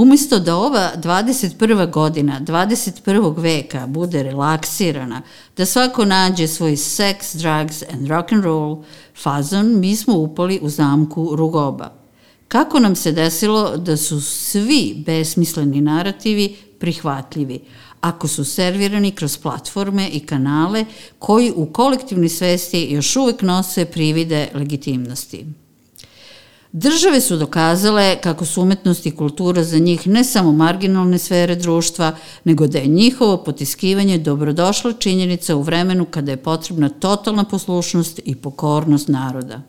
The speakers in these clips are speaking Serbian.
Umesto da ova 21. godina 21. veka bude relaksirana, da svako nađe svoj sex, drugs and rock and roll fazon, mi smo upali u zamku rugoba. Kako nam se desilo da su svi besmisleni narativi prihvatljivi, ako su servirani kroz platforme i kanale koji u kolektivnoj svesti još uvek nose privide legitimnosti. Države su dokazale kako su umetnost i kultura za njih ne samo marginalne sfere društva, nego da je njihovo potiskivanje dobrodošla činjenica u vremenu kada je potrebna totalna poslušnost i pokornost naroda.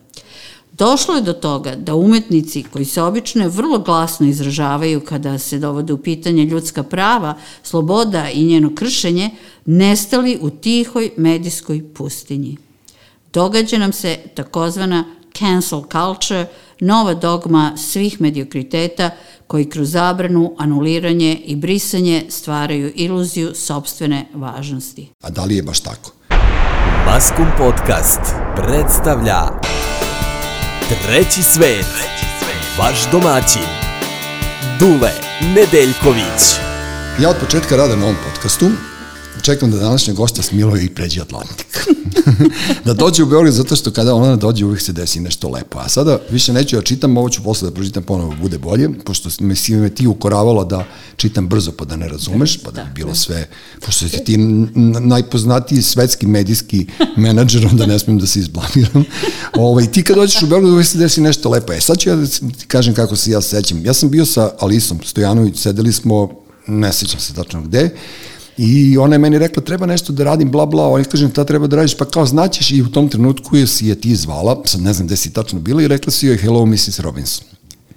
Došlo je do toga da umetnici koji se obično vrlo glasno izražavaju kada se dovode u pitanje ljudska prava, sloboda i njeno kršenje, nestali u tihoj medijskoj pustinji. Događa nam se takozvana cancel culture, nova dogma svih mediokriteta koji kroz zabranu, anuliranje i brisanje stvaraju iluziju sobstvene važnosti. A da li je baš tako? Maskum Podcast predstavlja Treći svet, vaš domaćin, Dule Nedeljković. Ja od početka rada na ovom podcastu čekam da današnja gošća smiluje i pređe Atlantik. da dođe u Beograd zato što kada ona dođe uvijek se desi nešto lepo. A sada više neću da čitam, ovo ću posle da pročitam ponovo bude bolje, pošto me si me ti ukoravalo da čitam brzo pa da ne razumeš, pa da bi bilo sve, pošto si ti najpoznatiji svetski medijski menadžer, onda ne smijem da se izblamiram. Ovaj, ti kad dođeš u Beograd uvijek se desi nešto lepo. E sad ću ja da ti kažem kako se ja sećam. Ja sam bio sa Alisom Stojanović, sedeli smo, ne sećam se tačno gde, I ona je meni rekla, treba nešto da radim, bla, bla, on kažem, ta treba da radiš, pa kao znaćeš i u tom trenutku je si je ti zvala, sad ne znam gde si tačno bila i rekla si joj, hello, Mrs. Robinson.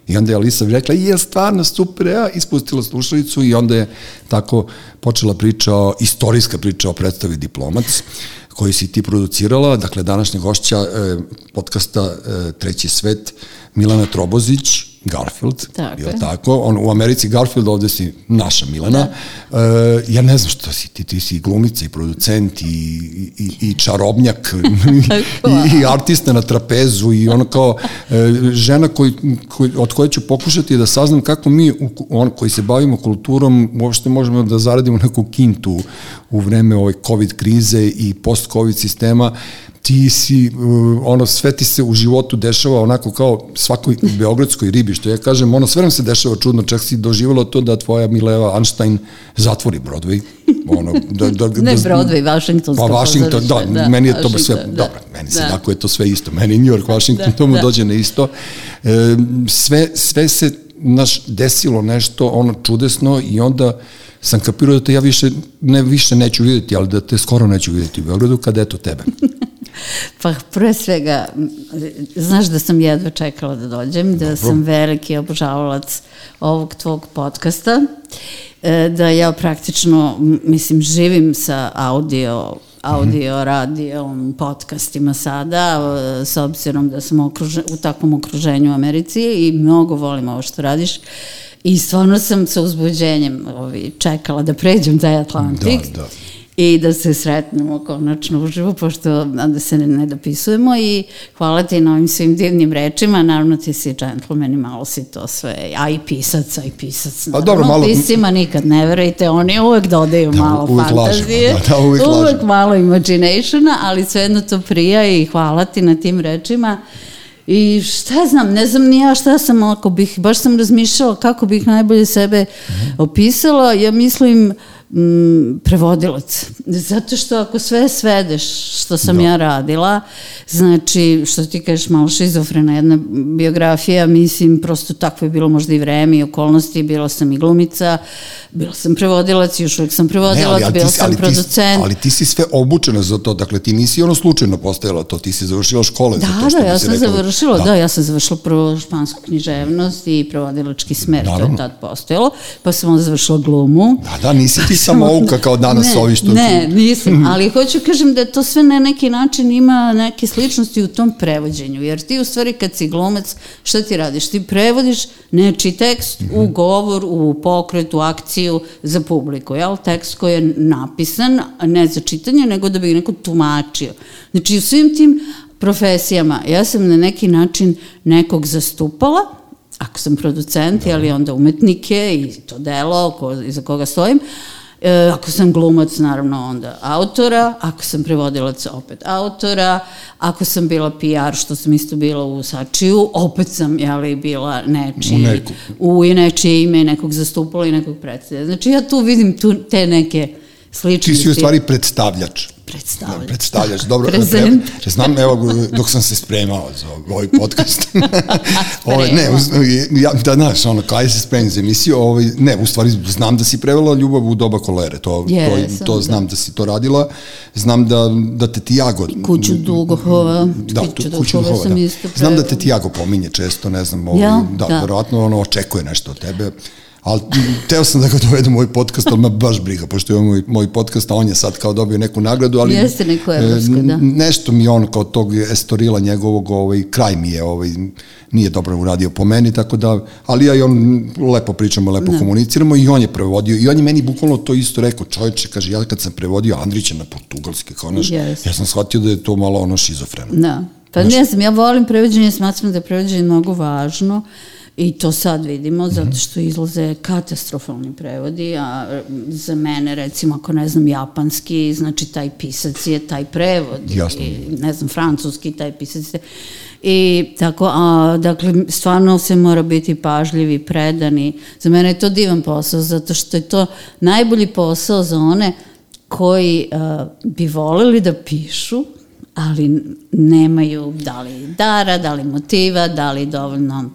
I onda je Alisa rekla, je stvarno super, ja, ispustila slušalicu i onda je tako počela priča, istorijska priča o predstavi Diplomac, koji si ti producirala, dakle današnja gošća eh, podcasta eh, Treći svet, Milana Trobozić, Garfield, tako je. tako? On, u Americi Garfield, ovde si naša Milana. Da. Uh, ja ne znam što si ti, ti si glumica i producent i, i, i čarobnjak i, i artista na trapezu i ono kao uh, žena koji, koji, od koje ću pokušati da saznam kako mi, on, koji se bavimo kulturom, uopšte možemo da zaradimo neku kintu u vreme ove COVID krize i post-COVID sistema, ti si, uh, ono, sve ti se u životu dešava onako kao svakoj beogradskoj ribi, što ja kažem, ono, sve nam se dešava čudno, čak si doživjela to da tvoja Mileva Einstein zatvori Broadway. Ono, da, da, da, ne Broadway, Washington. Pa Washington, da, da, meni je to sve, da. dobro, meni se da. tako je to sve isto, meni New York, Washington, da, to mu da. dođe na isto. E, sve, sve se, naš, desilo nešto, ono, čudesno i onda sam kapirao da te ja više, ne više neću videti, ali da te skoro neću videti u Beogradu, kada eto tebe. Pa pre svega, znaš da sam jedva čekala da dođem, da Dobro. sam veliki obožavalac ovog tvog podcasta, e, da ja praktično, mislim, živim sa audio audio, mhm. radio, podcastima sada, e, s obzirom da sam okruže, u takvom okruženju u Americi i mnogo volim ovo što radiš. I stvarno sam sa uzbuđenjem ovi, čekala da pređem taj Atlantik. Da, da i da se sretnemo konačno uživo, pošto da se ne, ne dopisujemo. I hvala ti na ovim svim divnim rečima, naravno ti si džentlmen i malo si to sve, a i pisac, a i pisac, naravno, pa dobro, malo... pisima nikad ne verujte, oni uvek dodaju da, malo uvek fantazije, lažemo, da, da, uvek, uvek lažemo. malo imaginationa, ali svejedno to prija i hvala ti na tim rečima. I šta znam, ne znam ni ja šta sam, ako bih, baš sam razmišljala kako bih najbolje sebe opisala, ja mislim, uh, mm, prevodilac. Zato što ako sve svedeš što sam da. ja radila, znači, što ti kažeš malo šizofrena jedna biografija, mislim, prosto takvo je bilo možda i vreme i okolnosti, bila sam i glumica, bila sam prevodilac, još uvijek sam prevodilac, ne, ali, ali bila sam ali producent. Ti, ali ti si sve obučena za to, dakle ti nisi ono slučajno postajala to, ti si završila škole da, za to što da, ja sam rekla. završila, da. da, ja sam završila prvo špansku književnost i prevodilački smer, Naravno. to je tad postojalo, pa sam onda završila glumu. Da, da, nisi ti samouka kao danas ne, ovi što... Ne, nisam, ali hoću kažem da to sve na neki način ima neke sličnosti u tom prevođenju, jer ti u stvari kad si glumac, šta ti radiš? Ti prevodiš neči tekst mm -hmm. u mhm. govor, u pokret, u akciju za publiku, jel? Tekst koji je napisan, ne za čitanje, nego da bi neko tumačio. Znači u svim tim profesijama ja sam na neki način nekog zastupala, ako sam producent, ali onda umetnike i to delo ko, iza koga stojim. E, ako sam glumac, naravno onda autora, ako sam prevodilac, opet autora, ako sam bila PR, što sam isto bila u Sačiju, opet sam, jeli, bila nečiji, U neku. u nečije ime nekog zastupala i nekog predstavlja. Znači ja tu vidim tu, te neke sličnosti. Ti si u stvari predstavljač. predstavljač. Da, predstavljač, dobro. Prezent. Pre, znam, evo, dok sam se spremao za ovaj podcast. ovaj, ne, uz, ja, da, znaš, ono, kaj se spremim za emisiju, ovaj, ne, u stvari znam da si prevela ljubav u doba kolere, to, Jesam, to, to znam da. si to radila, znam da, da te Tiago... Kuću Dugohova, Da, Kuću kuću Dugohova sam da. isto Znam da te Tiago pominje često, ne znam, ovaj, Ja? da, Da. verovatno ono očekuje nešto od tebe, ali teo sam da ga dovedem u ovaj podcast, ali me baš briga, pošto je moj, moj podcast, a on je sad kao dobio neku nagradu, ali... Jeste neku e, evropsku, da. Nešto mi je on kao tog estorila njegovog, ovaj, kraj mi je, ovaj, nije dobro uradio po meni, tako da, ali ja i on lepo pričamo, lepo Da. komuniciramo i on je prevodio i on je meni bukvalno to isto rekao, čovječe, kaže, ja kad sam prevodio Andrića na portugalski, kao naš, Jeste. ja sam shvatio da je to malo ono šizofreno. Da. Pa ne znam, ja volim prevođenje, smatram da je prevođenje mnogo važno i to sad vidimo, Mhm. zato što izlaze katastrofalni prevodi, a za mene, recimo, ako ne znam japanski, znači taj pisac je taj prevod. Jasno. I, ne znam, francuski, taj pisac je... I tako, a, dakle, stvarno se mora biti pažljivi, predani. Za mene je to divan posao, zato što je to najbolji posao za one koji a, bi voleli da pišu, ali nemaju da li dara, da li motiva, da li dovoljno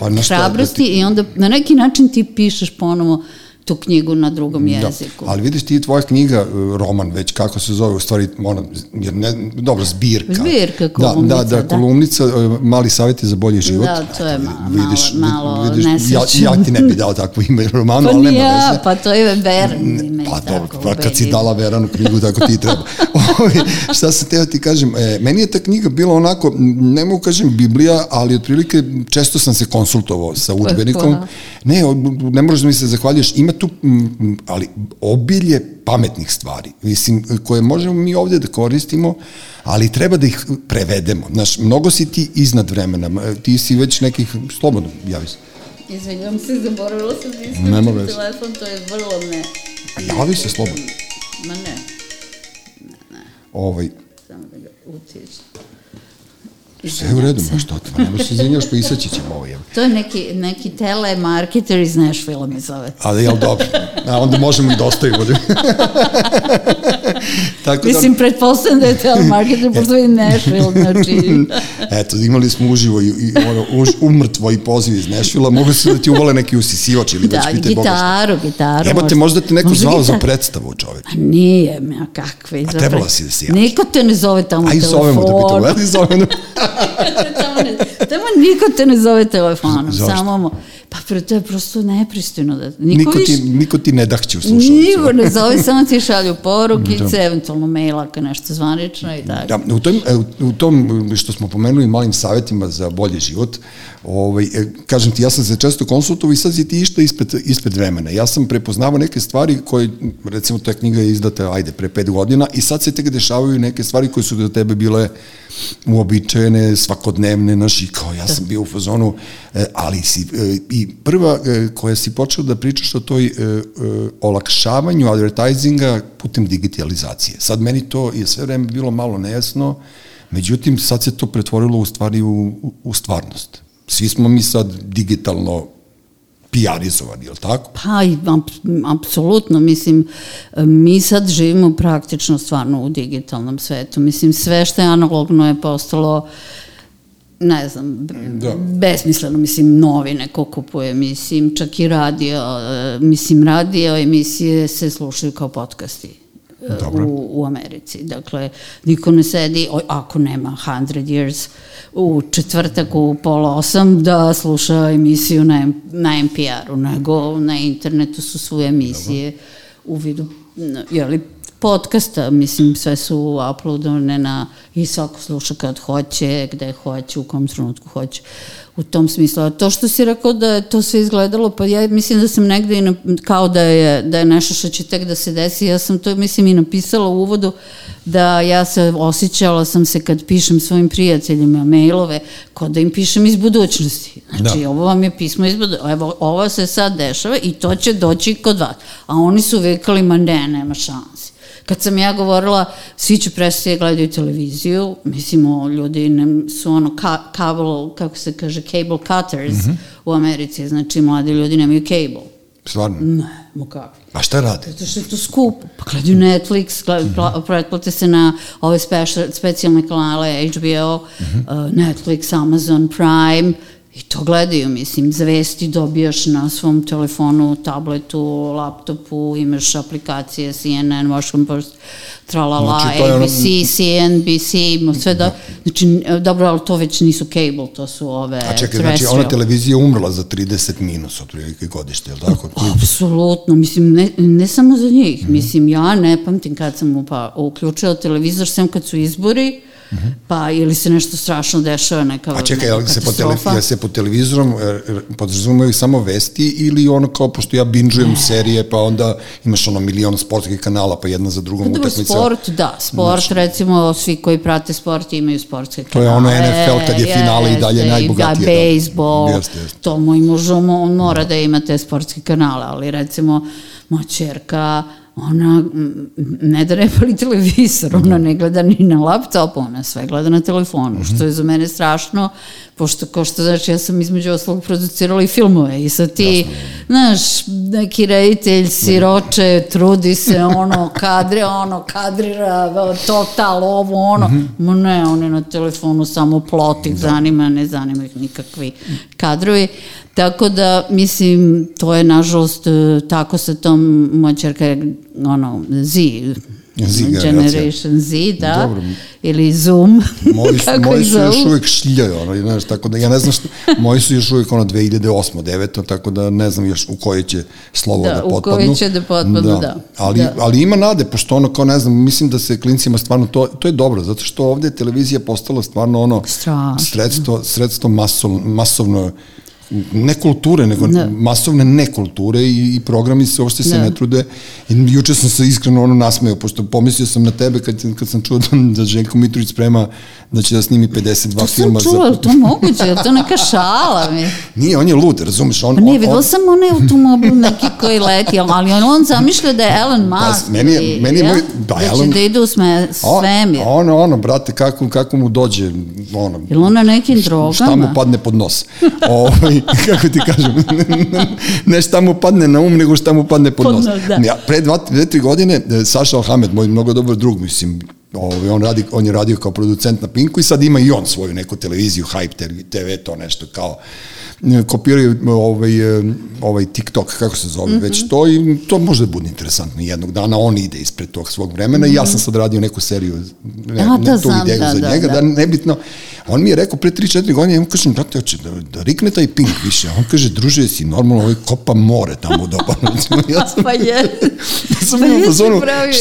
Pa da hrabrosti i onda na neki način ti pišeš ponovo tu knjigu na drugom jeziku. Da, ali vidiš ti tvoja knjiga, e, roman već, kako se zove, u stvari, ona, jer ne, dobro, zbirka. Zbirka, Da, da, kolumnica, da, da. kolumnica, e, mali savjeti za bolji život. Da, to je Eto, ma- malo- malo ja, nesrećno. ja ti ne bi dao takvo ime romanu, Pa ali nema ja, veze. pa to je Veran ime. Pa dobro, pa kad si dala Veranu knjigu, tako ti treba. Ovi, šta sam teo ti kažem, e, meni je ta knjiga bila onako, ne mogu kažem Biblija, ali otprilike često sam se konsultovao sa udžbenikom. hvala. Ne, ne možeš da mi se zahvaljuješ, ima tu, ali obilje pametnih stvari, mislim, koje možemo mi ovde da koristimo, ali treba da ih prevedemo. Znaš, mnogo si ti iznad vremena, ti si već nekih, slobodno, javi se. Izvinjam se, zaboravila sam da isključim telefon, to je vrlo ne... Javi se slobodno. Ma ne, Ovaj, samo da ga utišem. Sve u redu, ma što ti, nema se izvinjaš, pa isaći ćemo ovo, jel? To je neki, neki telemarketer iz Nashville mi zove. Ali jel dobro? A onda možemo i da ostavimo. Tako Mislim, pretpostavljam da je telemarketer, pošto je Nashville, znači... da, eto, imali smo uživo i, i ono, už, umrtvo i poziv iz Nešvila, mogu se da ti uvale neki usisivač ili Da, već pite Boga šta. gitaru, gitaru. Jebote, možda te neko Može zvao za gitar- predstavu, čoveč. A nije, ma kakve. A za trebala si da se javiš. Niko te ne zove tamo Aj, telefonom. zovemo da bi to gledali, zovemo. tamo, ne, tamo niko te ne zove telefonom. Zašto? Samo, mo- pa pre, to je prosto nepristojno. Da, niko, Niko više, ti, niko ti ne dahće u slušalicu. Niko ne zove, samo ti šalju porukice, eventualno maila ako je nešto zvanično i tako. Da, u tom, e, u- tom što smo pomenuli malim savjetima za bolji život, ovaj, e, kažem ti, ja sam se često konsultovao i sad si ti išta ispred, ispred vremena. Ja sam prepoznavao neke stvari koje, recimo, ta knjiga je izdata, ajde, pre pet godina i sad se tek dešavaju neke stvari koje su do tebe bile uobičajene, svakodnevne, naš, i kao ja sam bio u fazonu, e, ali si, e, i prva e, koja si počeo da pričaš o toj e, e, olakšavanju advertisinga putem digitalizacije. Sad meni to je sve vreme bilo malo nejasno, međutim sad se to pretvorilo u stvari u, u, stvarnost. Svi smo mi sad digitalno PR-izovani, je li tako? Pa, apsolutno, mislim, mi sad živimo praktično stvarno u digitalnom svetu. Mislim, sve što je analogno je postalo ne znam, Da. besmisleno, mislim, novine ko kupuje, mislim, čak i radio, e, mislim, radio emisije se slušaju kao podcasti e, Dobro. u, u Americi. Dakle, niko ne sedi, o, ako nema 100 years, u četvrtak u pola osam da sluša emisiju na, na NPR-u, nego na internetu su sve emisije u vidu, jeli, podcasta, mislim, sve su uploadovane na, i svako sluša kad hoće, gde hoće, u kom trenutku hoće. u tom smislu. A to što si rekao da je to sve izgledalo, pa ja mislim da sam negde i na, kao da je, da je nešto što će tek da se desi, ja sam to mislim i napisala u uvodu da ja se osjećala sam se kad pišem svojim prijateljima mailove, kao da im pišem iz budućnosti. Znači, da. ovo vam je pismo iz budućnosti, evo, ovo se sad dešava i to će doći kod vas. A oni su vikali, ma ne, nema šanse. Kad sam ja govorila, svi će prestati da gledaju televiziju, mislimo, ljudi ne, su ono ka, cable, kako se kaže, cable cutters mm -hmm. u Americi, znači mladi ljudi nemaju cable. Stvarno? Ne, mo kako. A šta rade? Zato što je to skupo. Pa gledaju Netflix, gledaju, mm -hmm. pretplate se na ove special, specijalne kanale HBO, mm -hmm. uh, Netflix, Amazon Prime, I to gledaju, mislim, zvesti dobijaš na svom telefonu, tabletu, laptopu, imaš aplikacije CNN, Washington Post, tralala, znači, ABC, ono... CNBC, sve da, znači, dobro, ali to već nisu cable, to su ove A čekaj, znači, ona televizija umrla za 30 minus, otprilike godište, je li tako? Apsolutno, mislim, ne, ne samo za njih, mm. mislim, ja ne pamtim kad sam upa, uključila televizor, sem kad su izbori, pa ili se nešto strašno dešava, neka A čekaj, ali se po, tele, ja se po televizorom e, podrazumaju samo vesti ili ono kao, pošto ja binžujem serije, pa onda imaš ono milion sportskih kanala, pa jedna za drugom pa utakmica. Sport, da, sport, znači, recimo, svi koji prate sport imaju sportske kanale. To je ono NFL kad je finale i dalje najbogatije. Da, bejsbol, jest, jest. to moj muž, on mora da ima te sportske kanale, ali recimo, moja čerka, ona ne da ne pali televizor, ona ne gleda ni na laptopu, ona sve gleda na telefonu, mm -hmm. što je za mene strašno, pošto, ko što znači, ja sam između oslog producirala i filmove i sad ti, Jasno. znaš, neki reditelj siroče, trudi se, ono, kadre, ono, kadrira, total, ovo, ono, mm -hmm. ne, on je na telefonu samo plotik, da. zanima, ne zanima ih nikakvi kadrovi, Tako da, mislim, to je nažalost e, tako sa tom, moja čerka je, ono, Z, Z Generation Z, da, Dobro. ili Zoom, moji, kako moji su još uvijek šljaju, ono, znaš, tako da, ja ne znam što, moji su još uvijek ono 2008. 9. tako da ne znam još u koje će slovo da, da potpadnu. Da, u koje će da potpadnu, da. da. Ali, da. ali ima nade, pošto ono, kao ne znam, mislim da se klincima stvarno, to, to je dobro, zato što ovde je televizija postala stvarno ono, Strašno. sredstvo, sredstvo masovno, masovno ne kulture, nego ne. masovne nekulture i, i programi se uopšte se ne. ne trude. I juče sam se iskreno ono nasmeo, pošto pomislio sam na tebe kad, kad sam čuo da, da Željko Mitrović sprema da će da snimi 52 to filma. To sam čula, za... to moguće, je to neka šala mi? Nije, on je lud, razumeš? On, pa nije, vidio sam onaj automobil neki koji leti, ali on, on zamišlja da je Elon pa, Musk. Pa, meni je, meni je moj, da, da Elon, će da ide u sme, svemir. Ono, ono, brate, kako, kako mu dođe, ono. Ili on na nekim drogama? Šta mu padne pod nos. ovaj, kako ti kažem, ne šta mu padne na um, nego šta mu padne pod, pod nos. Da. Ja, pre dva, dve, tri godine, e, Saša Alhamed, moj mnogo dobar drug, mislim, Ovaj, on, radi, on je radio kao producent na Pinku i sad ima i on svoju neku televiziju, Hype TV, to nešto kao kopiraju ovaj, ovaj TikTok, kako se zove, mm -hmm. već to i to može da bude interesantno jednog dana, on ide ispred tog svog vremena mm -hmm. i ja sam mhm. sad radio neku seriju, ne, A, ne tu znam, ideju da, za da, njega, da, da nebitno, on mi je rekao pre 3-4 godine, ja mu kažem, brate, hoće da, da rikne taj pink više, on kaže, druže, si normalno, ovaj kopa more tamo u Dobanu. ja sam, pa je. ja sam pa imao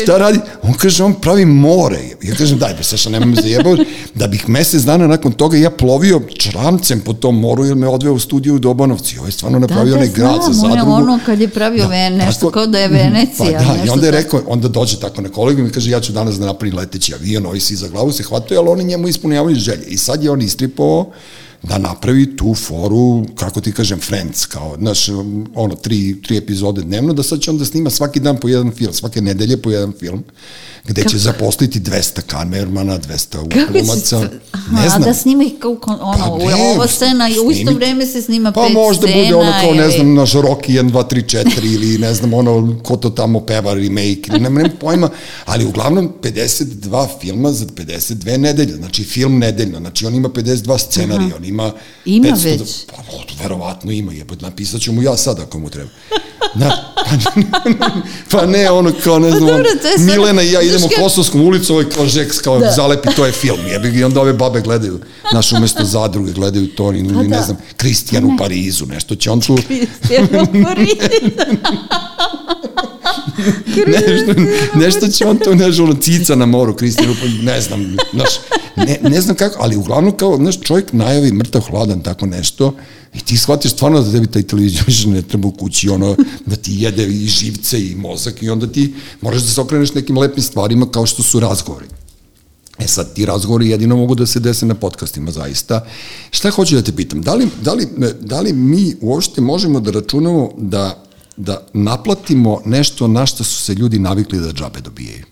šta radi? On kaže, on pravi more. Ja kažem, daj, pa Saša, nema me zajebao, da bih mesec dana nakon toga ja plovio čramcem po tom moru, jer me odveo u studiju u Dobanovci. Ovo je stvarno napravio da, onaj grad za zadrugu. ono kad je pravio da, ven, nešto tako, kao da je Venecija. Pa da, i onda je rekao, onda dođe tako na kolegu i mi kaže, ja ću danas da napravim leteći avion, ovi si za glavu se hvataju, ali oni njemu ispunjavaju želje. I sad je on istripovao da napravi tu foru, kako ti kažem, Friends, kao, znaš, ono, tri, tri epizode dnevno, da sad će onda snima svaki dan po jedan film, svake nedelje po jedan film, gde Kako? će zaposliti 200 kamermana, 200 glumaca, ne znam. Da snima ih kao, ono, pa ne, ova scena i u isto vreme se snima pa pet scena. Pa možda bude ono kao, ne znam, naš Rocky 1, 2, 3, 4 ili ne znam, ono, ko to tamo peva, remake, ili nema, nema pojma, ali uglavnom 52 filma za 52 nedelje, znači film nedeljno, znači on ima 52 scenarija, on ima... Ima 500, već. Pa, verovatno ima, je, napisat ću mu ja sad ako mu treba. Na, pa, pa ne, ono kao, ne pa znam, pa dobro, Milena i ja idemo ka... Kosovskom ulicu, ovaj kao žeks, kao da. zalepi, to je film, jebi i onda ove babe gledaju, naš umesto zadruge, gledaju to, ili pa ne da. znam, Kristijan u Parizu, nešto će on tu... Kristijan u Parizu. nešto, nešto će on to, znaš, ono, cica na moru, Kristina, ne znam, znaš, ne, ne znam kako, ali uglavnom kao, znaš, čovjek najavi mrtav hladan, tako nešto, i ti shvatiš stvarno da tebi taj televizija više ne treba u kući, ono, da ti jede i živce i mozak i onda ti možeš da se okreneš nekim lepim stvarima kao što su razgovori. E sad, ti razgovori jedino mogu da se dese na podcastima, zaista. Šta hoću da te pitam? Da li, da li, da li mi uopšte možemo da računamo da, da naplatimo nešto na što su se ljudi navikli da džabe dobijaju?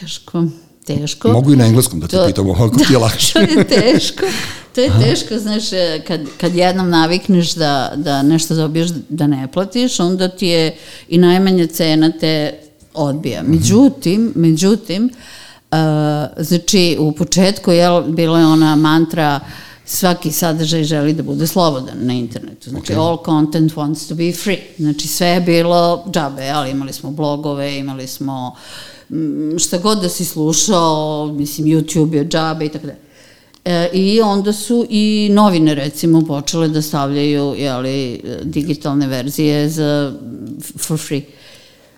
Teško teško. Mogu i na engleskom da te to, pitam, ovako ti je lakše. to je teško. To je teško, znaš, kad, kad jednom navikneš da, da nešto dobiješ da ne platiš, onda ti je i najmanja cena te odbija. Mhm. Međutim, međutim, uh, znači u početku je bila je ona mantra svaki sadržaj želi da bude slobodan na internetu. Znači, okay. all content wants to be free. Znači, sve je bilo džabe, ali imali smo blogove, imali smo šta god da si slušao, mislim, YouTube je džabe i tako da. E, I onda su i novine, recimo, počele da stavljaju jeli, digitalne verzije za, for free.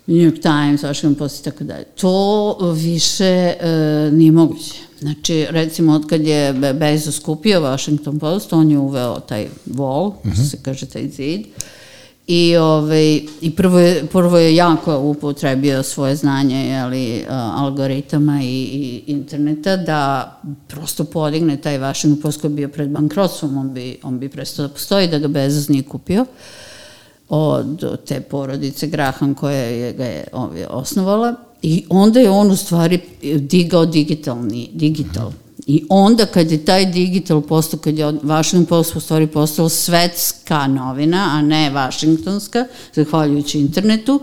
New York Times, Washington Post i tako dalje. To više e, nije moguće. Znači, recimo, od kad je Bezos kupio Washington Post, on je uveo taj wall, uh -huh. se kaže taj zid, I, ovaj, i prvo, je, prvo je jako upotrebio svoje znanje jeli, algoritama i, i interneta da prosto podigne taj Washington Post koji je bio pred bankrotstvom, on bi, on bi prestao da postoji da ga Bezos nije kupio od te porodice Graham koja je ga je ovaj, osnovala i onda je on u stvari digao digitalni, digital. I onda kad je taj digital postao, kad je Washington Post u stvari postao svetska novina, a ne Washingtonska, zahvaljujući internetu,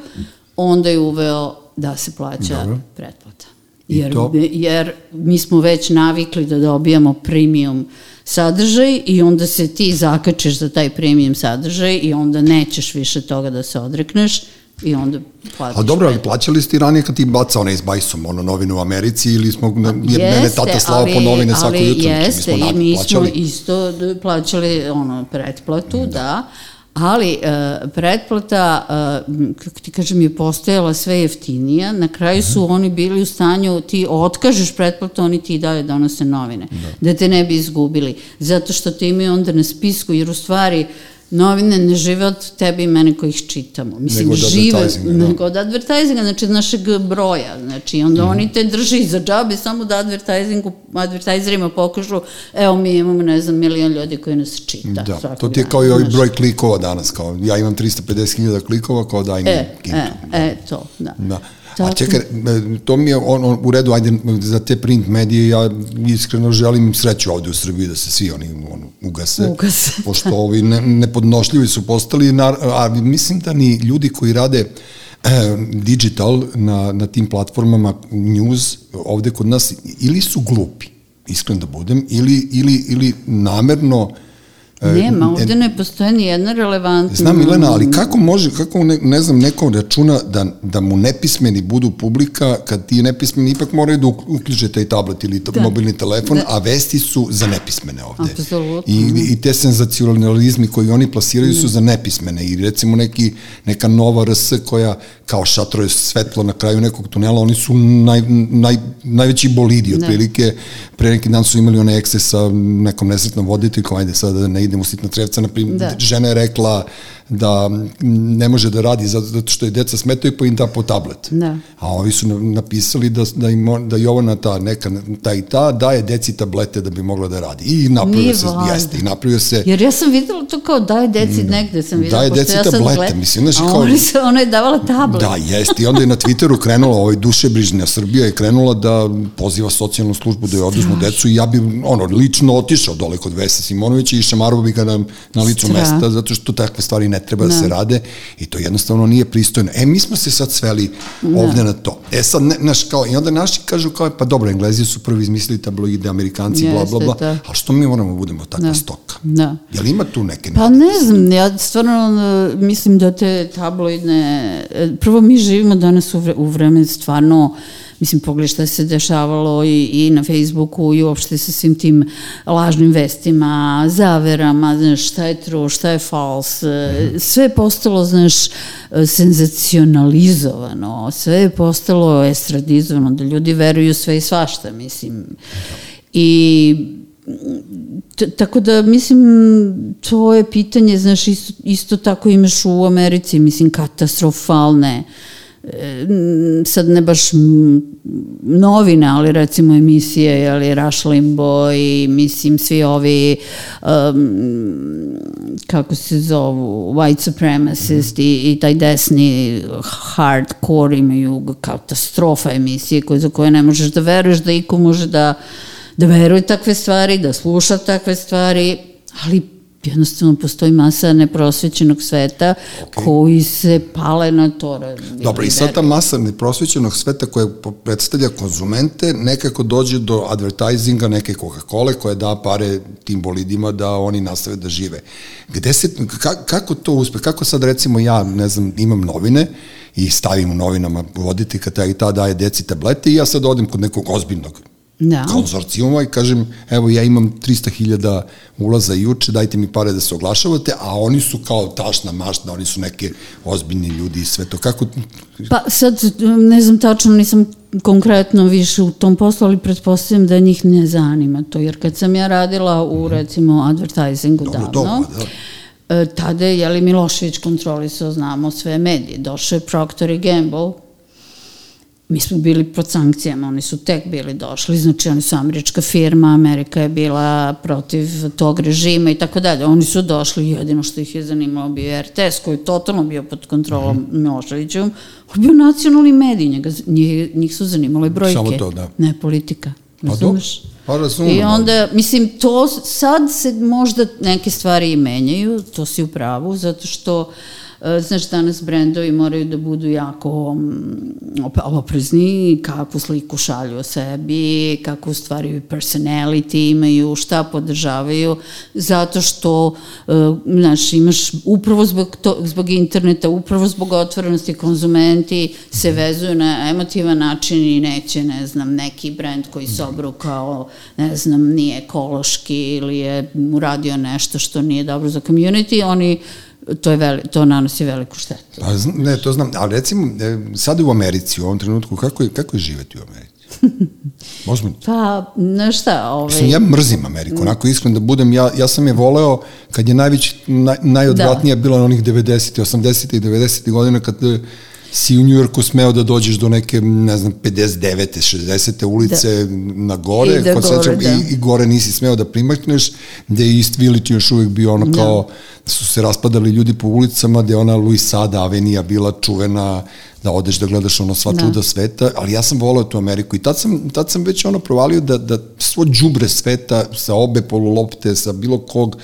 onda je uveo da se plaća Dobro. pretplata. Jer, to? jer mi smo već navikli da dobijamo premium sadržaj i onda se ti zakačeš za taj premium sadržaj i onda nećeš više toga da se odrekneš i onda platiš. A dobro, ali plaćali ste i ranije kad ti baca onaj s bajsom, ono novinu u Americi ili smo, ne, jeste, mene tata slao ali, po novine svako jutro. Jeste, mi smo, i mi plaćali. smo isto plaćali ono, pretplatu, da, da ali uh, pretplata, uh, kako ti kažem, je postojala sve jeftinija, na kraju su mm. oni bili u stanju, ti otkažeš pretplatu, oni ti dalje donose novine, da. da te ne bi izgubili, zato što te imaju onda na spisku, jer u stvari novine ne žive od tebe i mene koji ih čitamo. Mislim, nego žive, da. nego od advertisinga, znači od našeg broja. Znači, onda mm. oni te drži za džabe samo da advertisingu, advertiserima pokažu, evo mi imamo, ne znam, milion ljudi koji nas čita. Da, to ti je kao i ovaj broj klikova danas, kao ja imam 350.000 klikova, kao daj mi e, kintu. E, da. e, to, da. da. Tako. A čekaj, to mi je on, on, u redu, ajde, za te print medije, ja iskreno želim sreću ovde u Srbiji da se svi oni on, ugase. Ugase. Pošto ovi ne, nepodnošljivi su postali, na, a mislim da ni ljudi koji rade eh, digital na, na tim platformama news ovde kod nas ili su glupi, iskreno da budem, ili, ili, ili namerno E, Nema, ovde ne postoje ni jedna relevantna... Znam, Milena, ali kako može, kako ne, ne znam, neko računa da, da mu nepismeni budu publika, kad ti nepismeni ipak moraju da uključe taj tablet ili da. mobilni telefon, da. a vesti su za nepismene ovde. Apsolutno. I, I te senzacionalizmi koji oni plasiraju su za nepismene. I recimo neki, neka nova RS koja kao šatroje svetlo na kraju nekog tunela, oni su naj, naj, najveći bolidi, da. otprilike. Pre neki dan su imali one ekse sa nekom nesretnom voditeljkom, ajde sada da ne idemo sitna trevca, na primjer, da. žena je rekla da ne može da radi zato što je deca smetaju pa im da po tablet. Da. A ovi su napisali da, da, im, da Jovana ta neka, ta i ta daje deci tablete da bi mogla da radi. I napravio se, valda. jeste, i napravio se... Jer ja sam videla to kao daje deci da. negde, sam videla. Daje deci ja tablete, gled... mislim, znaš, kao... Oni su, ona je davala tablet. Da, jeste, i onda je na Twitteru krenula, ovaj dušebrižnja Srbija je krenula da poziva socijalnu službu da je oduzmu decu i ja bi, ono, lično otišao dole kod Vese Simonovića i šamarovo bi ga na, na licu Stra. mesta, zato što takve stvari ne treba da, da se rade i to jednostavno nije pristojno. E, mi smo se sad sveli da. ovde na to. E sad, ne, naš, kao, i onda naši kažu kao, pa dobro, Englezi su prvi izmislili tabloide, Amerikanci, Jeste, bla, bla, bla, da. ali što mi moramo da budemo takva da. stoka? Da. Jel ima tu neke Pa ne znam, ja stvarno mislim da te tabloidne, prvo mi živimo danas u, vre, u vreme stvarno mislim, pogledaj šta se dešavalo i, i na Facebooku i uopšte sa svim tim lažnim vestima, zaverama, znaš, šta je true, šta je false, mm. sve je postalo, znaš, senzacionalizovano, sve je postalo estradizovano, da ljudi veruju sve i svašta, mislim. I tako da mislim to je pitanje znaš isto, isto tako imaš u Americi mislim katastrofalne e, sad ne baš novine, ali recimo emisije, ali Rush Limbo i mislim svi ovi um, kako se zovu white supremacist mm i, i taj desni hardcore imaju katastrofa emisije koje, za koje ne možeš da veruješ da iko može da da veruje takve stvari, da sluša takve stvari, ali jednostavno postoji masa neprosvećenog sveta okay. koji se pale na to. Dobro, i sad ta masa neprosvećenog sveta koja predstavlja konzumente nekako dođe do advertisinga neke Coca-Cola koja da pare tim bolidima da oni nastave da žive. Gde se, ka, kako to uspe? Kako sad recimo ja, ne znam, imam novine i stavim u novinama voditi kada i ta daje deci tablete i ja sad odim kod nekog ozbiljnog da. konzorcijuma i kažem, evo ja imam 300.000 ulaza juče, dajte mi pare da se oglašavate, a oni su kao tašna mašna, oni su neke ozbiljni ljudi i sve to. Kako... Pa sad, ne znam tačno, nisam konkretno više u tom poslu, ali pretpostavljam da njih ne zanima to, jer kad sam ja radila u, mhm. recimo, advertisingu Dobro, davno, dobro, da. E, tada je Jeli Milošević kontrolisao, znamo, sve medije. Došao je Procter i Gamble, mi smo bili pod sankcijama, oni su tek bili došli, znači oni su američka firma, Amerika je bila protiv tog režima i tako dalje. Oni su došli, jedino što ih je zanimalo bio RTS, koji je totalno bio pod kontrolom mm -hmm. Miloševićevom, on bio nacionalni medij, njega, njih, njih su zanimale brojke, Samo to, da. ne politika. Pa dobro, pa. I onda, mislim, to sad se možda neke stvari i menjaju, to si u pravu, zato što uh, znaš, danas brendovi moraju da budu jako mm, oprezni, kakvu sliku šalju o sebi, kakvu stvari personality imaju, šta podržavaju, zato što, e, znaš, imaš upravo zbog, to, zbog interneta, upravo zbog otvorenosti konzumenti se vezuju na emotivan način i neće, ne znam, neki brend koji se obrukao, ne znam, nije ekološki ili je uradio nešto što nije dobro za community, oni to, je veli, to nanosi veliku štetu. Pa, ne, to znam, ali recimo, e, sada u Americi, u ovom trenutku, kako je, kako je živeti u Americi? Možemo? Pa, ne šta, ovaj... Mislim, ja mrzim Ameriku, onako iskren da budem, ja, ja sam je voleo kad je najveć, naj, najodvratnija da. bila na onih 90. 80. i 90. godina kad si u Njujorku smeo da dođeš do neke, ne znam, 59. 60. ulice da. na gore, I, da gore sećam, da. i, i gore nisi smeo da primakneš, gde je East Village još uvijek bio ono da. kao, da. su se raspadali ljudi po ulicama, gde ona Louis Sada avenija bila čuvena, da odeš da gledaš ono sva da. čuda sveta, ali ja sam volao tu Ameriku i tad sam, tad sam već ono provalio da, da svo džubre sveta sa obe polulopte, sa bilo kog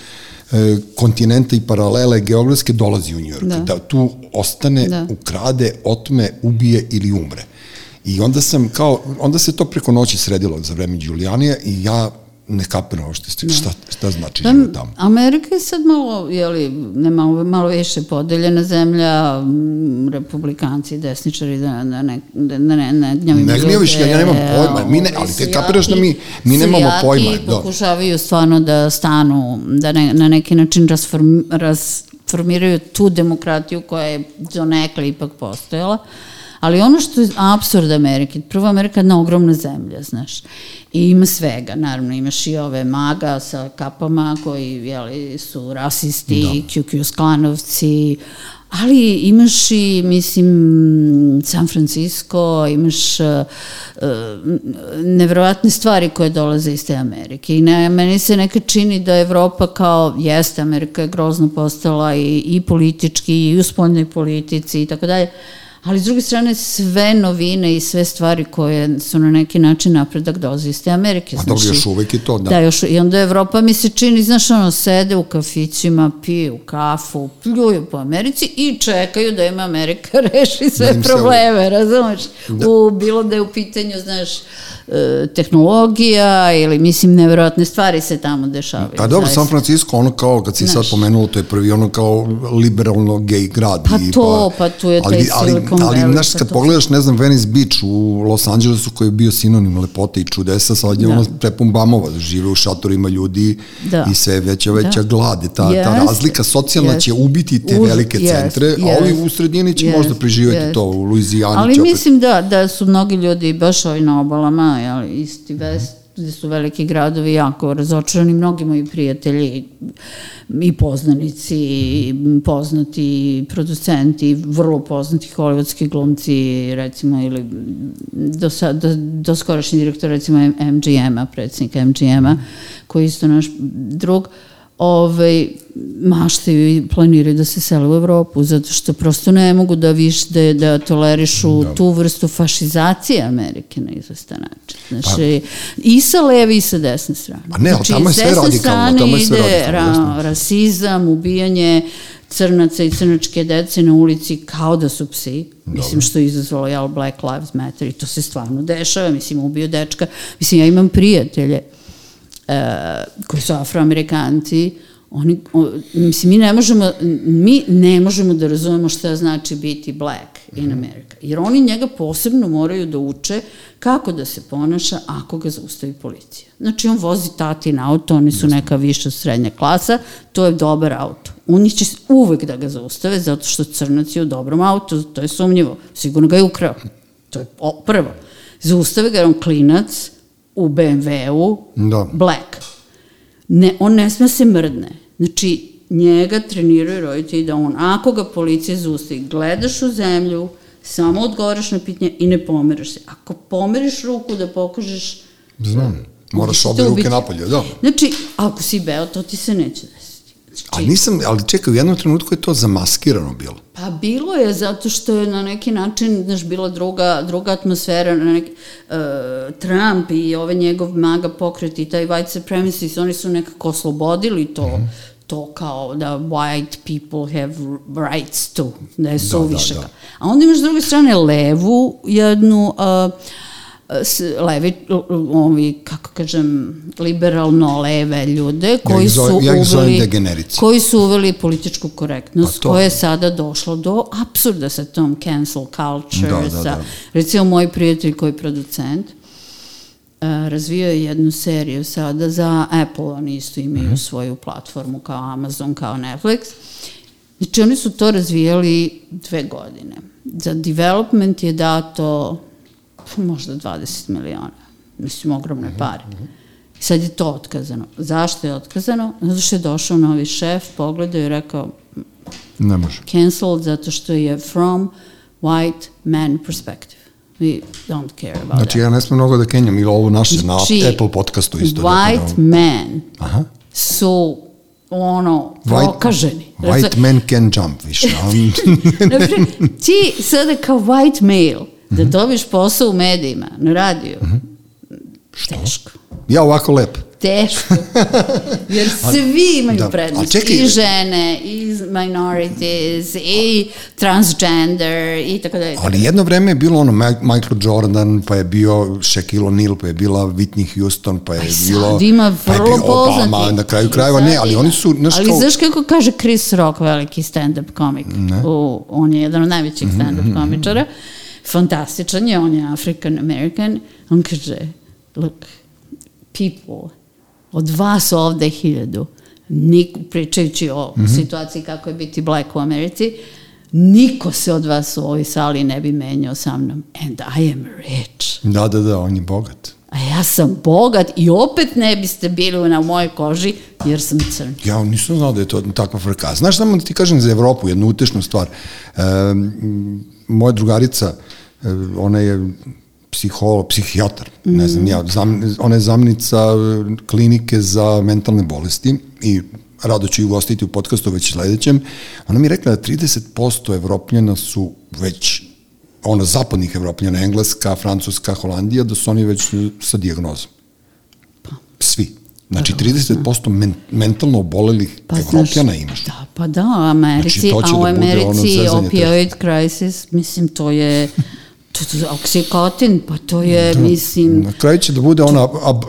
kontinenta i paralele geografske dolazi u Njujork. Da. da tu ostane, da. ukrade, otme, ubije ili umre. I onda sam kao, onda se to preko noći sredilo za vreme Giulianija i ja ne kapiram ovo što ste, šta, šta znači život tamo. Amerika je sad malo, jeli, ne malo, malo više podeljena zemlja, republikanci, desničari, da, da ne, da ne, ne gnjavim Ne gnjaviš, ja, ja nemam pojma, mi ne, ali te kapiraš da mi, mi nemamo pojma. Sijaki da. pokušavaju stvarno da stanu, da ne, na neki način rasform, rasformiraju tu demokratiju koja je donekle ipak postojala. Ali ono što je absurd Amerike, prvo Amerika je jedna ogromna zemlja, znaš, i ima svega, naravno imaš i ove maga sa kapama koji jeli, su rasisti, da. QQ sklanovci, ali imaš i, mislim, San Francisco, imaš uh, nevrovatne stvari koje dolaze iz te Amerike. I ne, meni se nekad čini da Evropa kao, jeste, Amerika je grozno postala i, i politički, i u spoljnoj politici i tako dalje, ali s druge strane sve novine i sve stvari koje su na neki način napredak dolaze iz te Amerike. A dobro, još uvek i to, da. Da, još, i onda Evropa mi se čini, znaš, ono, sede u kafićima, piju kafu, pljuju po Americi i čekaju da im Amerika reši sve da probleme, razumeš? Da. U, bilo da je u pitanju, znaš, e, tehnologija ili, mislim, neverovatne stvari se tamo dešavaju. Pa dobro, San Francisco, ono kao, kad si znaš, sad pomenulo, to je prvi ono kao liberalno gej grad. Pa i, to, pa, pa tu je taj ali, ali, Silicon ali, znaš, kad to- pogledaš, ne znam, Venice Beach u Los Angelesu koji je bio sinonim lepote i čudesa, sad je Da. ono prepun bamova, žive u šatorima ljudi Da. i sve veća, veća Da. glad. I Ta, ta Jeste, razlika socijalna će jeste. ubiti te Uz- velike jest, centre, a jest, ovi u sredini će jest, možda preživeti jest. to, u Luizijani Ali će mislim da, da su mnogi ljudi baš ovi na obalama, jel, isti vest, gde su veliki gradovi jako razočarani, mnogi moji prijatelji i poznanici, i poznati producenti, vrlo poznati hollywoodski glumci, recimo, ili do, do, do skorašnji direktor, recimo, MGM-a, predsjednik MGM-a, koji je isto naš drug, ovaj, maštaju i planiraju da se sele u Evropu, zato što prosto ne mogu da viš da, da tolerišu da. tu vrstu fašizacije Amerike na izvestan način. Znači, i sa leve i sa desne strane. Pa ne, ali znači, tamo je sve radikalno, strane tamo je sve ide radikalno, ra, rasizam, ubijanje crnaca i crnačke dece na ulici kao da su psi. Mislim što je izazvalo jel, Black Lives Matter i to se stvarno dešava. Mislim, ubio dečka. Mislim, ja imam prijatelje koji su afroamerikanci, oni, o, mislim, mi ne možemo, mi ne možemo da razumemo šta znači biti black in America. Jer oni njega posebno moraju da uče kako da se ponaša ako ga zaustavi policija. Znači, on vozi tatin auto, oni su neka viša srednja klasa, to je dobar auto. Oni će uvek da ga zaustave, zato što crnac je u dobrom autu, to je sumnjivo. Sigurno ga je ukrao. To je prvo. Zaustave ga jer on klinac u BMW-u, Da. black. Ne, on ne sme se mrdne. Znači, njega treniraju roditelji da on, ako ga policija zaustavi, gledaš u zemlju, samo odgovaraš na pitanje i ne pomeraš se. Ako pomeriš ruku da pokažeš Znam, moraš ćete obe ruke napolje, da. Znači, ako si beo, to ti se neće desiti. Znači, A nisam, ali čekaj, u jednom trenutku je to zamaskirano bilo. Pa bilo je zato što je na neki način, znaš, bila druga, druga atmosfera, na neki, uh, Trump i ovaj njegov maga pokret i taj white supremacist, oni su nekako oslobodili to, Mhm. to kao da white people have rights too, da je Da, suviše. da, da. A onda imaš s druge strane levu jednu, uh, levi, ovi, kako kažem, liberalno leve ljude koji ih zove- su ja uveli, koji su uveli političku korektnost, Pa to. koja je sada došla do apsurda sa tom cancel culture, Da, da, sa, da. recimo moj prijatelj koji je producent, uh, razvio je jednu seriju sada za Apple, oni isto imaju Mhm. svoju platformu kao Amazon, kao Netflix. Znači oni su to razvijali dve godine. Za development je dato možda 20 miliona. Mislim, ogromne Mhm, pare. I sad je to otkazano. Zašto je otkazano? Zato što je došao novi šef, pogledao i rekao Ne može. canceled zato što je from white man perspective. We don't care about Znači, that. ja ne smem mnogo da kenjam, ili ovo naše Znači, na Apple podcastu isto. White dakle, da- men Aha. su ono, White- prokaženi. White men can jump, više. ti sada kao white male Mhm. Da dobiješ posao u medijima, na radiju, teško. ja ovako lep. Teško. Jer svi imaju da. prednost. A čekaj- I žene, i minorities, i transgender, i tako dalje. Ali jedno vreme je bilo ono Michael Jordan, pa je bio Shaquille O'Neal, pa je bila Whitney Houston, pa je Aj, sad bilo... ima pa je vrlo bio poznati. Obama, na kraju krajeva sad ne, ali oni su, znaš ali kao... znaš kako kaže Chris Rock, veliki stand-up komik? U, on je jedan od najvećih Mhm, stand-up komičara. Fantastičan je, on je African American. On kaže, look, people, od vas ovde hiljadu, nik, pričajući o Mhm. situaciji kako je biti black u Americi, niko se od vas u ovoj sali ne bi menjao sa mnom. And I am rich. Da, da, da, on je bogat. A ja sam bogat i opet ne biste bili na mojoj koži jer sam crn. Ja nisam znao da je to takva frka. Znaš, samo da ti kažem za Evropu jednu utešnu stvar. E, moja drugarica, ona je psiholog, psihijatar, ne znam ja, zam, ona je zamnica e, klinike za mentalne bolesti i rado ću ju ugostiti u podcastu već sledećem. Ona mi je rekla da 30% evropljana su već ono, zapadnih evropljana, Engleska, Francuska, Holandija, da su oni već sa dijagnozom. Svi. Znači, 30% men, mentalno obolelih pa, evropljana imaš. Da, pa da, u Americi, Znači, a u da bude ono Americi opioid crisis, mislim, To je oksikotin, pa to je, da, mislim... Na kraju će da bude ona, ab,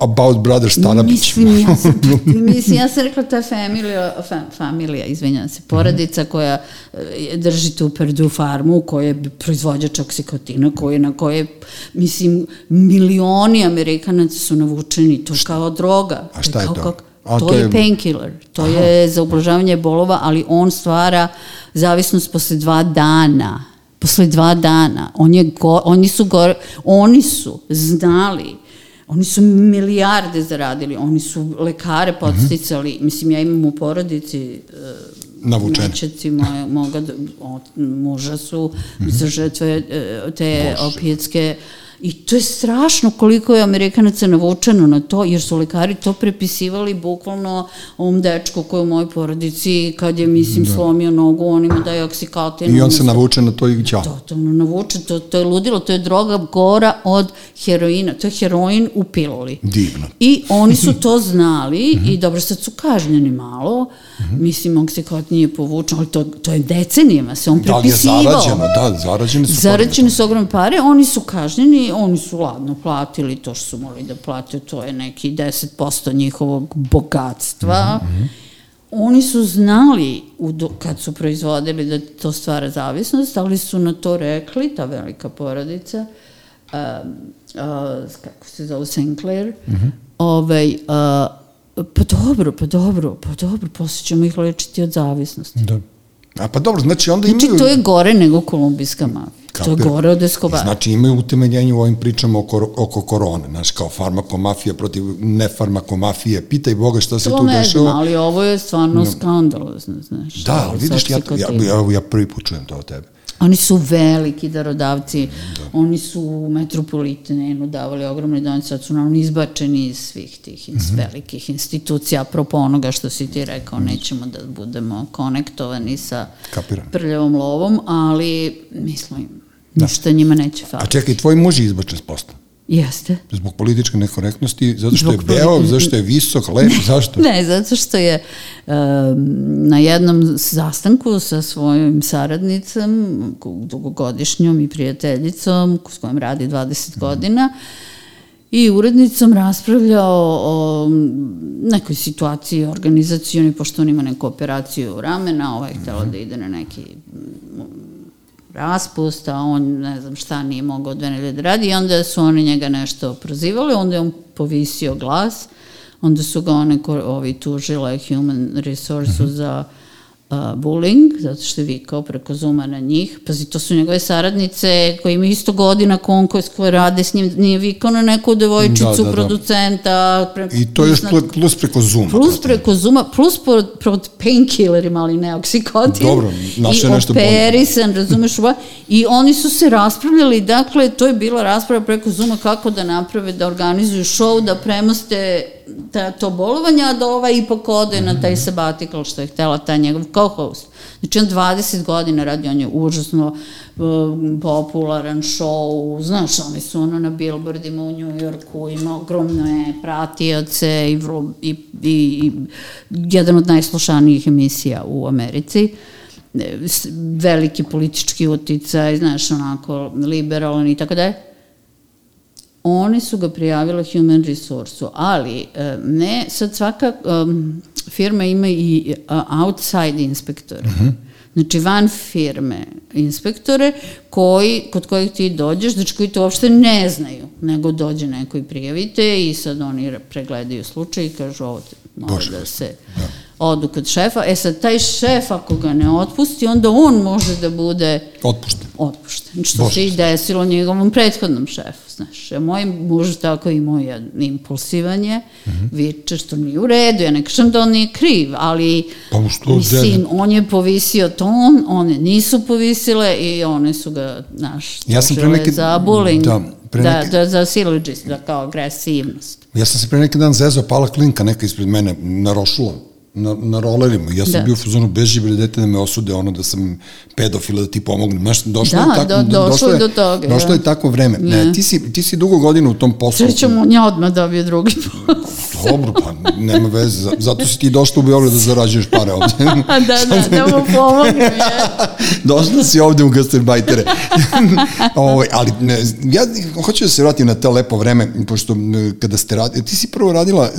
About Brothers Starabić. Mislim, ja sam, mislim, ja sam rekla, to je familija, fa, familija, izvinjam se, porodica koja e, drži tu Perdue farmu, koja je proizvođač oksikotina, koje, na koje, mislim, milioni Amerikanaca su navučeni, to kao droga. A šta je to? Kao, A, to, to je, je painkiller, to Aha. je za ublažavanje bolova, ali on stvara zavisnost posle dva dana posle dva dana. On je go, oni, su go, oni su znali Oni su milijarde zaradili, oni su lekare podsticali, mm -hmm. mislim ja imam u porodici uh, navučene. Nečeci moje, moga, od, muža su mm -hmm. za žrtve uh, te Bože. opijetske I to je strašno koliko je Amerikanaca navučeno na to, jer su lekari to prepisivali bukvalno ovom dečku koji u mojoj porodici, kad je, mislim, da. slomio nogu, on ima daje oksikatin. I on se navuče na to i ćao. Totalno navuče, to, to je ludilo, to je droga gora od heroina, to je heroin u piluli. Divno. I oni su to znali i dobro, sad su kažnjeni malo, -hmm. mislim, oksikatin nije povučen, ali to, to je decenijama, se on prepisivao. Da, je zarađeno, da, zarađeni su Zarađeni su ogromne pare, oni su kažnjeni, oni su ladno platili to što su morali da plate, to je neki 10% njihovog bogatstva. Mm -hmm. Oni su znali u, kad su proizvodili da to stvara zavisnost, ali su na to rekli, ta velika porodica, uh, uh, kako se zove, Sinclair, mm -hmm. ovaj, uh, pa dobro, pa dobro, pa dobro, posle ćemo ih lečiti od zavisnosti. Da. A pa dobro, znači onda znači, imaju... Znači to je gore nego kolumbijska mafija. Kapir. To je gore od Escobara. Znači imaju utemeljenje u ovim pričama oko, oko korone, znaš, kao farmakomafija protiv nefarmakomafije, pitaj Boga šta se to tu dešava. To ne znam, ali ovo je stvarno no. skandalozno, znaš. Da, ali vidiš, ja, ja, ja, ja prvi put čujem to od tebe. Oni su veliki darodavci, da. oni su u Metropolitenu davali ogromne donje, sad su nam izbačeni iz svih tih mm -hmm. velikih institucija, apropo onoga što si ti rekao, mm -hmm. nećemo da budemo konektovani sa Kapiram. prljavom lovom, ali mislim, da. ništa njima neće faliti. A čekaj, tvoj muž je izbačen s posta? Jeste. Zbog političke nekorektnosti, zato što Zbog je beo, zato što je visok, lep, zašto? Ne, zato što je um, na jednom zastanku sa svojim saradnicom, dugogodišnjom i prijateljicom, s kojom radi 20 mm. godina, i urednicom raspravljao o nekoj situaciji organizacijoni, pošto on ima neku operaciju ramena, ovaj je htjela da ide na neki raspust, a on ne znam šta nije mogao dve nedelje da radi i onda su oni njega nešto prozivali, onda je on povisio glas, onda su ga one ovi tužile Human Resource mm -hmm. za uh, bullying, zato što je vikao preko Zuma na njih. Pazi, to su njegove saradnice koji imaju isto godina konkurs koje rade s njim, nije vikao na neku devojčicu, da, da, da. producenta. Pre, I to još plus, plus preko Zuma. Plus preko Zuma, plus pod, pod painkillerima, ali ne oksikotin. Dobro, naše nešto bolje. I operisan, razumeš, i oni su se raspravljali, dakle, to je bila rasprava preko Zuma kako da naprave, da organizuju show, da premoste ta, to bolovanje, a da ova ipak ode mm -hmm. na taj sabatikal što je htela ta njegov co-host. Znači on 20 godina radi, on je užasno um, popularan show, znaš, oni su ono na billboardima u New Yorku, ima ogromne pratioce i, vrlo, i, i, i jedan od najslušanijih emisija u Americi e, veliki politički uticaj, znaš, onako liberalan i tako dalje Oni su ga prijavile Human Resource-u, ali e, ne, sad svaka um, firma ima i outside inspektore. Uh mhm. -huh. Znači van firme inspektore koji, kod kojih ti dođeš, znači koji to uopšte ne znaju, nego dođe neko i prijavite i sad oni pregledaju slučaj i kažu ovo mora Bože. da se da. Odu kod šefa. E sad, taj šef ako ga ne otpusti, onda on može da bude otpušten. Otpušten. Što se i desilo njegovom prethodnom šefu. Znaš, moj muž tako imao jedan impulsivan je, mm -hmm. viče što nije u redu, ja ne kažem da on nije kriv, ali pa što mislim, on je povisio ton, one nisu povisile i one su ga, znaš, ja sam pre neki, za bullying, da, pre da, da, za syllogism, da kao agresivnost. Ja sam se pre neki dan zezao, pala klinka neka ispred mene, narošula na, na rolerima. Ja sam Da. bio u fazonu beži bre dete da me osude ono da sam pedofila da ti pomognem. Znaš, došlo Da, je tako, do- došlo je do toga, Došlo da. je takvo vreme. Ne. Ne, ti, si, ti si dugo godina u tom poslu. Srećom, on je odmah dobio drugi posao. Dobro, pa nema veze. za- Zato si ti došla u Beograd da zarađuješ pare ovde. A da, da, da mu pomognem. Došla si ovde u gastarbajtere. Ovo, ali ne, ja hoću da se vratim na to lepo vreme, pošto kada ste radili, ti si prvo radila, e,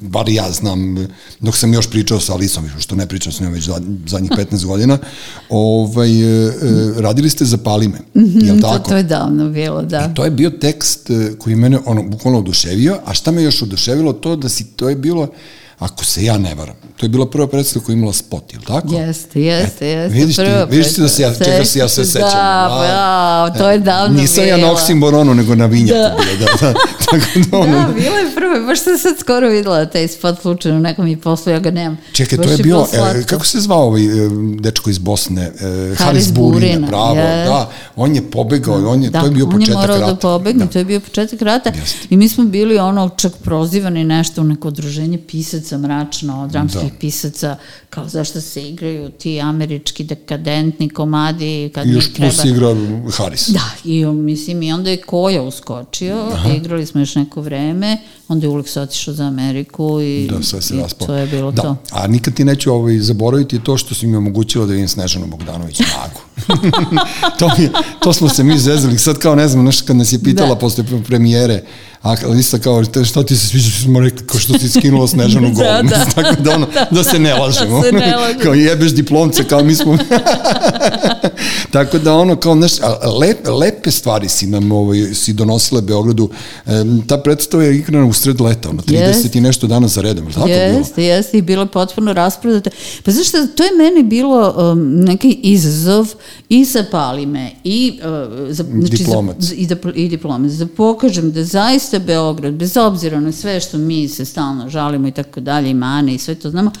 bar ja znam, e, dok sam još pričao sa Alisom, što ne pričam s njom već zad- zadnjih 15 godina, ovaj, e, e, radili ste za Palime, je li To, tako? to je davno bilo, da. I to je bio tekst e, koji mene ono, bukvalno oduševio, a šta me još oduševilo to da si, to je bilo, ako se ja ne varam, to je bila prva predstava koja je imala spot, je li tako? Jeste, jeste, jeste. Vidiš ti, prva vidiš ti da se ja, čega se ja sve sećam. Da, bravo, to je davno Nisam ja bilo. na Oksimboronu, nego na Vinjaku da. bila, da, da. Tako da, ono, Da, bilo je prvo, baš sam sad skoro videla taj spot slučajno, neko mi je poslao, ja ga nemam. Čekaj, Baš to je bilo, e, kako se zvao ovaj e, dečko iz Bosne? E, Haris, Burina, bravo, da. On je pobegao, on je, da, to je bio on početak je morao rata. da pobegne, to je bio početak rata Jeste. i mi smo bili ono čak prozivani nešto u neko udruženje pisaca mračno, dramskih Da. pisaca, kao zašto se igraju ti američki dekadentni komadi kad I još treba... plus igra Haris. Da, i mislim, i onda je Koja uskočio, Aha. igrali smo još neko vreme, onda je Uleks otišao za Ameriku i, Da, sve se i raspao. to je bilo da. to. A nikad ti neću ovaj, zaboraviti to što si mi omogućila da vidim Snežanu Bogdanović magu. to, mi, to smo se mi zezali. Sad kao ne znam, nešto kad nas je pitala da. posle premijere, a Lisa kao, "Te, šta ti se sviđa, smo rekli, kao što ti skinula Snežanu Da, golu. da. Tako da, ono, da se ne lažemo. Da se ne lažemo. kao jebeš diplomce, kao mi smo... Tako da ono kao znaš, a, lep, lepe stvari si nam ovaj, si donosile Beogradu. E, ta predstava je igrana u sred leta, ono, 30 Jest. i nešto dana za redom, tako bilo? Jeste, jeste, i bilo je potpuno rasprodate. Pa znaš šta, to je meni bilo um, neki izazov i za Palime, i, uh, za, Diplomac. Za, i, da, i diplomac, da pokažem da zaista Beograd, bez obzira na sve što mi se stalno žalimo i tako dalje, i mane i sve to znamo,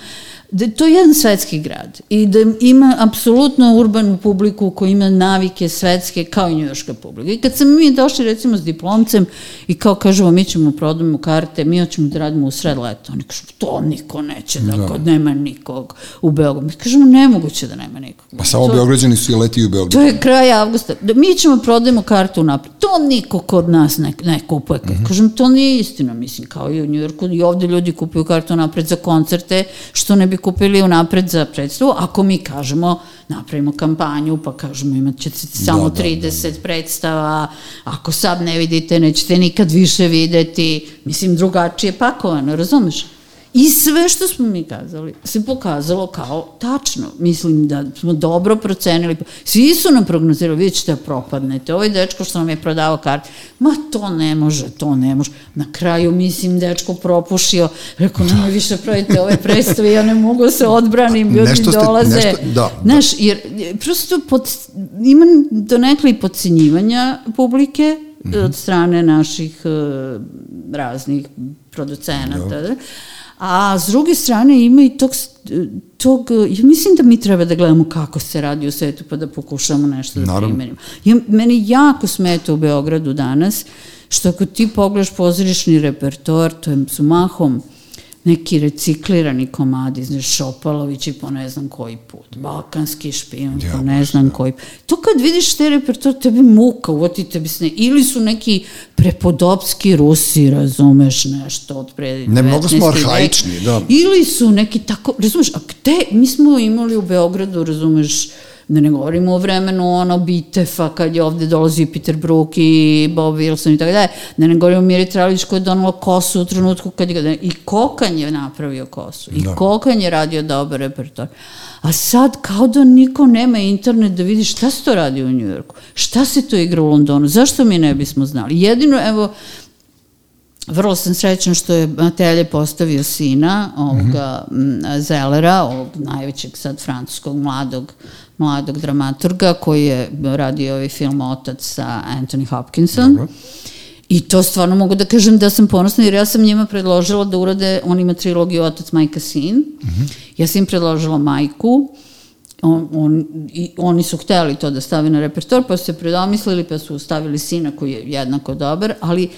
da je to jedan svetski grad i da ima apsolutno urbanu publiku koja ima navike svetske kao i njujoška publika. I kad sam mi došli recimo s diplomcem i kao kažemo mi ćemo prodamo karte, mi hoćemo da radimo u sred leta. Oni kažu to niko neće da, Da. kod nema nikog u Beogradu. Mi kažemo nemoguće da nema nikog. Pa samo To- Beograđani su i leti u Beograd. To je kraj avgusta. Da mi ćemo prodajemo kartu napred. To niko kod nas ne, ne kupuje. Mhm. Kažem, to nije istina, mislim, kao i u Njujorku. I ovde ljudi kupuju kartu napred za koncerte, što ne bi kupili unapred za predstavu. Ako mi kažemo, napravimo kampanju, pa kažemo imat ćete samo Da, da, 30 predstava, ako sad ne vidite, nećete nikad više videti. Mislim, drugačije pakovano, razumeš? I sve što smo mi kazali se pokazalo kao tačno. Mislim da smo dobro procenili. Svi su nam prognozirali, vidjet ćete da propadnete. Ovaj dečko što nam je prodavao karte, ma to ne može, to ne može. Na kraju, mislim, dečko propušio. Rekao, nemoj više pravite ove predstave, ja ne mogu da se odbranim, ljudi Nešto ste- dolaze. nešto- da, da. Znaš, jer prosto pod, ima donekle i podcenjivanja publike Mhm. od strane naših e, raznih producenata. Da. A s druge strane ima i tog, tog, ja mislim da mi treba da gledamo kako se radi u svetu pa da pokušamo nešto da Naravno. primenimo. Ja, meni jako smeta u Beogradu danas što ako ti pogledaš pozorišni repertoar, to je su mahom neki reciklirani komadi, znaš, Šopalović i po ne znam koji put, Balkanski špijun, Ja, po ne znam da. koji put. To kad vidiš te repertoar, tebi muka, uvoti tebi sne. Ili su neki prepodopski Rusi, razumeš nešto od pre Ne, mnogo smo 19. vek. arhaični, da. Ili su neki tako, razumeš, a gde, mi smo imali u Beogradu, razumeš, da ne govorimo o vremenu ono Bitefa kad je ovde dolazio Peter Brook i Bob Wilson i tako dalje, da ne govorimo o Miri Tralić koja je donala kosu u trenutku kad je, i Kokan je napravio kosu, i Da. Kokan je radio dobar repertoar. A sad kao da niko nema internet da vidi šta se to radi u Njujorku, šta se to igra u Londonu, zašto mi ne bismo znali. Jedino, evo, vrlo sam srećna što je Matelje postavio sina ovoga mm Zelera, ovog najvećeg sad francuskog mladog mladog dramaturga koji je radio ovaj film Otac sa Anthony Hopkinson. Dobro. I to stvarno mogu da kažem da sam ponosna jer ja sam njima predložila da urade, on ima trilogiju Otac, Majka, Sin. Ja sam im predložila Majku, on, on, i oni su hteli to da stave na repertoar, pa su se predomislili, pa su stavili sina koji je jednako dobar, ali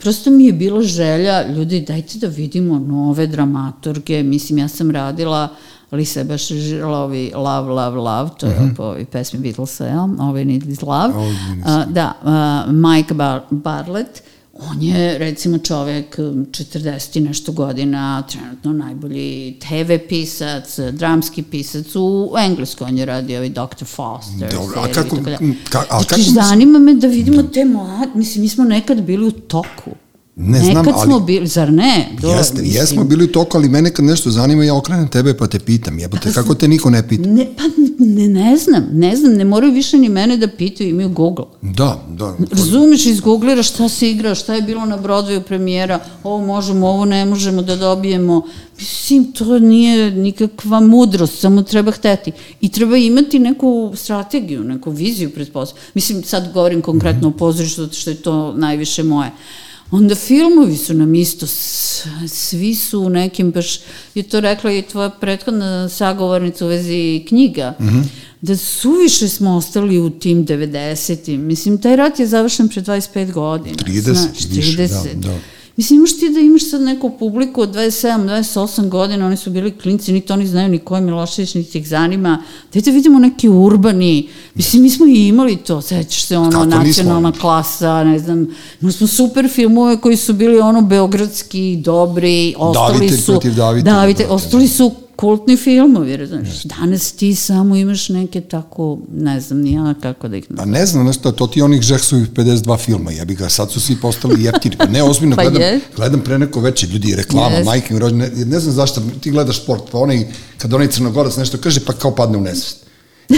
prosto mi je bilo želja, ljudi, dajte da vidimo nove dramaturge, mislim, ja sam radila Lisa baš žila ovi Love, Love, Love, to je mm -hmm. po ovoj pesmi Beatlesa, ja, All Need Is Love. Oh, uh, da, uh, Mike Bar Barlett, on je recimo čovek 40 i nešto godina, trenutno najbolji TV pisac, dramski pisac u Engleskoj, on je radio ovaj Dr. Foster. Dobro, a kako, ka, a znači, kako... zanima me da vidimo da. te mlade, mislim, mi smo nekad bili u toku. Ne Nekad znam, ali... smo bili, zar ne? Do, jeste, mislim... jesmo bili u toku, ali mene kad nešto zanima, ja okrenem tebe pa te pitam. Jebote, pa, kako te niko ne pita? Ne, pa ne, ne znam, ne znam, ne moraju više ni mene da pitaju, imaju Google. Da, da. Razumeš, izgoogliraš šta se igra, šta je bilo na Broadwayu premijera, ovo možemo, ovo ne možemo da dobijemo. Mislim, to nije nikakva mudrost, samo treba hteti. I treba imati neku strategiju, neku viziju pred posao. Mislim, sad govorim konkretno mm -hmm. o pozorištu, što je to najviše moje. Uh, Onda filmovi su nam isto, svi su u nekim, baš je to rekla i tvoja prethodna sagovornica u vezi knjiga, mm -hmm. da suviše smo ostali u tim 90-im. Mislim, taj rat je završen pre 25 godina. 30, znaš, 30. više, da, da. Mislim, imaš ti da imaš sad neku publiku od 27, 28 godina, oni su bili klinci, niti oni znaju ni ko je Milošević, niti ih zanima. Dajte vidimo neki urbani, mislim, mi smo i imali to, sećaš se, ono, Kako nacionalna nismo? klasa, ne znam, imali smo super filmove koji su bili ono beogradski, dobri, ostali Davite su... protiv Davite. Davite, ostali su kultni filmovi, razumiješ. Danas ti samo imaš neke tako, ne znam ni ja kako da ih... Pa ne znam, nešto, to ti onih Žeksovih 52 filma, ja bih ga, sad su svi postali jeftini, pa ne, ozbiljno, pa gledam, je. gledam pre neko veće ljudi, reklama, yes. majke mi rođene, ne, ne znam zašto, ti gledaš sport, pa onaj, kad onaj crnogorac nešto kaže, pa kao padne u nesvest.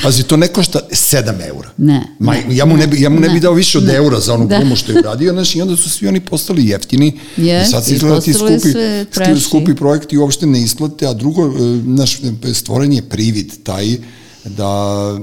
Pazi, to ne košta 7 eura. Ne. Ma, ja mu ne bi, ja mu ne, ne bi dao više od ne. eura za onu da. glumu što je uradio, znaš, i onda su svi oni postali jeftini. Yes, I sad se izgleda ti skupi, skupi projekti uopšte ne isplate, a drugo, e, znaš, stvoren je privid taj, da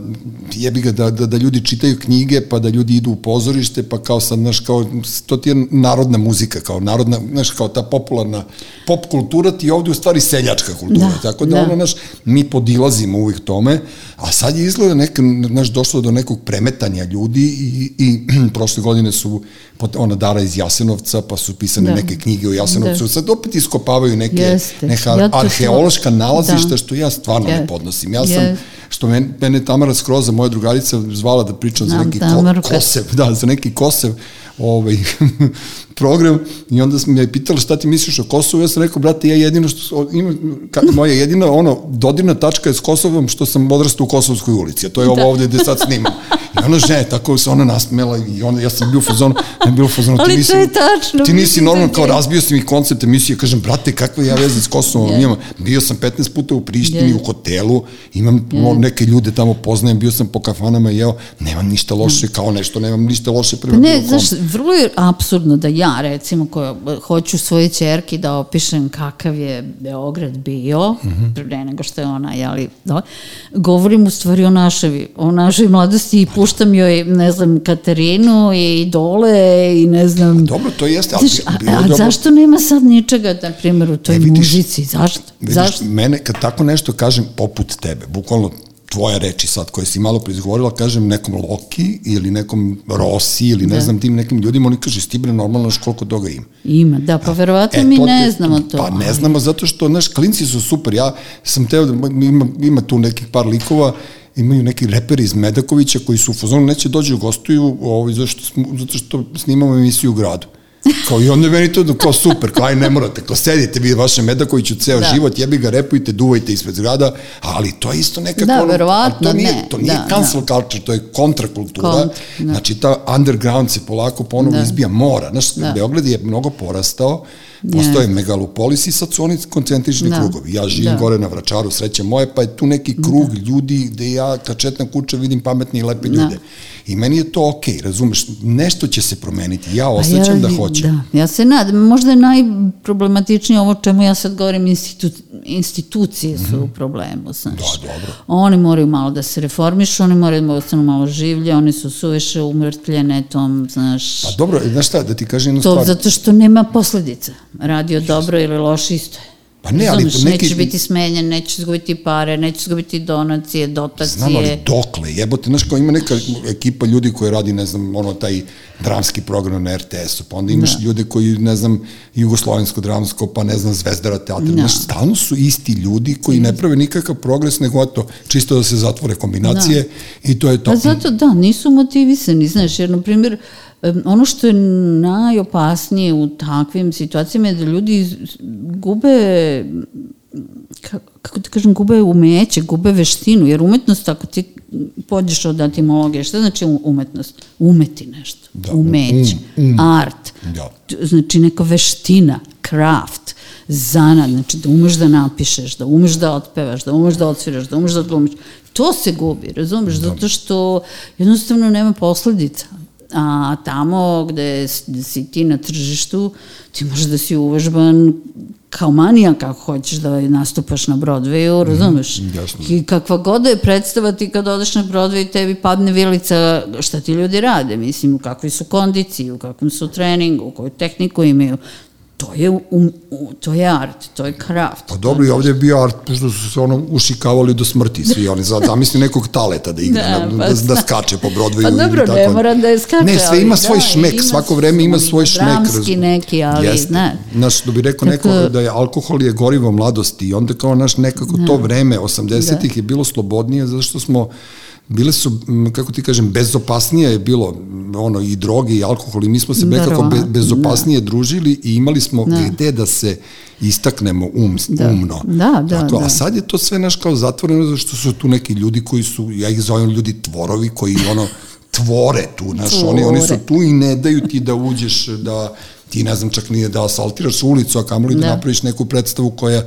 jebi ga da, da, da ljudi čitaju knjige pa da ljudi idu u pozorište pa kao sad znaš kao to ti je narodna muzika kao narodna znaš kao ta popularna pop kultura ti je ovde u stvari seljačka kultura da, tako da, da. ono naš mi podilazimo uvijek tome a sad je izgleda neka naš došlo do nekog premetanja ljudi i, i prošle godine su ona Dara iz Jasenovca pa su pisane da. neke knjige o Jasenovcu da. sad opet iskopavaju neke Jeste. neka ja arheološka nalazišta da. što ja stvarno ja. ne podnosim ja sam što mene, mene Tamara Skroza, moja drugarica, zvala da pričam za neki ko, kosev, da, za neki kosev ovaj, program i onda sam je pitala šta ti misliš o Kosovu, ja sam rekao, brate, ja jedino što, ima, ka, moja jedina ono, dodirna tačka je s Kosovom što sam odrastao u Kosovskoj ulici, a to je ovo da. ovde gde sad snimam. I ona žene, tako se ona nasmela i onda ja sam bio u fazonu, ne bio u fazonu, ti nisi, tačno. Ti nisi normalno, kao razbio sam i koncept emisije, kažem, brate, kakve ja veze s Kosovom yeah. imam, bio sam 15 puta u Prištini, yeah. u hotelu, imam yeah. neke ljude tamo poznajem, bio sam po kafanama i jeo, nemam ništa loše, kao nešto, nemam ništa loše prema pa ne, znaš, vrlo je absurdno da ja, recimo, koja hoću svoje čerki da opišem kakav je Beograd bio, mm -hmm. pre nego što je ona, jeli, da, govorim u stvari o našoj, o našoj mladosti i puštam joj, ne znam, Katarinu i Idole i ne znam... Dobro, to jeste, ali Znaš, a, a, a zašto nema sad ničega, na primjer, u toj e, vidiš, muzici? Zašto? Vidiš, zašto? Mene, kad tako nešto kažem, poput tebe, bukvalno tvoje reči sad koje si malo prizgovorila, kažem nekom Loki ili nekom Rossi ili ne da. znam tim nekim ljudima, oni kaže stibre normalno koliko toga ima. Ima, da, pa verovatno e, mi ne znamo to. Pa ne znamo zato što, znaš, klinci su super, ja sam teo da ima, ima tu nekih par likova imaju neki reperi iz Medakovića koji su u fazonu neće dođu u gostuju ovaj, zašto, zato što snimamo emisiju u gradu. Kao i onda je meni to kao super, kao aj ne morate, kao sedite vi vaše Medakoviću ceo da. život, jebi ga, repujte, duvajte ispred zgrada, ali to je isto nekako... Da, verovatno, to nije, ne. To nije da, cancel da. culture, to je kontrakultura. Kontra, da. Znači, ta underground se polako ponovo da. izbija mora. Znaš, da. Beograd je mnogo porastao, Postoje yes. megalopolis i sad su oni koncentrični da. krugovi. Ja živim da. gore na Vračaru, sreće moje, pa je tu neki krug da. ljudi gde ja kad četna kuća vidim pametne i lepe da. ljude. I meni je to okej, okay, razumeš, nešto će se promeniti, ja osjećam ja, da hoćem. Da, ja se nadam, možda je najproblematičnije ovo čemu ja sad govorim, institu, institucije su mm -hmm. u problemu, znaš. Da, dobro. Oni moraju malo da se reformišu, oni moraju da ostanu malo življe, oni su suviše umrtljene tom, znaš. Pa dobro, znaš šta, da ti kažem jednu to, stvar. Zato što nema posledica radio dobro ili loše isto je. Pa ne, ali Razumeš, neki- nećeš biti smenjen, nećeš izgubiti pare, nećeš izgubiti donacije, dotacije. Znam, ali dokle, jebote, znaš, kao ima neka ekipa ljudi koji radi, ne znam, ono, taj dramski program na RTS-u, pa onda imaš Da. ljude koji, ne znam, jugoslovensko dramsko, pa ne znam, Zvezdara teatra, Da. znaš, stalno su isti ljudi koji ne prave nikakav progres, nego eto, čisto da se zatvore kombinacije i to je to. Pa zato da, nisu motivisani, znaš, jer na primjer, em, ono što je najopasnije u takvim situacijama je da ljudi gube ka- kako ti kažem, gube umeće, gube veštinu, jer umetnost, ako ti pođeš od etimologije, šta znači umetnost? Umeti nešto, Da, umeće, um, um. art, Da. znači neka veština, craft, zanad, znači da umeš da napišeš, da umeš da otpevaš, da umeš da odsviraš, da umeš da odglumiš. To se gubi, razumeš, zato što jednostavno nema posledica. A tamo gde, si ti na tržištu, ti možeš da si uvežban kao manijak ako hoćeš da nastupaš na Broadwayu, razumeš? jasno. I kakva god da je predstava ti kad odeš na Broadway tebi padne vilica šta ti ljudi rade, mislim u kakvoj su kondiciji, u kakvom su treningu, koju tehniku imaju. To je, um, u- to je art, to je kraft. Pa dobro, i ovdje je bio art, pošto su se ono ušikavali do smrti svi oni, zamisli nekog taleta da igra, Da, da, pa da, da skače po Broadwayu. Pa dobro, tako. ne mora da je skače, Ne, sve ali ima da, svoj šmek, ima svako vreme ima svoj šmek. dramski neki, ali, Jeste. znaš. Znaš, što bi rekao Tako- neko da je alkohol je gorivo mladosti i onda kao naš nekako to vreme, 80-ih je bilo slobodnije zato što smo bile su, kako ti kažem, bezopasnije je bilo ono i droge i alkohol i mi smo se nekako be, Verovatno, bezopasnije družili i imali smo gde da se istaknemo um, Da. umno. Da, da, Tako, da. A sad je to sve naš kao zatvoreno zato što su tu neki ljudi koji su, ja ih zovem ljudi tvorovi koji ono tvore tu, znaš, oni, oni su Tvore. tu i ne daju ti da uđeš, da ti ne znam čak nije da asaltiraš ulicu, a kamoli da, Da. napraviš neku predstavu koja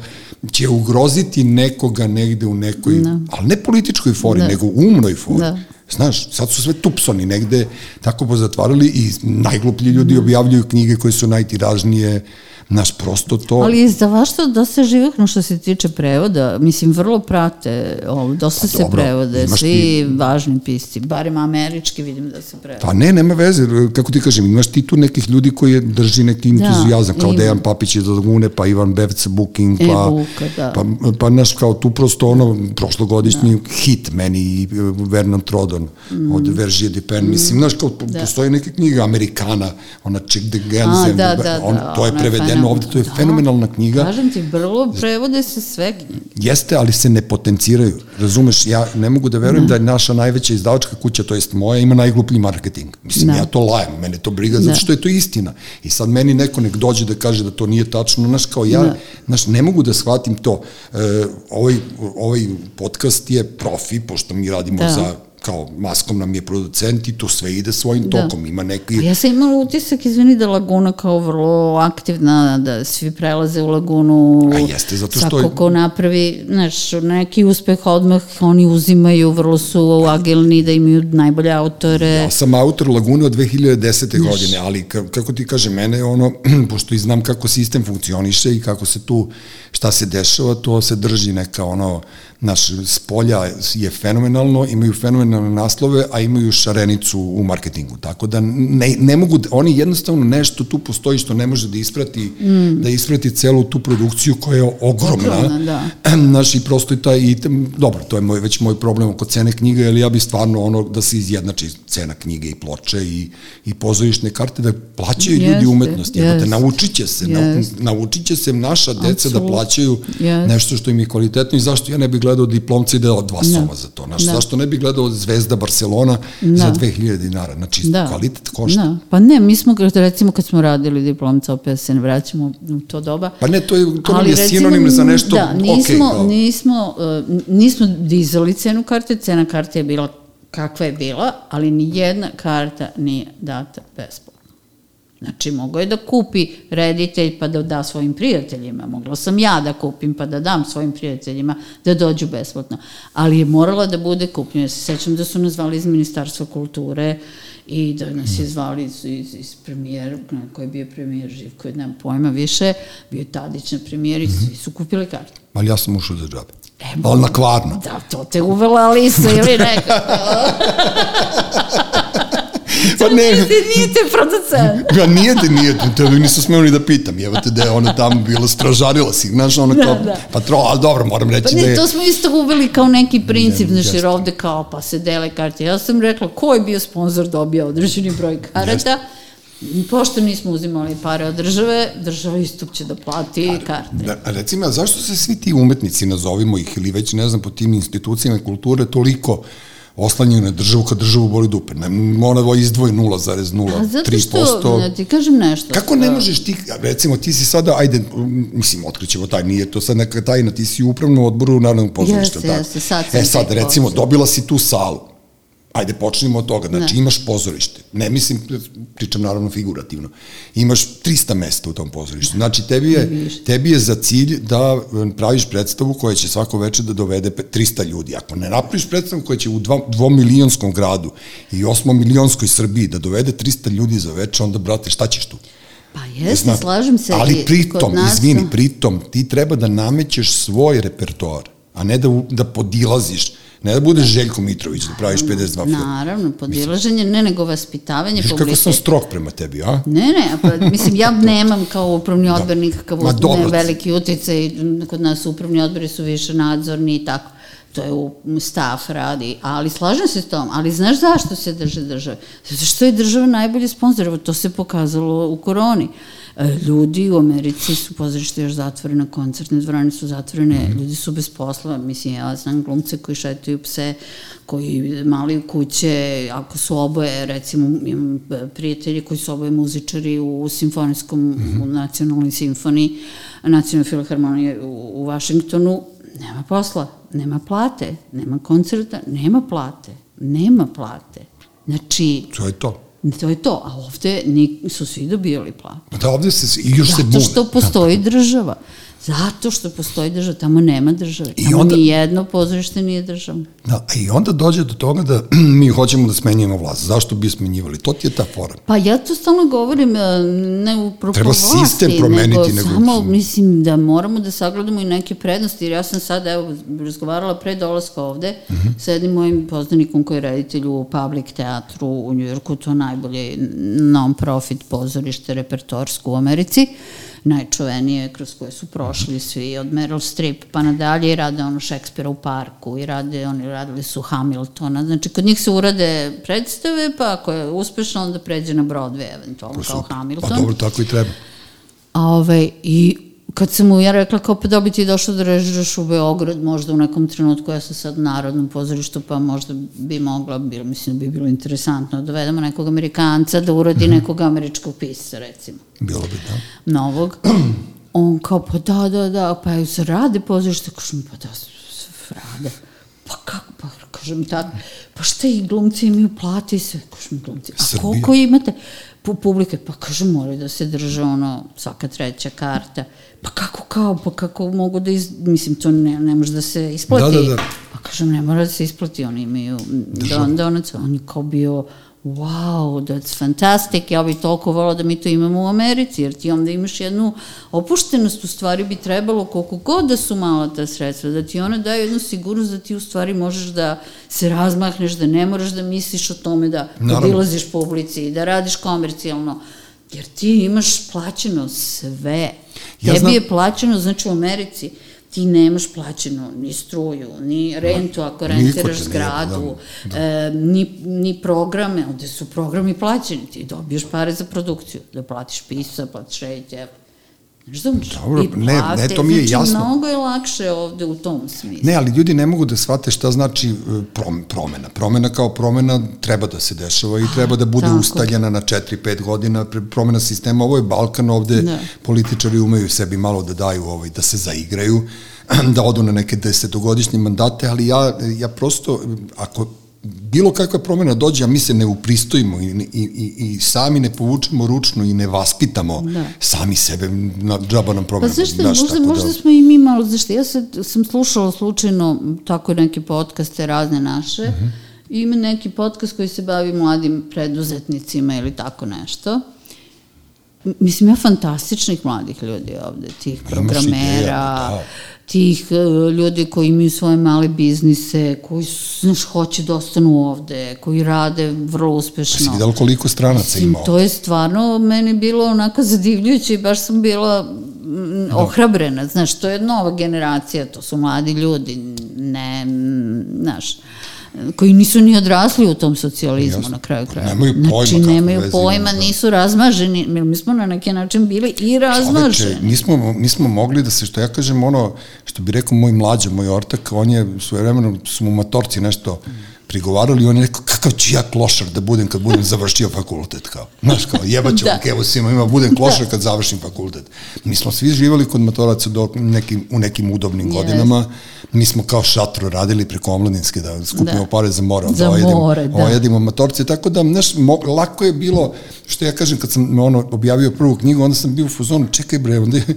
će ugroziti nekoga negde u nekoj, Da. ali ne političkoj fori, Da. nego umnoj fori. Da. Znaš, sad su sve tupsoni negde tako pozatvarali i najgluplji ljudi objavljuju knjige koje su najtiražnije, naš prosto to... Ali izdavaštvo dosta živahno što se tiče prevoda, mislim, vrlo prate, ovo, dosta Pa se dobro, prevode, svi ti- važni pisci, barem američki vidim da se prevode. Pa ne, nema veze, kako ti kažem, imaš ti tu nekih ljudi koji drži neki entuzijazam, kao ima. Dejan Papić iz Lagune, pa Ivan Bevca Booking, E, pa, Buka, da. pa, pa naš kao tu prosto ono, prošlogodišnji hit meni i e, Vernon Trodon Mm. od Veržije de Pen, mislim, znaš, kao po- postoje neke knjige Amerikana, ona Chick the Genzen, da, da, on, da, to je prevedeno fenomenalna. ovde, to je Da. fenomenalna knjiga, Kažem ti, vrlo prevode se sve knjige. Jeste, ali se ne potenciraju. Razumeš, ja ne mogu da verujem da je naša najveća izdavačka kuća, to jest moja, ima najgluplji marketing. Mislim, Da. ja to lajem, mene to briga, zato Da. što je to istina. I sad meni neko nek dođe da kaže da to nije tačno, znaš, kao ja, Da. znaš, ne mogu da shvatim to. E, ovaj, ovaj podcast je profi, pošto mi radimo Da. za kao maskom nam je producent i to sve ide svojim Da. tokom. Ima neki... A ja sam imala utisak, izvini, da Laguna kao vrlo aktivna, da svi prelaze u Lagunu. A jeste, zato što Svako ko napravi, znaš, neki uspeh odmah oni uzimaju, vrlo su agilni, da imaju najbolje autore. Ja sam autor Lagune od 2010. godine, ali ka- kako ti kaže, mene je ono, pošto i znam kako sistem funkcioniše i kako se tu, šta se dešava, to se drži neka ono, naš spolja je fenomenalno, imaju fenomenalne naslove, a imaju šarenicu u marketingu, tako da ne, ne mogu, da- oni jednostavno nešto tu postoji što ne može da isprati, da isprati celu tu produkciju koja je ogromna, Ogromna, da. Znaš, i prosto i taj, i, tem- dobro, to je moj, već moj problem oko cene knjiga, jer ja bi stvarno ono, da se izjednači cena knjige i ploče i, i pozorišne karte, da plaćaju ljudi Jeste, umetnost. Jeste, jeste. naučit će se, na, Jeste. naučit će se naša deca da Apsolutno. plaćaju Jeste. nešto što im je kvalitetno i zašto ja ne bih gledao diplomca i dao dva soma za to. Znaš, Da. zašto ne bih gledao Zvezda Barcelona za 2000 dinara? Znači, Da. kvalitet košta. Da. Pa ne, mi smo, recimo, kad smo radili diplomca, opet se ne vraćamo u to doba, Pa ne, to, je, to nam je recimo, sinonim za nešto da, nismo, ok. Kao. nismo, uh, nismo dizali cenu karte, cena karte je bila kakva je bila, ali ni jedna karta nije data besplatno. Znači, mogao je da kupi reditelj pa da da svojim prijateljima. Mogla sam ja da kupim pa da dam svojim prijateljima da dođu besplatno. Ali je morala da bude kupljena. Ja se sećam da su nas zvali iz Ministarstva kulture i da nas je zvali iz, iz, iz premijera, koji je bio premijer Živko, nemam pojma više, bio je Tadić na premijeri, svi su kupili karte. Ali ja sam ušao za džabe. E, Ali na kvarno. Da, to te uvela Alisa ili nekako. Pa ne. Ti nije te producent. Ja nije ti, nije ti, te nisam smeo ni da pitam, evo te da je ona tamo bila stražarila si, znaš, ono Da, kao da. patro, ali dobro, moram reći Pa da ne, je... to smo isto uveli kao neki princip, Ne, znaš, jeste. jer ovde kao pa se dele karte. Ja sam rekla, ko je bio sponsor dobio određeni broj karata, pošto nismo uzimali pare od države, država istup će da plati karte. Da, a recimo, a zašto se svi ti umetnici, nazovimo ih, ili već, ne znam, po tim institucijama kulture, toliko oslanjaju na državu kad državu boli dupe? Ne, ona izdvoji što, 0,03%. da ti kažem nešto. Kako ne možeš ti, recimo ti si sada, ajde, mislim, otkrićemo taj, nije to sad neka tajna, ti si u upravnom odboru Narodnog pozorišta. Jeste, tako? jeste, sad sam E sad, recimo, dobila si tu salu, ajde počnemo od toga, znači Ne. imaš pozorište, ne mislim, pričam naravno figurativno, imaš 300 mesta u tom pozorištu, znači tebi je, tebi je za cilj da e, praviš predstavu koja će svako veče da dovede pe- 300 ljudi, ako ne napraviš predstavu koja će u dva, dvomilijonskom gradu i osmomilionskoj Srbiji da dovede 300 ljudi za veče, onda, brate, šta ćeš tu? Pa jeste, Zna- slažem se. Ali pritom, nas- izvini, pritom, ti treba da namećeš svoj repertoar, a ne da, da podilaziš, ne da budeš Željko Mitrović, da praviš 52 filma. Naravno, podilaženje, ne nego vaspitavanje Viš publike. kako sam strog prema tebi, a? Ne, ne, pa, mislim, ja nemam kao upravni odbor nikakav Ma, ne, veliki uticaj, kod nas upravni odbori su više nadzorni i tako, to je u staff radi, ali slažem se s tom, ali znaš zašto se drže države? Zato što je država najbolji sponsor, to se pokazalo u koroni. E, Ljudi u Americi su pozorište još zatvorene, koncertne dvorane su zatvorene, Mhm. ljudi su bez posla, mislim, ja znam glumce koji šetaju pse, koji mali kuće, ako su oboje, recimo, imam prijatelji koji su oboje muzičari u simfonijskom, Mhm. u nacionalnoj simfoniji, nacionalnoj filharmoniji u, u Vašingtonu, nema posla, nema plate, nema koncerta, nema plate, nema plate. Znači, To je to. To je to, a ovde ni, su svi dobijali platu. Da ovde se, i još se Zato bune. što postoji država. Zato što postoji država, tamo nema države. I Tamo onda- ni jedno pozorište nije državno. Da, a i onda dođe do toga da mi hoćemo da smenjujemo vlast. Zašto bi smenjivali? To ti je ta fora. Pa ja to stalno govorim, e, ne u propos Treba vlasti, sistem promeniti, nego, nego- samo mislim da moramo da sagledamo i neke prednosti, jer ja sam sad, evo, razgovarala pre dolaska ovde Mhm. sa jednim mojim poznanikom koji je reditelj u Public teatru u Njujorku, to najbolje non-profit pozorište repertorsko u Americi, najčuvenije kroz koje su prošli svi od Meryl Streep pa nadalje i rade ono Šekspira u parku i rade, oni radili su Hamiltona, znači kod njih se urade predstave pa ako je uspešno onda pređe na Broadway eventualno kao Super. Hamilton. Pa dobro, tako i treba. A ovaj, i kad sam mu ja rekla kao pa da bi ti došao da režiraš u Beograd možda u nekom trenutku, ja sam sad u Narodnom pozorištu pa možda bi mogla, bilo, mislim da bi bilo interesantno da dovedemo nekog Amerikanca da uradi Mhm. nekog američkog pisca recimo Bilo bi, da. novog. On kao, pa da, da, da, pa jel se rade pozorište? Kažem, pa da, se rade. Pa kako, pa kažem tako, pa šta i glumci imaju plati i sve, kažem glumci, a Srbija. koliko imate pu- publike? Pa kažem, moraju da se drže ono, svaka treća karta. Pa kako kao, pa kako mogu da, iz... mislim, to ne, ne može da se isplati. Da, da, da. Pa kažem, ne mora da se isplati, oni imaju don, donac, on je kao bio, wow, that's fantastic, ja bih toliko volila da mi to imamo u Americi, jer ti onda imaš jednu opuštenost, u stvari bi trebalo koliko god da su mala ta sredstva, da ti ona daje jednu sigurnost da ti u stvari možeš da se razmahneš, da ne moraš da misliš o tome da podilaziš publici, da radiš komercijalno, jer ti imaš plaćeno sve. Ja Tebi znam- je plaćeno, znači u Americi, ti nemaš plaćeno ni struju, ni rentu ako rentiraš zgradu, jebe, e, ni, ni programe, ovde su programi plaćeni, ti dobiješ pare za produkciju, da platiš pisa, platiš reditelja, Znaš Dobro, i ne, ne, to mi je znači, jasno. mnogo je lakše ovde u tom smislu. Ne, ali ljudi ne mogu da shvate šta znači e, prom- promena. Promena kao promena treba da se dešava i treba da bude tako. ustaljena na 4-5 godina. Promena sistema, ovo je Balkan, ovde Da. političari umeju sebi malo da daju, ovaj, da se zaigraju, da odu na neke desetogodišnje mandate, ali ja, ja prosto, ako bilo kakva promena dođe, a mi se ne upristojimo i, i, i, i sami ne povučemo ručno i ne vaspitamo Da. sami sebe, na džaba nam Pa promena. zašto, znaš, možda, možda da- smo i mi malo, zašto, ja sad sam slušala slučajno tako neke podcaste razne naše, Mhm. i ima neki podcast koji se bavi mladim preduzetnicima ili tako nešto. mislim, ima fantastičnih mladih ljudi ovde, tih programera, ideja, da. Tih uh, ljudi koji imaju svoje male biznise, koji, znaš, hoće da ostanu ovde, koji rade vrlo uspešno. Si videla koliko stranaca Mislim, ima to je stvarno meni bilo onako zadivljujuće i baš sam bila mm, ohrabrena, znaš, to je nova generacija, to su mladi ljudi, ne, znaš, koji nisu ni odrasli u tom socijalizmu Jasno. na kraju kraja. Nemaju pojma Znači, nemaju pojma, da. nisu razmaženi, mi smo na neki način bili i Čoveče, razmaženi. nismo, nismo mogli da se, što ja kažem, ono, što bi rekao moj mlađa, moj ortak, on je svoje vremeno, su mu matorci nešto prigovarali on je rekao, kakav ću ja klošar da budem kad budem završio fakultet, kao, znaš, kao, jebaću Da. da. evo svima, ima, budem klošar kad završim fakultet. Mi smo svi živali kod matoraca do nekim, u nekim udobnim Yes. godinama, mi smo kao šatro radili preko omladinske da skupimo Da. pare za more, Za da ojedemo, more, da. ojedemo matorce, tako da, znaš, mo, lako je bilo, što ja kažem, kad sam ono, objavio prvu knjigu, onda sam bio u fuzonu, čekaj bre, onda je-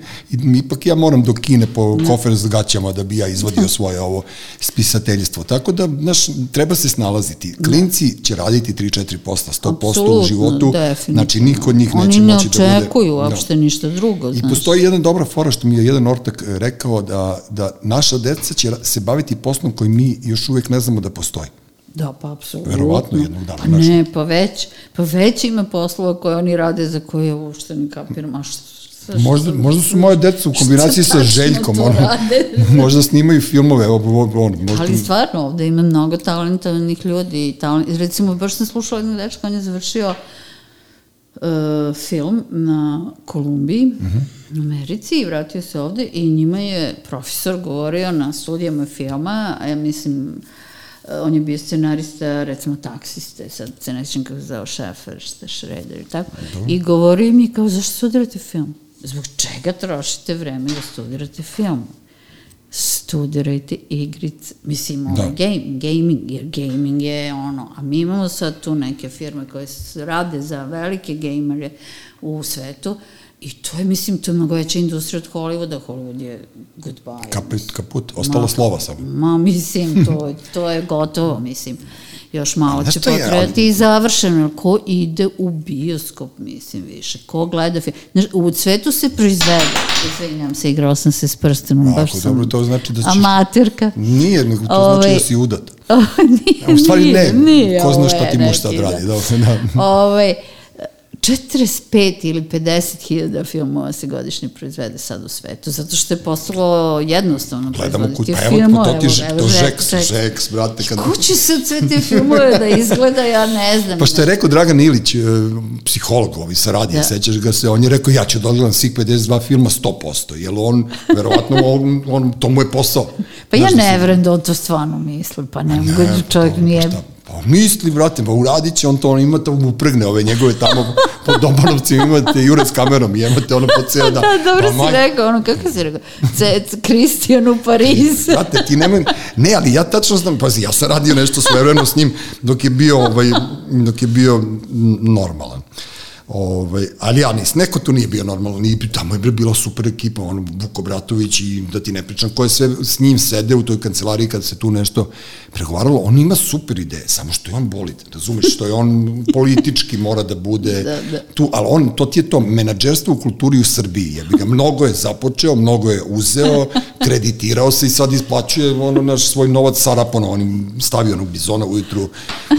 ipak ja moram do Kine po Da. kofer s gaćama da bi ja izvodio svoje ovo spisateljstvo. Tako da, znaš, treba se snalaziti. Klinci će raditi 3-4%, 100% u Apsolutno, životu, definitivno. znači niko od njih neće Oni ne moći da bude... očekuju Da. uopšte ništa drugo, I znaš. postoji jedna dobra fora što mi je jedan ortak e, rekao da, da naša deca će se baviti poslom koji mi još uvek ne znamo da postoji. Da, pa apsolutno. Verovatno jednog dana, Pa ne, pa već, pa već ima poslova koje oni rade za koje uopšte ne kapiram, a što, Možda, možda su moje deca u kombinaciji sa Željkom, ono, možda snimaju filmove, ono, možda... Ali stvarno, ovde ima mnogo talentovanih ljudi. Talent, recimo, baš sam slušala jednog dečka, on je završio uh, film na Kolumbiji, uh. -huh. u Americi i vratio se ovde i njima je profesor govorio na studijama filma, a ja mislim, uh, on je bio scenarista, recimo, taksiste, sad se ne sjećam kako se zao Šefer, šta Šreder i tako, i govorio mi kao, zašto studirate film? Zbog čega trošite vreme da studirate film? studirajte igrice, mislim, Da. da. game, gaming, jer gaming je ono, a mi imamo sad tu neke firme koje rade za velike gejmere u svetu i to je, mislim, to je mnogo veća industrija od Hollywooda, Hollywood je goodbye. Kaput, kaput, ostalo Ma, slova samo. Ma, mislim, to, to je gotovo, mislim. Još malo Znaš će potrebati ali- i završeno. Ko ide u bioskop, mislim, više? Ko gleda film? Znaš, u svetu se proizvede. Izvinjam se, igrala sam se s prstenom. Ako baš sam dobro, to znači da ćeš- Amaterka. Nije, nego to znači Ovaj, da si udat. nije, A u stvari nije, ne, nije, ko zna šta je ti neki, sad da. radi. Da, da. Ovaj, 45 ili 50 hiljada filmova se godišnje proizvede sad u svetu, zato što je postalo jednostavno Gledamo proizvoditi pa evo, pa to ti evo, to Žek- žeks, Žek- žeks, brate. Kad... Ko će se sve te filmove da izgleda, ja ne znam. Pa što je rekao Dragan Ilić, e, psiholog ovaj sa radija, Da. sećaš ga se, on je rekao ja ću da odgledam svih 52 filma 100%, jer on, verovatno, on, on, to mu je posao. Pa ja Znaš da ne verujem da on to stvarno misli, pa ne, Ne, mogu da čovjek pa, nije... Pa, šta, pa misli, brate, pa uradit će on to, on ima to uprgne ove njegove tamo po Dobanovcima, imate jure s kamerom imate ono po ceo dan. Da, dobro pa, si maj- rekao, ono, kako si rekao? Cec, Kristijan u Pariz. Brate, ti nemoj, ne, ali ja tačno znam, pazi, ja sam radio nešto svojevremeno s njim dok je bio, ovaj, dok je bio normalan. Ovaj, ali ja nis, neko tu nije bio normalno, nije, tamo je bila super ekipa, ono, Vuko Bratović i da ti ne pričam ko je sve s njim sede u toj kancelariji kad se tu nešto pregovaralo, on ima super ideje, samo što je on bolid, razumeš, što je on politički mora da bude Da, da. tu, ali on, to ti je to menadžerstvo u kulturi u Srbiji, jebi ga, mnogo je započeo, mnogo je uzeo, kreditirao se i sad isplaćuje ono naš svoj novac Sarapona, on stavio onog bizona ujutru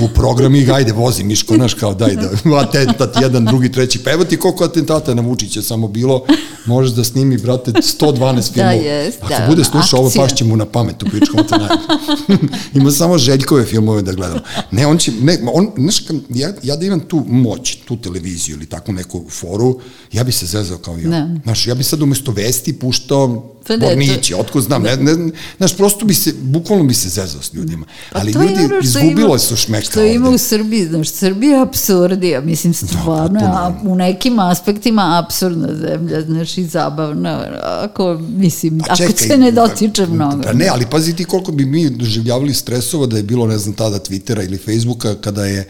u program i ajde vozi Miško, znaš kao daj da atentat jedan, drugi, treći, pa evo ti koliko atentata na Vučića samo bilo, možeš da snimi, brate, 112 filmova. jest, Ako da, bude slušao ovo, pašće mu na pamet u pičkom najbolje. Ima samo Željkove filmove da gledamo. Ne, on će, ne, on, znaš, ja, ja da imam tu moć, tu televiziju ili takvu neku foru, ja bi se zezao kao ja. Da. Znaš, ja bi sad umesto vesti puštao Pa da, Borniće, otko znam, ne, ne, znaš, prosto bi se, bukvalno bi se zezao s ljudima. Ali Pa je ljudi ono izgubilo ima- su šmeka Što ima u Srbiji, znaš, Srbija je absurdija, mislim, stvarno. A u nekim aspektima absurdna zemlja, znaš, i zabavna, ako, mislim, Pa ako čekaj, se ne dotiče mnogo. Pa ne, ali pazi ti koliko bi mi doživljavali stresova da je bilo, ne znam, tada Twittera ili Facebooka kada je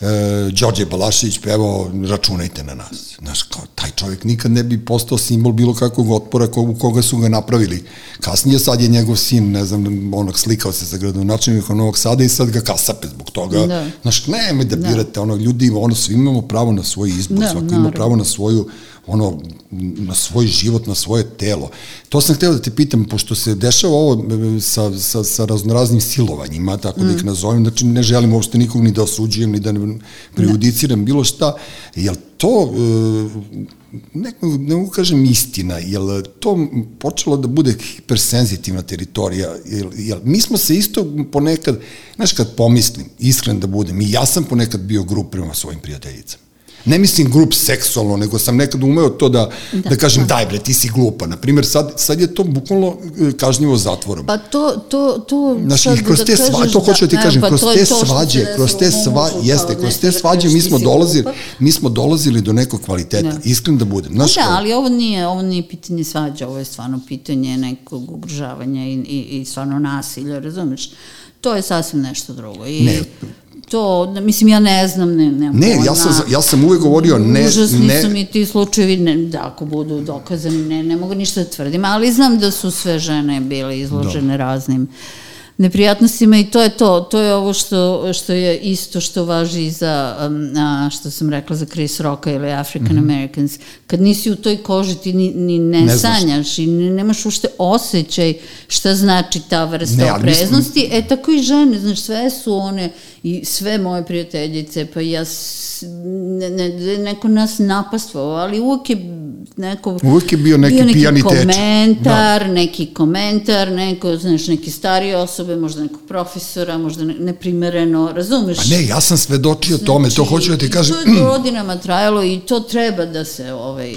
e, Đorđe Balašić pevao računajte na nas. Znaš, kao, taj čovjek nikad ne bi postao simbol bilo kakvog otpora ko, u koga su ga napravili. Kasnije sad je njegov sin, ne znam, onog slikao se sa gradonačelnikom Novog Sada i sad ga kasape zbog toga. Da. Znaš, nemoj da birate, ono, ljudi, ono, svi imamo pravo na svoj izbor, Da, svako ima naravno. pravo na svoju ono, na svoj život, na svoje telo. To sam hteo da te pitam, pošto se dešava ovo e, sa, sa, sa raznoraznim silovanjima, tako mm. da ih mm. nazovem, znači ne želim uopšte nikog ni da osuđujem, ni da ne prejudiciram bilo šta, jel to, e, ne, ne mogu kažem istina, jel to počelo da bude hipersenzitivna teritorija, jel, jel mi smo se isto ponekad, znaš kad pomislim, iskren da budem, i ja sam ponekad bio grup prema svojim prijateljicama ne mislim grup seksualno, nego sam nekad umeo to da, da, da kažem, da. daj bre, ti si glupa. Naprimer, sad, sad je to bukvalno e, kažnjivo zatvorom. Pa to, to, to Znaš, sad kroz da te sva, to hoću da ti da, kažem, pa kroz te svađe, kroz te sva, jeste, kroz te svađe mi smo dolazili, mi smo dolazili do nekog kvaliteta, da. iskren da budem. Znaš, da, ali ovo nije, ovo nije pitanje svađa, ovo je stvarno pitanje nekog ugrožavanja i, i, i stvarno nasilja, razumeš? To je sasvim nešto drugo. I, ne, to, mislim, ja ne znam, ne, ne, ne ja sam, ja sam uvek govorio ne, Užasni ne. su mi ti slučajevi, ne, da, ako budu dokazani, ne, ne mogu ništa da tvrdim, ali znam da su sve žene bile izložene da. raznim uh, neprijatnostima i to je to, to je ovo što, što je isto što važi za, um, a, što sam rekla za Chris Rocka ili African mm -hmm. Americans, kad nisi u toj koži ti ni, ni ne, ne sanjaš i ne, nemaš ušte osjećaj šta znači ta vrsta ne, opreznosti, mislim... e tako i žene, znaš, sve su one i sve moje prijateljice, pa ja ne, ne, neko nas napastvao, ali uvek je neko... Uvek je bio neki, bio neki pijani komentar, da. neki komentar, neko, znaš, neki stari osobe, možda nekog profesora, možda ne, neprimereno, razumeš? Pa ne, ja sam svedočio znači, tome, to hoću da ti kažem. To je godinama trajalo i to treba da se ovaj,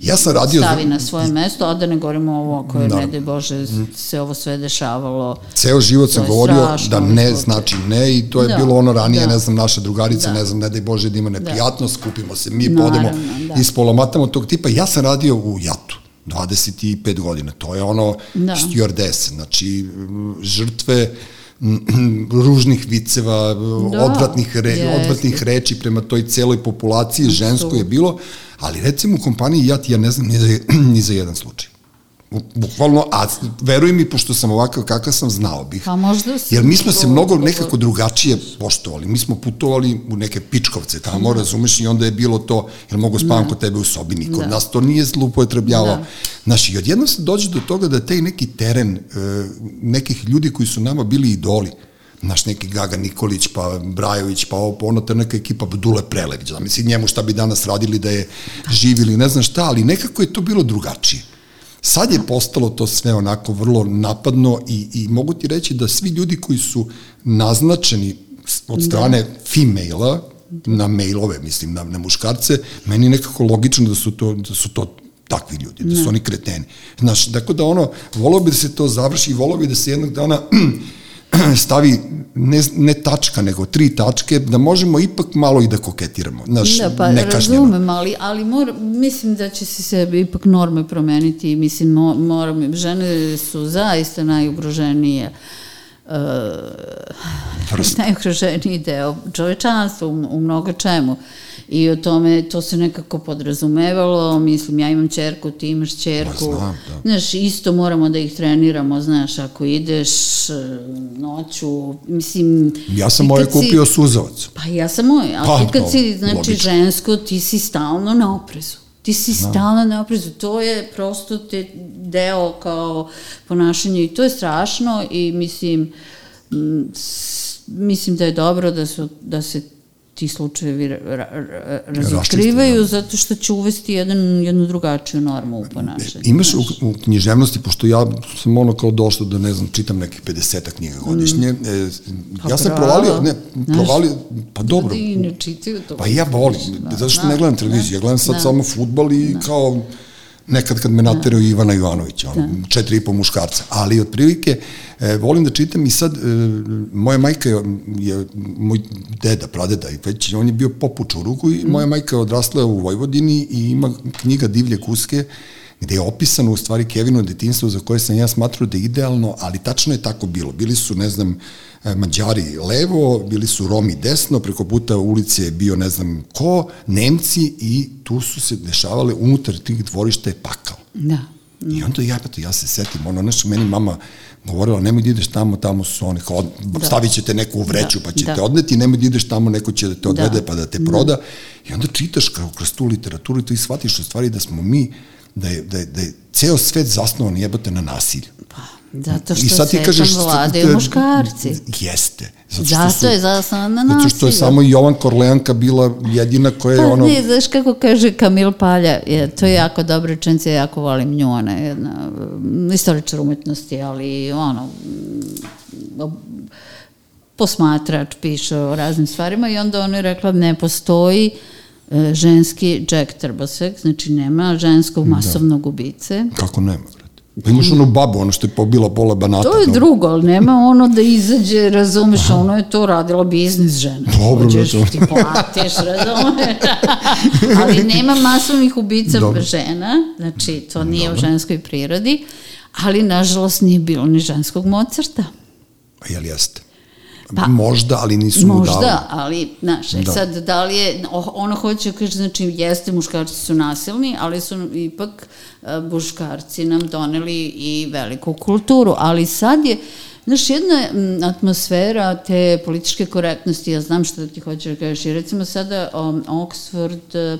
Ja sam radio... Stavi na svoje mesto, a da ne govorimo ovo koje, da. ne daj Bože, se ovo sve dešavalo. Ceo život sam govorio da ne znači ne i to je da, bilo ono ranije, da. ne znam, naša drugarica, da. ne znam, ne daj Bože da ima da. neprijatnost, da. skupimo se, mi Naravno, podemo, da. ispolomatamo tog tipa. Ja sam radio u Jatu. 25 godina, to je ono da. stewardess, znači žrtve ružnih viceva, da, odvratnih, re, jest. odvratnih reči prema toj celoj populaciji, žensko je bilo, ali recimo u kompaniji ja, ja ne znam ni za, ni za jedan slučaj. Bukvalno, a veruj mi, pošto sam ovakav kakav sam, znao bih. Pa možda si... Jer mi smo se mnogo nekako drugačije poštovali. Mi smo putovali u neke pičkovce tamo, da. razumeš, i onda je bilo to, jer mogu spavam da. kod tebe u sobi, niko da. nas to nije zlupotrebljavao. Da. Znaš, i odjedno se dođe do toga da taj neki teren e, nekih ljudi koji su nama bili idoli, naš neki Gaga Nikolić, pa Brajović, pa ovo, pa ono, ta neka ekipa Dule Prelević, da misli njemu šta bi danas radili da je živili, ne znam šta, ali nekako je to bilo drugačije. Sad je postalo to sve onako vrlo napadno i, i mogu ti reći da svi ljudi koji su naznačeni od strane da. female-a, na mailove, mislim, na, na muškarce, meni nekako logično da su to, da su to takvi ljudi, da su ne. oni kreteni. Znaš, tako da ono, volao bi da se to završi i volao bi da se jednog dana stavi ne, ne tačka, nego tri tačke, da možemo ipak malo i da koketiramo. Znaš, da, pa razumem, ali, ali mora, mislim da će se se ipak norme promeniti, mislim, moramo, žene su zaista najugroženije uh, najugroženiji deo čovečanstva u, u mnogo čemu. Uh, i o tome to se nekako podrazumevalo, mislim ja imam čerku, ti imaš čerku, pa, znam, da. znaš, isto moramo da ih treniramo, znaš, ako ideš e, noću, mislim... Ja sam moje kupio si, suzavac. Pa ja sam moj, ali pa, ti kad si, znači, logično. žensko, ti si stalno na oprezu. Ti si da. stalno na oprezu. To je prosto te deo kao ponašanje i to je strašno i mislim, mislim da je dobro da, su, da se ti slučajevi ra, ra, ra, razotkrivaju da. zato što će uvesti jedan, jednu drugačiju normu u ponašanju. Imaš u, u književnosti, pošto ja sam ono kao došao da ne znam, čitam nekih 50 knjiga godišnje, mm. e, pa ja sam pravo, provalio, ne, provalio, pa dobro. Ljudi ne čitaju to. Pa ja volim, da, zato što da, ne gledam televiziju, ja gledam sad da. samo futbal i da. kao nekad kad me naterao da. Ivana Ivanović, ono, da. četiri i po muškarca, ali otprilike e, volim da čitam i sad, e, moja majka je, je, moj deda, pradeda, i već on je bio popuča u ruku i mm. moja majka je odrasla u Vojvodini i ima knjiga Divlje kuske, gde je opisano u stvari Kevino detinstvo za koje sam ja smatrao da je idealno, ali tačno je tako bilo. Bili su, ne znam, E, Mađari levo, bili su Romi desno, preko puta ulice je bio ne znam ko, Nemci i tu su se dešavale unutar tih dvorišta je pakao. Da. I onda ja, ja se setim, ono, nešto meni mama govorila, nemoj da ideš tamo, tamo su oni, od, da. stavit ćete neku vreću, da. pa će da. odneti, nemoj da ideš tamo, neko će da te odvede, da. pa da te proda. I onda čitaš kao kroz tu literaturu i to i shvatiš u stvari da smo mi, da je, da je, da je ceo svet zasnovan jebate na nasilju. Pa, zato što I sad ti kažeš, vladaju muškarci. Jeste. Zato, zato su, je zasnovan na nasilju. Zato što je samo Jovan Korleanka bila jedina koja je pa, ono... Ne, znaš kako kaže Kamil Palja, je, to je jako dobra rečenica, ja jako volim nju, ona je jedna istoričar umetnosti, ali ono, posmatrač, piše o raznim stvarima i onda ona je rekla ne postoji e, ženski Jack Trbosek, znači nema ženskog da. masovnog da. ubice. Kako nema? Pa imaš onu babu, ono što je pobila pola banata. To je drugo, ali nema ono da izađe, razumeš, ono je to radila biznis žena. Dobro, Hoćeš, da ti platiš, razumeš. ali nema masovnih ubica Dobro. žena, znači to nije Dobro. u ženskoj prirodi, ali nažalost nije bilo ni ženskog Mozarta. A jel jeste? Pa, možda, ali nisu možda, mu dali. Možda, ali, znaš, e, da. sad, da li je, ono hoće kaže, znači, jeste, muškarci su nasilni, ali su ipak e, muškarci nam doneli i veliku kulturu, ali sad je, Znaš, jedna atmosfera te političke korektnosti, ja znam što ti hoćeš da kažeš, i recimo sada um, Oxford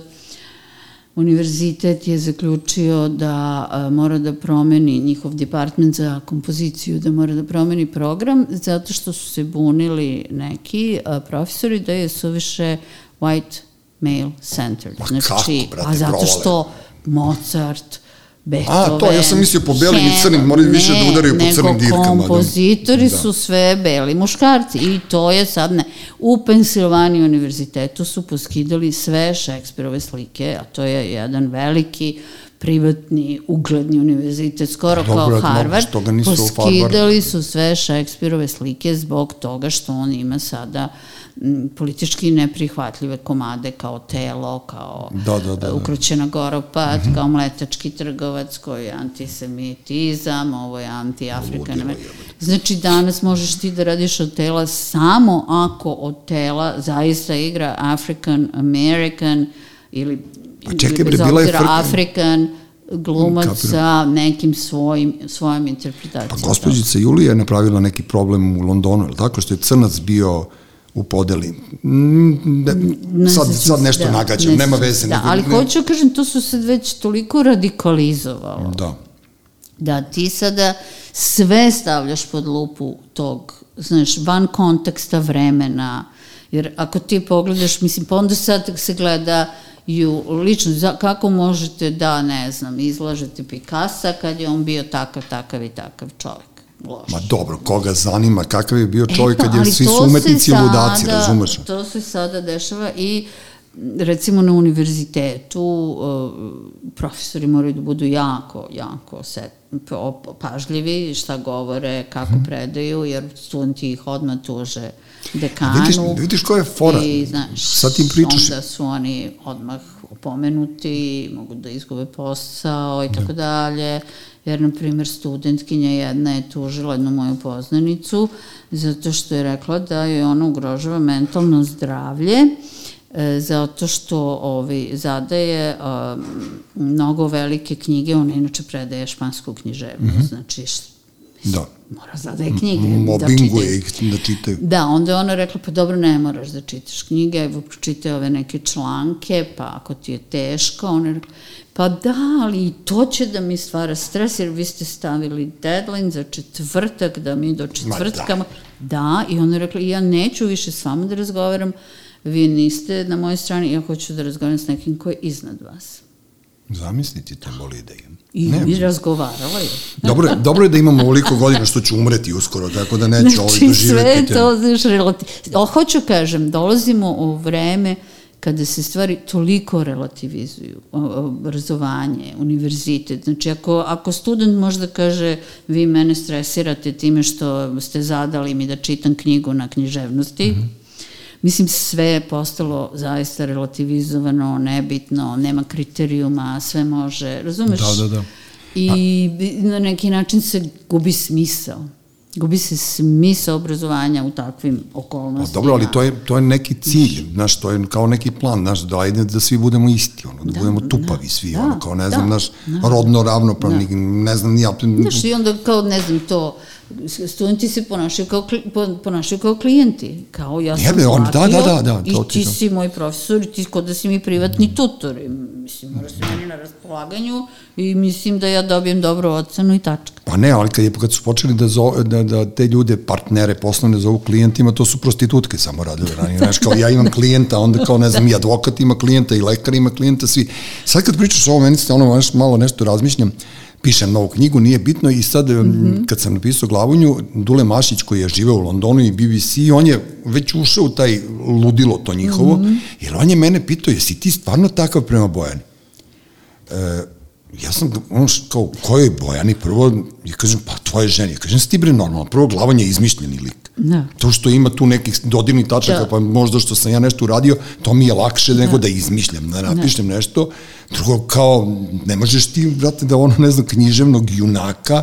univerzitet je zaključio da a, mora da promeni njihov department za kompoziciju, da mora da promeni program, zato što su se bunili neki a, profesori da je suviše white male centered. Znači, kako, brate, a zato što Mozart, Beethoven, A, to, ja sam mislio po belim i crnim, moraju više da udaraju po crnim dirkama. Ne, nego kompozitori da. su sve beli muškarci i to je sad ne. U Pensilvaniji univerzitetu su poskidali sve Šekspirove slike, a to je jedan veliki privatni, ugledni univerzitet, skoro Dobro, kao Harvard, poskidali su sve Šekspirove slike zbog toga što on ima sada uh, politički neprihvatljive komade kao telo, kao da, da, da, da. ukrućena goropad, mm -hmm. kao mletački trgovac koji je antisemitizam, ovo je anti-afrikan. Znači danas možeš ti da radiš od tela samo ako od tela zaista igra African American ili pa čekaj, bre, bila je frka... African glumac Kapira. sa nekim svojim, svojom interpretacijom. Pa gospođica Julija je napravila neki problem u Londonu, ili tako što je crnac bio u podeli. Ne, ne sad, sad nešto da, nagađam, ne nema veze. Da, nego, ali ne... hoću da kažem, to su se već toliko radikalizovalo. Da. Da ti sada sve stavljaš pod lupu tog, znaš, van konteksta vremena, jer ako ti pogledaš, mislim, pa onda sad se gleda ju lično, za, kako možete da, ne znam, izlažete Pikasa kad je on bio takav, takav i takav čovjek loš. Ma dobro, koga zanima, kakav je bio čovjek kad je svi su umetnici sada, ludaci, razumeš? To se sada dešava i recimo na univerzitetu uh, profesori moraju da budu jako, jako set, pažljivi šta govore, kako hmm. predaju, jer studenti ih odmah tuže dekanu. Vidiš, vidiš koja je fora? I, znaš, Sad tim pričaš. Onda su oni odmah opomenuti, mogu da izgube posao i tako da. dalje jer, na primjer, studentkinja jedna je tužila jednu moju poznanicu zato što je rekla da je ona ugrožava mentalno zdravlje e, zato što ovi, zadaje a, mnogo velike knjige, ona inače predaje špansku književnost, mm -hmm. znači da. mora zadaje knjige. Mobinguje da ih da čitaju. Da, onda je ona rekla, pa dobro, ne moraš da čitaš knjige, evo pročitaj ove neke članke, pa ako ti je teško, ona je rekla, Pa da, ali i to će da mi stvara stres, jer vi ste stavili deadline za četvrtak, da mi do četvrtka... Da. da, i ona je rekla, ja neću više s vama da razgovaram, vi niste na mojoj strani, ja hoću da razgovaram s nekim ko je iznad vas. Zamisliti te boli da imam. I, ne. i razgovarala je. dobro, je. dobro je da imamo ovoliko godina što ću umreti uskoro, tako da neću znači, ovaj doživeti. Sve to, znaš, relativ... Hoću kažem, dolazimo u vreme kada se stvari toliko relativizuju, obrazovanje, univerzitet, znači ako, ako student možda kaže vi mene stresirate time što ste zadali mi da čitam knjigu na književnosti, mm -hmm. Mislim sve je postalo zaista relativizovano, nebitno, nema kriterijuma, sve može, razumeš? Da, da, da. I A... na neki način se gubi smisao. Gubi se smisa obrazovanja u takvim Pa okolnostima. dobro, ali to je, to je neki cilj, znaš, to je kao neki plan, znaš, da ajde da svi budemo isti, ono, da, budemo tupavi svi, da, ono, kao ne da, znam, znaš, rodno ravnopravni, ne znam, ja, Znaš, i onda kao, ne znam, to, studenti se ponašaju kao, ponašaju kao klijenti, kao ja sam Jebe, on- da, da, da, da, i ti si moj profesor i ti kod da si mi privatni tutor. I, mislim, moraš se meni na raspolaganju i mislim da ja dobijem dobru ocenu i tačka. Pa ne, ali kad, je, kad su počeli da, zo, da, da te ljude, partnere poslovne zovu klijentima, to su prostitutke samo radile ranije. Znaš, kao ja imam klijenta, onda kao ne znam, i advokat ima klijenta, i lekar ima klijenta, svi. Sad kad pričaš o ovo, meni se ono malo nešto razmišljam, pišem novu knjigu, nije bitno i sad mm -hmm. kad sam napisao glavunju, Dule Mašić koji je živeo u Londonu i BBC, on je već ušao u taj ludilo to njihovo, mm -hmm. jer on je mene pitao, jesi ti stvarno takav prema Bojani? E, ja sam, ono što, kao, kojoj Bojani, prvo, ja kažem, pa tvoje ženi, ja kažem, si ti bre normalno, prvo glavan je izmišljeni lik. Da. To što ima tu nekih dodirnih tačaka, Da. pa možda što sam ja nešto uradio, to mi je lakše nego da izmišljam, da napišem nešto. Drugo, kao, ne možeš ti, brate, da ono, ne znam, književnog junaka,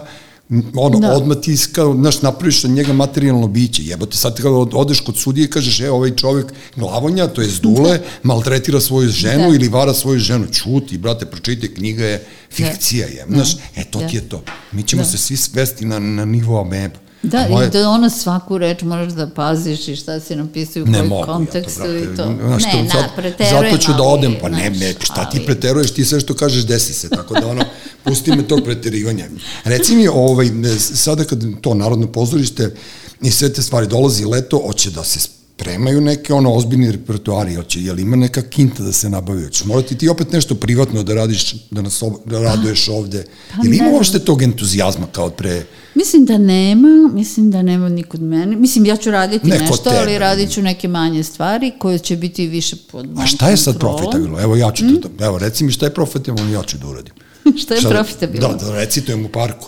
ono, Da. da. odmah ti, kao, znaš, napraviš od njega materijalno biće. Jebote, sad kada od- odeš kod sudije i kažeš, e, ovaj čovek glavonja, to je zdule, maltretira svoju ženu Da. ili vara svoju ženu. Čuti, brate, pročitaj, knjiga je fikcija, je. Znaš, e, to Da. ti je to. Mi ćemo Da. se svi svesti na, na nivo ameba. Da, moje- i da ona svaku reč moraš da paziš i šta si napisao i u kojem kontekstu ja to, i to. Znaš, ne, na, preterujem, zato ću da odem, pa ne, ne, šta ti ali- preteruješ, ti sve što kažeš desi se, tako da ono, pusti me tog preterivanja. Reci mi, ovaj, sada kad to Narodno pozorište i sve te stvari dolazi leto, hoće da se spremaju neke ono ozbiljni repertoari, hoće, jel ima neka kinta da se nabavi, hoćeš morati ti opet nešto privatno da radiš, da nas ob, da raduješ ovde, pa ili ima uopšte tog entuzijazma kao od pre, Mislim da nema, mislim da nema ni kod mene. Mislim, ja ću raditi Ne nešto, tebe. ali radit ću neke manje stvari koje će biti više pod a šta je sad kontrolom. profitabilno? Evo ja ću to, da, evo reci mi šta je profitabilno, ja ću da uradim. šta je Šta- profitabilno? Da, da recitujem u parku.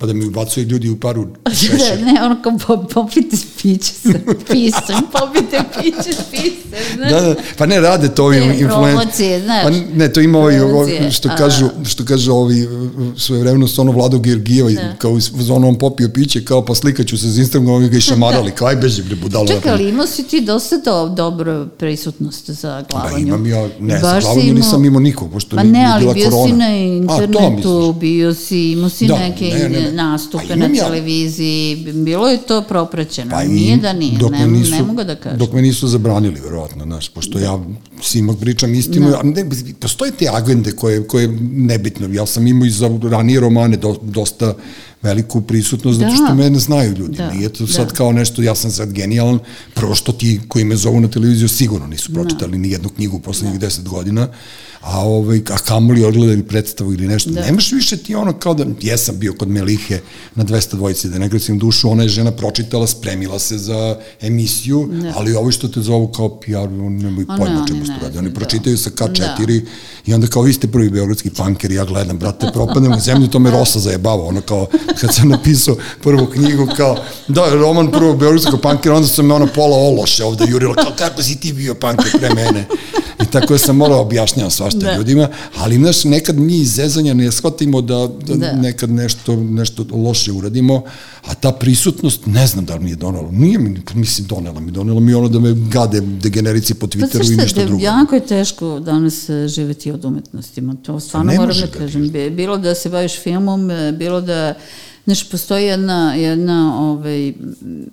Pa da mi ubacuje ljudi u paru šešir. Da, ne, ono kao po, popite piće sa pisom, popite piće s pisem, znaš. Da, da, pa ne rade to ovi Te influencer. promocije, znaš. Pa ne, to ima ovi, što a. kažu, što kažu ovi svoje vremeno s ono Vlado Georgijeva, Da. kao iz zonu on popio piće, kao pa slikaću se za Instagram, ovi ga i šamarali, kao aj beži bre budalo. Čekaj, ali imao si ti dosta do, dobro prisutnost za Pa glavanju. imam ja, ne, za Baš si glavanju nisam imao nikog, pošto Ma nije ne, ali bila bio korona. si na A, internetu, misliš? bio si, imao si Da, neke ne, ne, ne. Nastupe A na ja- televiziji, bilo je to propraćeno, Pa nije da nije, dok ne, nisu, ne mogu da kažem. Dok me nisu zabranili, verovatno, znaš, pošto ja svima pričam istinu, Da. a ne, postoje te agende koje, koje je nebitno, ja sam imao i za ranije romane do, dosta veliku prisutnost, zato Da. što mene znaju ljudi, Da, nije to da. sad kao nešto, ja sam sad genijalan, prvo što ti koji me zovu na televiziju sigurno nisu pročitali ni jednu knjigu u poslednjih deset godina, a, ovaj, a kamoli odgledali predstavu ili nešto. Da. Nemaš više ti ono kao da, jesam bio kod Melihe na 200 dvojici, da ne gresim dušu, ona je žena pročitala, spremila se za emisiju, Da. ali ovi što te zovu kao PR, oni nemaju A ne, pojma čemu što radi. Oni da. pročitaju sa K4 i onda kao vi ste prvi beogradski panker, ja gledam, brate, propadnem u zemlju, to me Rosa zajebava, ono kao, kad sam napisao prvu knjigu, kao, da, roman prvog beogradskog pankera, onda sam me ona pola ološe ovde jurila, kao, kako si ti bio panker pre mene? I tako sam morao objašnjavam svašta Da. ljudima, ali znaš, nekad mi iz zezanja ne shvatimo da, da, Da. nekad nešto, nešto loše uradimo, a ta prisutnost, ne znam da li mi je donalo, nije mi, mislim, donela mi, donela mi ono da me gade degenerici po Pa Twitteru i znaš ništa šta, da, drugo. jako je teško danas e, živeti od umetnostima, to stvarno Pa ne moram da kažem. Bi- Bilo da se baviš filmom, e, bilo da Znaš, postoji jedna, jedna ovaj,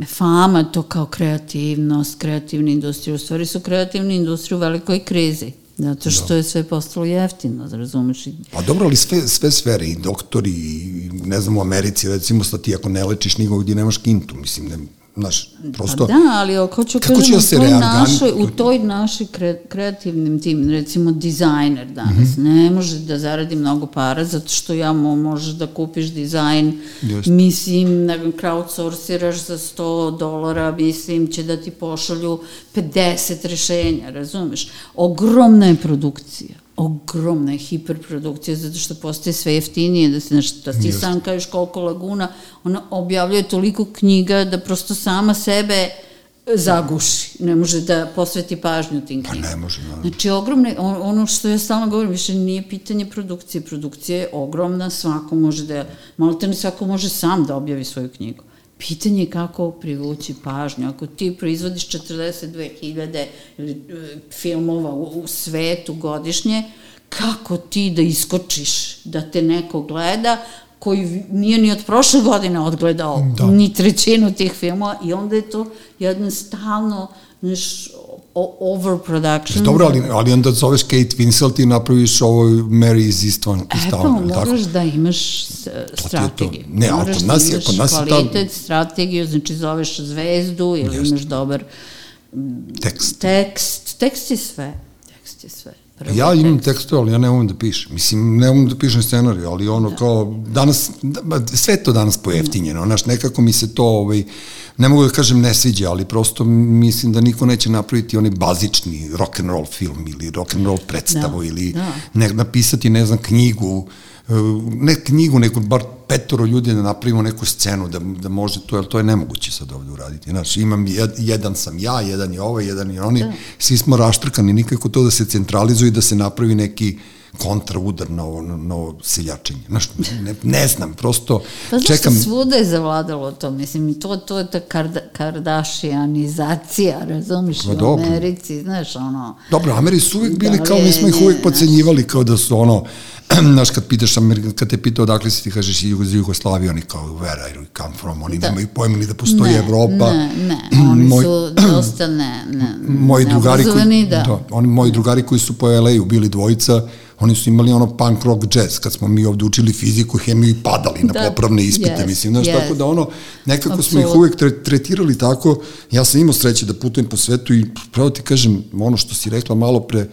fama to kao kreativnost, kreativna industrija. U stvari su kreativne industrije u velikoj krizi. Zato što je sve postalo jeftino, razumeš? I Pa dobro, ali sve, sve sfere, i doktori, i ne znam, u Americi, recimo, sad ti ako ne lečiš nikog gdje nemaš kintu, mislim, ne, znaš, prosto... Pa da, ali ako ću Kako kažem, će da u toj našoj, u toj našoj kre, kreativnim tim, recimo dizajner danas, Mhm. ne može da zaradi mnogo para, zato što ja mo, možeš da kupiš dizajn, Jeste. mislim, ne znam, crowdsourciraš za 100 dolara, mislim, će da ti pošalju 50 rešenja, razumeš? Ogromna je produkcija ogromna je hiperprodukcija zato što postaje sve jeftinije da se znaš, da ti Jeste. sam kažeš koliko laguna ona objavljuje toliko knjiga da prosto sama sebe zaguši, ne može da posveti pažnju tim Pa knjigama. ne može, da. Znači, ogromne, on- ono što ja stalno govorim, više nije pitanje produkcije. Produkcija je ogromna, svako može da, malo te ne svako može sam da objavi svoju knjigu. Pitanje je kako privući pažnju. Ako ti proizvodiš 42.000 ili, e, filmova u, u svetu godišnje, kako ti da iskočiš, da te neko gleda, koji nije ni od prošle godine odgledao da. ni trećinu tih filmova i onda je to jedno stalno znaš, overproduction. Dobro, ali, ali onda zoveš Kate Winslet i napraviš ovo Mary iz Istvana. E pa, moraš da imaš strategiju. Ne, ali kod nas je, kod nas kvalitet, ta... strategiju, znači zoveš zvezdu ili Just. imaš dobar tekst. Tekst, tekst je sve. Tekst je sve. Prvo ja imam tekst, ali ja ne umem da pišem. Mislim, ne umem da pišem scenariju, ali ono da. kao, danas, sve to danas pojeftinjeno, znaš, nekako mi se to, ovaj, ne mogu da kažem ne sviđa, ali prosto mislim da niko neće napraviti onaj bazični rock and roll film ili rock and roll predstavu da. ili da. Ne, napisati, ne znam, knjigu, eh, ne knjigu, nego bar petoro ljudi da napravimo neku scenu, da, da može to, jer to je nemoguće sad ovde uraditi. Znaš, imam, jed, jedan sam ja, jedan je ovaj, jedan je oni, da. svi smo raštrkani, nikako to da se centralizuje i da se napravi neki kontraudar na ovo, na ovo seljačenje. Znaš, ne, ne znam, prosto pa, znaš čekam... svuda je zavladalo to, mislim, to, to je ta karda, kardašianizacija, razumiš, pa, u Americi, znaš, ono... Dobro, Ameri su uvijek bili da, kao, mi smo ih uvijek pocenjivali kao da su ono, znaš, kad pitaš Amerika, kad te pitao odakle si ti kažeš iz Jugoslavije, oni kao where I come from, oni da. nemaju pojma ni da postoji ne, Evropa. Ne, ne, oni Moj, su dosta ne, ne, moji drugari koji, da. da. oni, moji drugari koji su po LA-u bili dvojica, oni su imali ono punk rock jazz, kad smo mi ovde učili fiziku, hemiju i padali na da, popravne ispite, yes, mislim, znaš, yes. tako da ono, nekako Absolut. smo ih uvek tretirali tako, ja sam imao sreće da putujem po svetu i pravo ti kažem, ono što si rekla malo pre,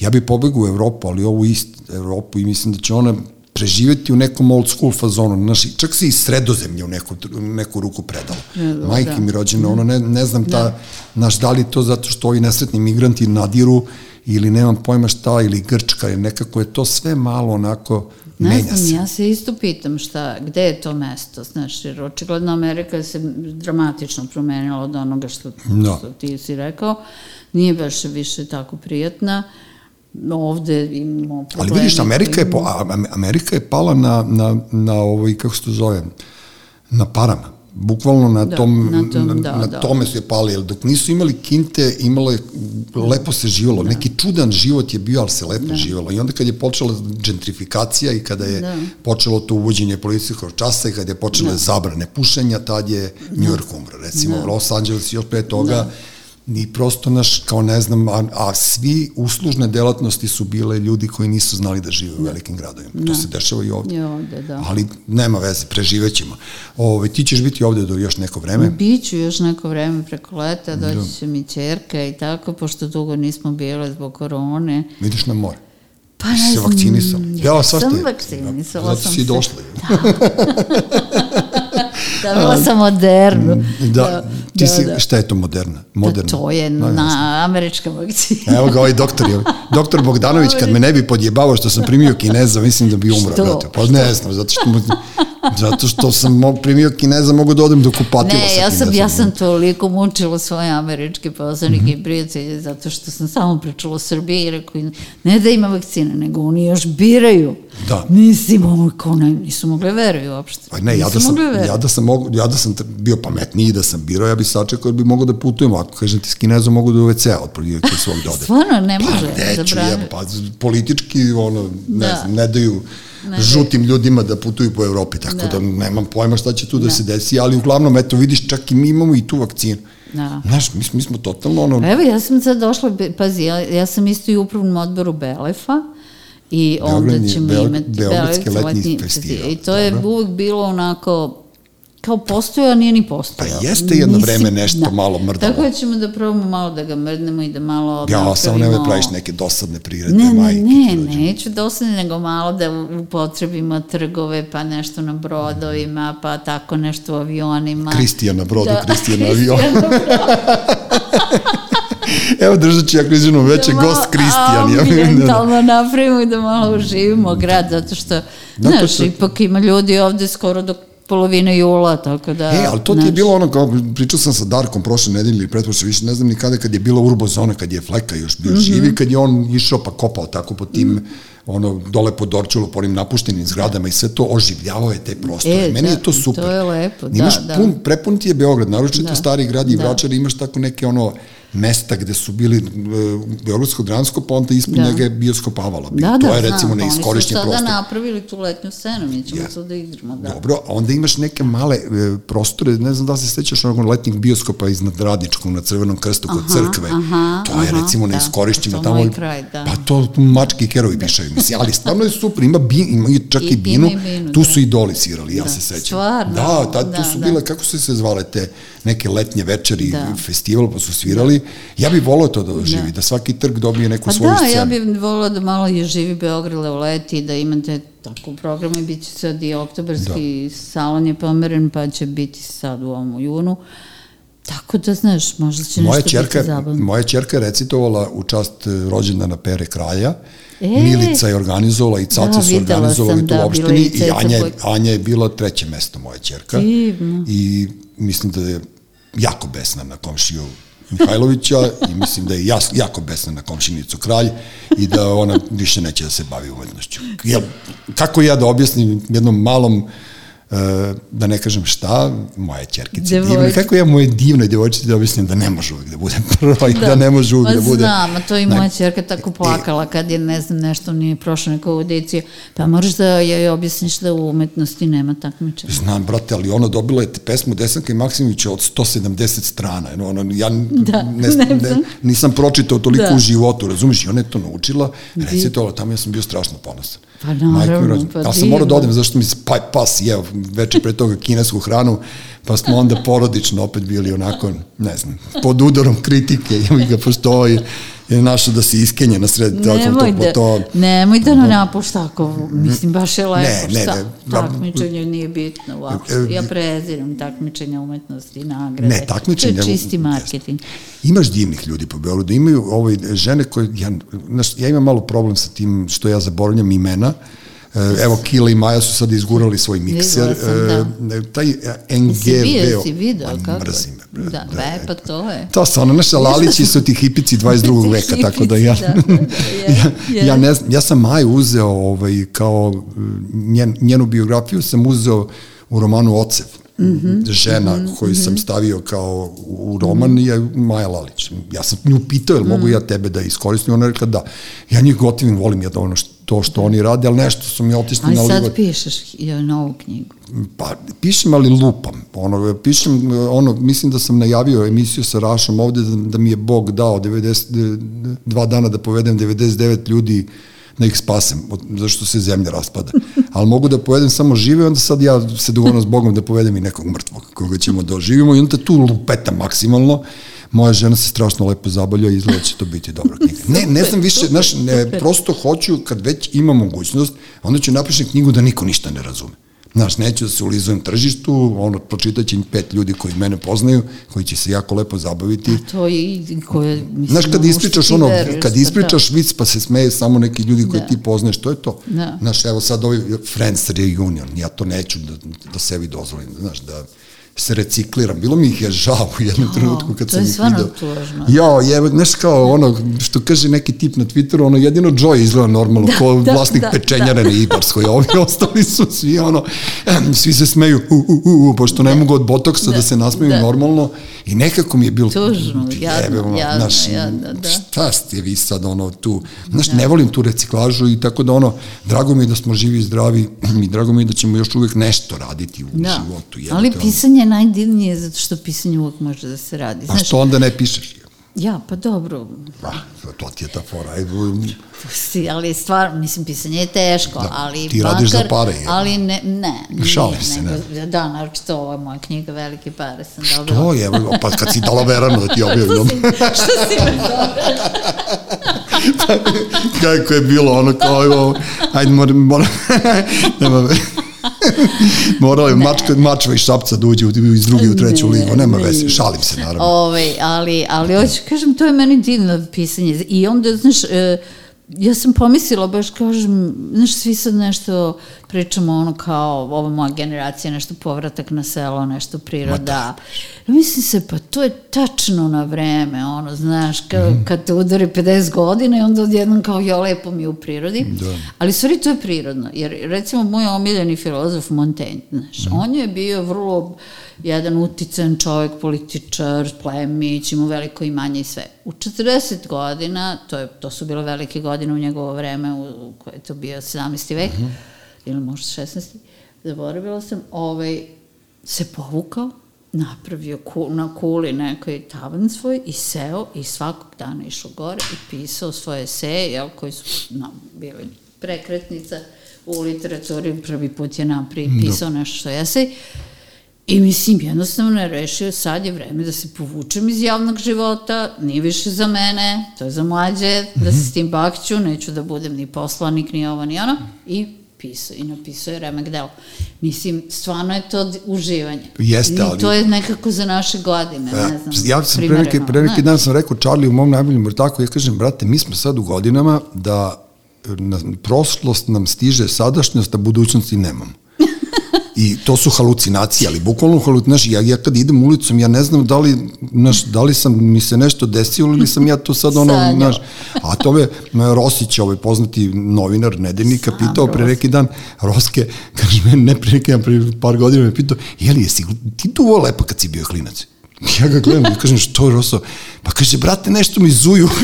ja bi pobegao u Evropu, ali ovu ist Evropu i mislim da će ona preživeti u nekom old school fazonu. Znaš, čak se i sredozemlje u neku, neku ruku predalo. Da, Majke da. mi rođene, ono, ne, ne znam ta, da. naš, da li to zato što ovi nesretni migranti nadiru ili nemam pojma šta, ili Grčka, ili nekako je to sve malo onako ne menja znam, se. ja se isto pitam šta, gde je to mesto, znaš, jer očigledno Amerika se dramatično promenila od onoga što, da. što ti si rekao, nije baš više tako prijatna, ovde imamo probleme. Ali vidiš, Amerika je, po, Amerika je pala na, na, na ovaj, kako se to zove, na parama bukvalno na, da, tom, na, tom, na, da, na da. tome su je pali, jer dok nisu imali kinte, imalo je, lepo se živalo, da. neki čudan život je bio, ali se lepo da. živalo. I onda kad je počela gentrifikacija i kada je da. počelo to uvođenje policijskog časa i kada je počela da. zabrane pušenja, tad je New York umro. Recimo, da. Los Angeles još pre toga, da ni prosto naš, kao ne znam, a, a svi uslužne delatnosti su bile ljudi koji nisu znali da žive u velikim gradovima. Da. To se dešava i ovde. I ovde, da. Ali nema veze, preživećemo. Ove, ti ćeš biti ovde do još neko vreme? Biću još neko vreme preko leta, doći da. će mi čerka i tako, pošto dugo nismo bile zbog korone. Vidiš na more? Pa ne znam. Se vakcinisao. Ja, ja sam vakcinisala. Zato si došla. Da. Dobila sam modernu. Da, da ti da, si, da. šta je to moderna? Moderna. Da, to je na, na američka vakcina. Evo ga ovaj doktor, je, doktor Bogdanović, kad me ne bi podjebavao što sam primio kineza, mislim da bi umro. Što? Pa ne znam, zato što Zato što sam primio kineza, mogu da odem do kupatila ne, sa ja sam, ja sam toliko mučila svoje američke poslanike mm -hmm. i prijatelje, zato što sam samo pričala o Srbiji i rekao, ne da ima vakcine, nego oni još biraju. Da. Mislim, ono, kao ne, nisu mogli veruju uopšte. Pa ne, ja da, sam, ja, da sam mogu, ja da sam bio pametniji da sam birao, ja bi sačekao jer bi mogao da putujem. Ako kažem ti s kinezom, mogu da u WC-a otprilike svog dode. Stvarno, ne može. Pa neću, ja, pa politički, ono, ne da. znam, ne daju ne, žutim ljudima da putuju po Evropi, tako da. da nemam pojma šta će tu da, da se desi, ali uglavnom, eto, vidiš, čak i mi imamo i tu vakcinu. Da. Znaš, mi, mi smo totalno ono... Evo, ja sam sad došla, pazi, ja, ja sam isto i u upravnom odboru Belefa, i onda ćemo imati Beogradski letnji festival. I to je uvek bilo onako kao postoje, a nije ni postoje. Pa jeste jedno Nisi, vreme nešto da. malo mrdalo. Tako da ćemo da probamo malo da ga mrdnemo i da malo Ja, samo nemoj praviš neke dosadne priredne ne, majke. Ne, ne, neću dosadne, nego malo da upotrebimo trgove, pa nešto na brodovima, pa tako nešto u avionima. Kristijan na brodu, da, Kristijan na avionu. Evo držat ću ja križinu veće da gost Kristijan. Ja, ambientalno napravimo i da malo uživimo grad, zato što, znaš, što... ipak ima ljudi ovde skoro do polovine jula, tako da... E, ali to ti je bilo ono, kao, pričao sam sa Darkom prošle nedelje ili pretpošle, više ne znam ni kada kad je bila urbozona, kad je Fleka još bio mm -hmm. živi, kad je on išao pa kopao tako po tim ono, dole po Dorčulu, po onim napuštenim zgradama i sve to oživljavao je te prostore. E, Meni da, je to super. to je lepo, da, imaš da. Pun, prepun ti je Beograd, naročito Da. stari grad i Da. Vračar, imaš tako neke ono mesta gde su bili e, Beogradsko-Dransko, pa onda ispod Da. njega je bioskop Avala. bio. Da, to da, je recimo znam, neiskorišćen Oni su prostor. sada napravili tu letnju scenu, mi ćemo Ja. yeah. da igramo, da. Dobro, a onda imaš neke male e, prostore, ne znam da se sećaš onog letnjeg bioskopa iznad Radičkog na Crvenom krstu kod Aha, crkve. aha, to je aha, recimo da. neiskorišćeno To tamo. moj kraj, da. Pa to mački i kerovi pišaju, mislim, ali stvarno je super, ima, bin, ima čak i, I- binu, i binu, tu da. su i doli svirali, ja Da, se sećam. stvarno? Da, tad, tu Da, su da. bile, kako su se zvale te neke letnje večeri, Da. festival, pa su svirali. Ja bih volao to da doživi, da. svaki trg dobije neku Pa svoju da, scenu. ja bih volila da malo je živi Beograd u leti, da imate tako programe, bit će sad i oktobarski da. salon je pomeren, pa će biti sad u ovom junu. Tako da, znaš, možda će Moja nešto čerka, biti zabavno. moja čerka je recitovala u čast e, rođendana Pere Kralja. E! Milica je organizovala i Caca Da, su organizovali sam, tu da, opštini i i Anja, je- Anja je bila treće mesto moja čerka. Divno. I mislim da je jako besna na komšiju Mihajlovića i mislim da je jas, jako besna na komšinicu Kralj i da ona više neće da se bavi umetnošću. Jel, kako ja da objasnim jednom malom da ne kažem šta, moje čerkice divne, Devojčice. kako ja moje divnoj devojčici da objasnim da ne može uvijek da bude prva i da, da ne može uvijek da Ma bude... znam, a to i moja čerka tako plakala kad je, ne znam, nešto nije prošlo neku audiciju. Pa moraš da joj objasniš da u umetnosti nema takmičenja. Znam, brate, ali ona dobila je pesmu Desanka i Maksimovića od 170 strana. Ono, ono, ja Da, ne, ne ne, nisam pročitao toliko Da. u životu, razumiješ? I ona je to naučila, recitovala tamo, ja sam bio strašno ponosan. Pa naravno, Majko pa Ali sam morao da divno. odem, zašto mi pa, pas jeo veče pre toga kinesku hranu, pa smo onda porodično opet bili onako, ne znam, pod udarom kritike, i ga ovaj je našao da se iskenje na sred Nemoj da, to, nemoj da nam napuš tako, mislim, baš je lepo, Ne, ne, šta, ne. takmičenje nije bitno uopšte. E, Ja preziram takmičenja umetnosti i nagrade. Ne, takmičenje- To je čisti marketing. Imaš divnih ljudi po Beogradu, imaju ovaj, žene koje, ja, ja imam malo problem sa tim što ja zaboravljam imena, E, Evo, Kila i Maja su sad izgurali svoj mikser. Sam, E, taj Jesi NGV... si video, kako? Mrzim me, bre. Da, ve, pa to je. To su ono, naše Lalići su ti hipici 22. veka, tako da ja, Da, da, da, ja, ja, ne znam, ja sam Maju uzeo ovaj, kao njen, njenu biografiju sam uzeo u romanu Ocev. Mm -hmm, žena mm -hmm, koju sam stavio kao u roman mm -hmm. je Maja Lalić. Ja sam nju pitao, jel mogu ja tebe da iskoristim? Ona je rekla da. Ja njih gotivim, volim ja da ono što, to što oni rade, ali nešto su mi otišli Ali na sad livo. pišeš je, novu knjigu. Pa, pišem, ali lupam. Ono, pišem, ono, mislim da sam najavio emisiju sa Rašom ovde da, da mi je Bog dao 90, dva dana da povedem 99 ljudi da ih spasem, od- zašto se zemlja raspada. Ali mogu da povedem samo žive, onda sad ja se dogovorim s Bogom da povedem i nekog mrtvog koga ćemo da oživimo i onda tu lupeta maksimalno. Moja žena se strašno lepo zabavlja i izgleda da će to biti dobra knjiga. Ne, ne znam više, znaš, ne, prosto hoću, kad već ima mogućnost, onda ću napišem knjigu da niko ništa ne razume. Znaš, neću da se ulizujem tržištu, ono, pročitaće im pet ljudi koji mene poznaju, koji će se jako lepo zabaviti. To je i koje, mislim, Znaš, kad ispričaš ono, veruješ, kad pa ispričaš vic pa se smeje samo neki ljudi koje Da. ti poznaješ, to je to. Da. Znaš, evo sad ovaj Friends reunion, ja to neću da, da sebi dozvolim, znaš, da se recikliram. Bilo mi ih je žao u jednom trenutku kad to sam je ih stvarno video. tužno. Jo, je, znaš kao ono, što kaže neki tip na Twitteru, ono jedino Joy izgleda normalno, da, ko da, vlasnik da, pečenjare na Ibarskoj, a ovi ostali su svi ono, svi se smeju, u, u, u, u, pošto ne mogu od botoksa da, Da, se nasmeju da. normalno i nekako mi je bilo Tužno, jadno, ono, jadno, znaš, jadno, da. šta ste vi sad ono tu, znaš, ne volim tu reciklažu i tako da ono, drago mi je da smo živi i zdravi i drago mi je da ćemo još uvek nešto raditi u Da, životu. ali jebote, ono. pisanje je najdivnije zato što pisanje uvek može da se radi. Pa Znaš, što onda ne pišeš? ja, pa dobro, Pa, to ti je ta fora. Ajde, si, ali stvar, mislim, pisanje je teško, Da, ali ti radiš za pare, jel? Ali ne, ne. nije, Šalim se, nego- Da, naročito ova moja knjiga Velike pare sam dobila. to je, pa kad si dala Veranu da ti objavim, Što si me zove? kako je bilo ono kao, evo, ajde, moram, moram, nema Morao je mačka, mačva i šapca da uđe iz druge u treću Ne, ligu, nema ne. veze, šalim se naravno. Ove, ali, ali hoću kažem, to je meni divno pisanje. I onda, znaš, e, ja sam pomislila, baš kažem, znaš, svi sad nešto pričamo ono kao, ova moja generacija, nešto povratak na selo, nešto priroda. Da. Mislim se, pa to je tačno na vreme, ono, znaš, ka, mm. kad te udari 50 godina i onda odjednom kao, ja lepo mi u prirodi. Da. Ali stvari to je prirodno, jer recimo moj omiljeni filozof Montaigne, znaš, mm. on je bio vrlo jedan utican čovjek, političar, plemić, imao veliko imanje i sve. U 40 godina, to, je, to su bile velike godine u njegovo vreme, u, u koje je to bio 17. vek, mm -hmm. ili možda 16. Zaboravila sam, ovaj, se povukao, napravio ku, na kuli nekoj tavan svoj i seo i svakog dana išao gore i pisao svoje eseje, jel, koji su no, bili prekretnica u literaturi, prvi put je napri, da. pisao nešto što je esej. I mislim, jednostavno je rešio, sad je vreme da se povučem iz javnog života, nije više za mene, to je za mlađe, da se s tim bakću, neću da budem ni poslanik, ni ovo, ni ono, i pisao, i napisao je remek delo. Mislim, stvarno je to uživanje. Jeste, ali... I to je nekako za naše godine, ja, ne znam. Ja sam pre neki, pre neki dan sam rekao Charlie u mom najboljem vrtaku, ja kažem, brate, mi smo sad u godinama da na, prošlost nam stiže sadašnjost, a budućnosti nemamo. I to su halucinacije, ali bukvalno halucinacije. Ja, ja kad idem ulicom, ja ne znam da li, naš, da li sam, mi se nešto desilo ili sam ja to sad ono, naš, a to me Rosić, ovaj poznati novinar nedeljnika, pitao pre neki dan, Roske, kaže me, ne pre neki dan, pre par godina me pitao, jeli jesi, ti tu ovo lepa kad si bio klinac? Ja ga gledam i kažem, što je Roso? Pa kaže, brate, nešto mi zuju.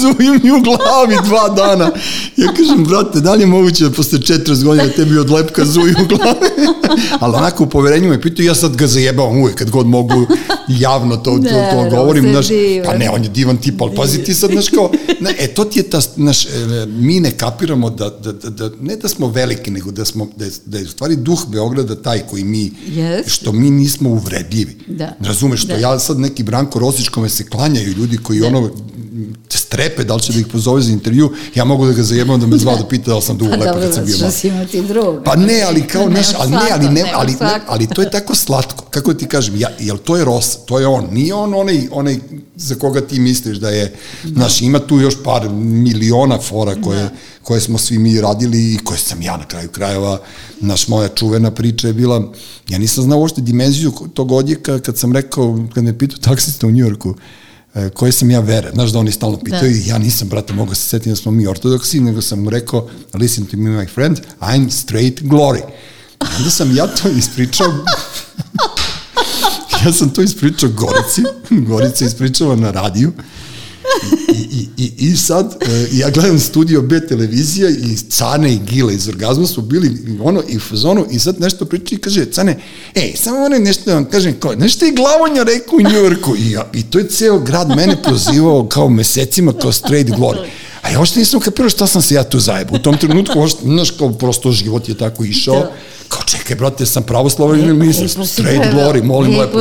zuju mi u glavi dva dana. Ja kažem, brate, da li je moguće da posle 40 godina tebi od lepka zuju u glavi? Ali onako u poverenju me pitao, ja sad ga zajebavam uvek kad god mogu javno to, to, to, to govorim. Naš, pa ne, on je divan tip, ali pazi ti sad, znaš kao, ne, e, to ti je ta, naš, e, mi ne kapiramo da, da, da, da, ne da smo veliki, nego da smo, da je, da je u stvari duh Beograda taj koji mi, yes. što mi nismo uvredljivi. Da. Razumeš, što da. ja sad neki Branko Rosić kome se klanjaju ljudi koji da. ono strepe da li će da ih pozove za intervju, ja mogu da ga zajebam da me zvao da pita da li sam dugo pa lepo kad sam bio malo. Pa imati. Pa ne, ali kao, neš, ali ne, ali ne, ali, ne, ali to je tako slatko. Kako ti kažem, ja, jel to je Ros, to je on, nije on onaj, onaj za koga ti misliš da je, znaš, ima tu još par miliona fora koje, da. koje smo svi mi radili i koje sam ja na kraju krajeva, naš moja čuvena priča je bila, ja nisam znao uopšte dimenziju tog odjeka kad sam rekao, kad me pitao taksista u Njujorku, koje sam ja vere. Znaš da oni stalno da. pitaju da. ja nisam, brate, mogu se setiti da smo mi ortodoksi, nego sam mu rekao, listen to me, my friend, I'm straight glory. Onda sam ja to ispričao ja sam to ispričao Gorici, Gorica ispričava na radiju I, i, i sad, e, ja gledam studio B televizija i Cane i Gile iz Orgazma su bili ono i fazonu i sad nešto priča i kaže, Cane, ej, samo ono nešto da vam kažem, kao, nešto je glavonja rekao u Njujorku i, ja, i to je ceo grad mene prozivao kao mesecima kao straight glory. A ja ošte nisam kapirao šta sam se ja tu zajebao. U tom trenutku, ošte, znaš, kao prosto život je tako išao. Da. Kao, čekaj, brate, sam pravoslavan ili nisam straight glory, molim lepo.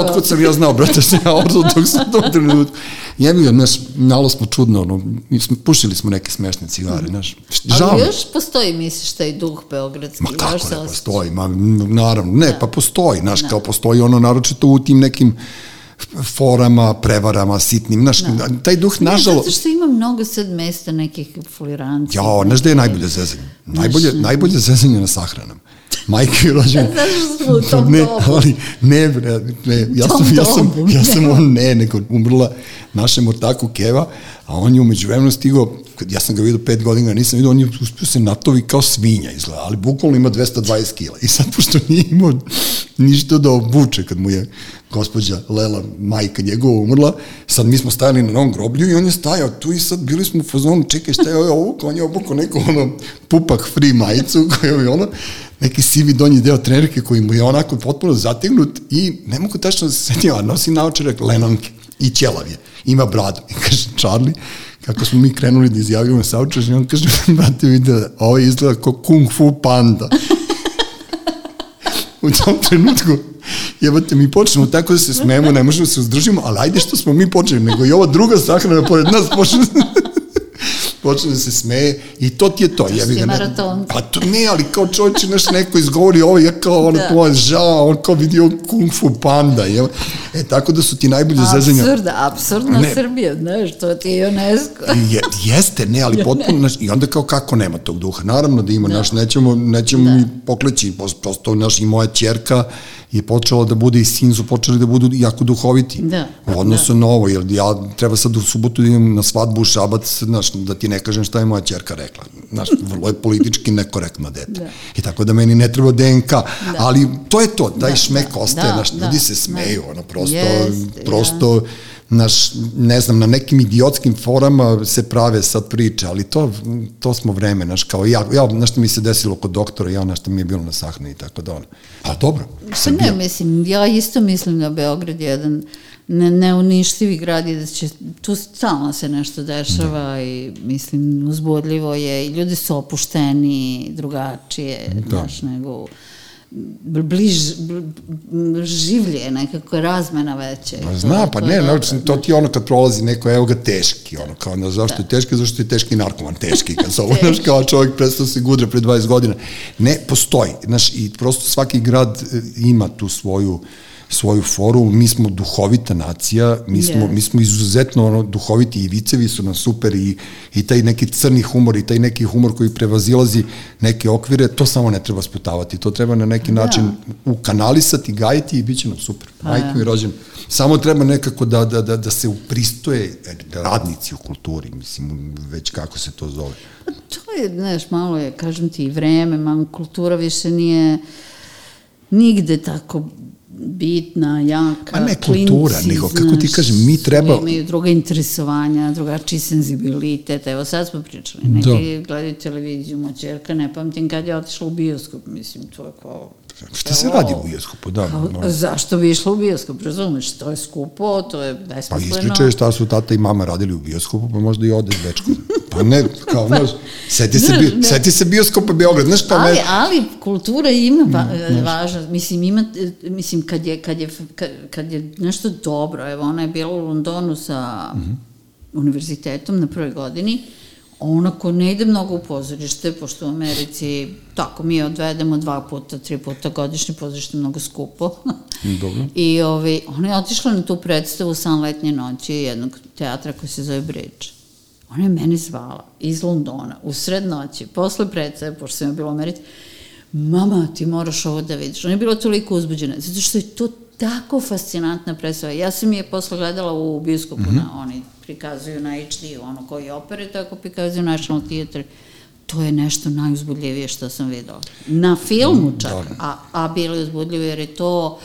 Otkud sam ja znao, brate, se ja ortodoks u tom trenutku. Jebi ga, znaš, malo smo čudno, ono, pušili smo neke smešne cigare, znaš. Žao. Ali još postoji, misliš, taj duh beogradski? Ma kako ne postoji, ma, naravno, ne, da. pa postoji, znaš, da. kao postoji ono, naročito u tim nekim forama, prevarama, sitnim, znaš, da. taj duh, nažalo... Ne, zato što ima mnogo sad mesta nekih foliranci. Ja, znaš da je najbolje zezanje? Najbolje, najbolje zezanje na sahranom majke smo u tom ne? Ali, ne, bre, ne, ja sam, ja sam, ja sam on, ne, nego umrla našem ortaku Keva, a on je umeđu vremenu stigao, ja sam ga vidio pet godina, nisam vidio, on je uspio se natovi kao svinja izgleda, ali bukvalno ima 220 kila. I sad, pošto nije imao ništa da obuče kad mu je gospođa Lela, majka njegova, umrla, sad mi smo stajali na novom groblju i on je stajao tu i sad bili smo u fazonu, čekaj šta je ovo, on je obukao neku ono pupak free majicu koju je ono, neki sivi donji deo trenerke koji mu je onako potpuno zategnut i ne mogu tačno da se setim, a nosi naočarak lenonke i ćelav je, ima bradu. I kaže, Charlie, kako smo mi krenuli da izjavljamo saučaš, on kaže, brate, vidi, ovo izgleda kao kung fu panda. u tom trenutku, jebate, mi počnemo tako da se smemo, ne možemo da se uzdržimo, ali ajde što smo mi počeli, nego i ova druga sahrana pored nas počne počne da se smeje i to ti je to. To ne- maraton. Pa to ne, ali kao čovječe nešto neko izgovori ovo, ja kao ono Da. da. to žao, on kao vidio kung fu panda, je. E, tako da su ti najbolje zezanja. Absurda, absurdna Ne. Srbija, znaš, to ti je UNESCO. Je, jeste, ne, ali potpuno, naš, i onda kao kako nema tog duha. Naravno da ima, naš, nećemo, nećemo Da. mi pokleći, prosto, naš, i moja čerka je počela da bude i sin su počeli da budu jako duhoviti. Da. U odnosu na ovo, jer ja treba sad u subotu da idem na svadbu šabac, znaš, da ti ne kažem šta je moja čerka rekla. Znaš, vrlo je politički nekorektno dete. Da. I tako da meni ne treba DNK, ali to je to, taj Da, šmek da, ostaje, da, znaš, da, ljudi se da. smeju, ono, prosto, Jeste, prosto, naš, ne znam, na nekim idiotskim forama se prave sad priče, ali to, to smo vreme, znaš, kao ja, ja, znaš što mi se desilo kod doktora, ja, znaš što mi je bilo na sahrani i tako da ono. A dobro, Pa ne, mislim, ja isto mislim da Beograd je jedan ne, neuništivi grad i da će, tu stalno se nešto dešava Da. i mislim, uzbudljivo je i ljudi su opušteni, drugačije, Da. znaš, nego bl- bliž, bl, bl, življe, nekako razmena veće. Pa To- zna, pa to ne, je dobro, znači, to ti ono kad prolazi neko, evo ga teški, ono kao, na, zašto je teški, zašto je teški narkoman teški, kad se ovo, znaš, kao čovjek prestao se gudre pre 20 godina. Ne, postoji, znaš, i prosto svaki grad e, ima tu svoju, svoju foru, mi smo duhovita nacija, mi smo, Yes. mi smo izuzetno ono, duhoviti i vicevi su nam super i, i taj neki crni humor i taj neki humor koji prevazilazi neke okvire, to samo ne treba sputavati, to treba na neki Da. način ukanalisati, gajiti i bit će nam super. Pa Majko mi rođen. Samo treba nekako da, da, da, da se upristoje radnici u kulturi, mislim, već kako se to zove. Pa to je, znaš, malo je, kažem ti, i vreme, malo kultura više nije nigde tako bitna, jaka, Pa ne kultura, klinci, nego, kako ti kažem, mi treba- Imaju druga interesovanja, drugačiji senzibilitet, evo sad smo pričali, neki Da. gledaju televiziju, moćerka, ne pamtim kad je otišla u bioskop, mislim, to je kao... Šta se radi u bioskopu, da. Kao, no. zašto bi išla u bioskop, razumeš, to je skupo, to je Pa besmisleno. ispričaju šta su tata i mama radili u bioskopu, pa možda i ode s dečkom. Pa ne, kao, znaš, seti se, bi, seti se bioskopa Beograd, znaš kao ali, ne, ali kultura ima va, važnost, mislim, ima, mislim, kad je, kad, je, kad, kad je nešto dobro, evo, ona je bila u Londonu sa univerzitetom na prvoj godini, ko ne ide mnogo u pozorište, pošto u Americi, tako, mi je odvedemo dva puta, tri puta godišnje pozorište, mnogo skupo. Dobro. I ovaj, ona je otišla na tu predstavu San letnje noći jednog teatra koji se zove Bridge. Ona je meni zvala iz Londona, u sred noći, posle predstave, pošto sam ja bila u Americi, mama, ti moraš ovo da vidiš. Ona je bila toliko uzbuđena, zato što je to tako fascinantna predstava. Ja sam je posle gledala u bioskopu, mm -hmm. na, oni prikazuju na HD, ono koji opere, tako prikazuju National Theatre. To je nešto najuzbudljivije što sam videla. Na filmu čak, a, a bilo je uzbudljivo jer je to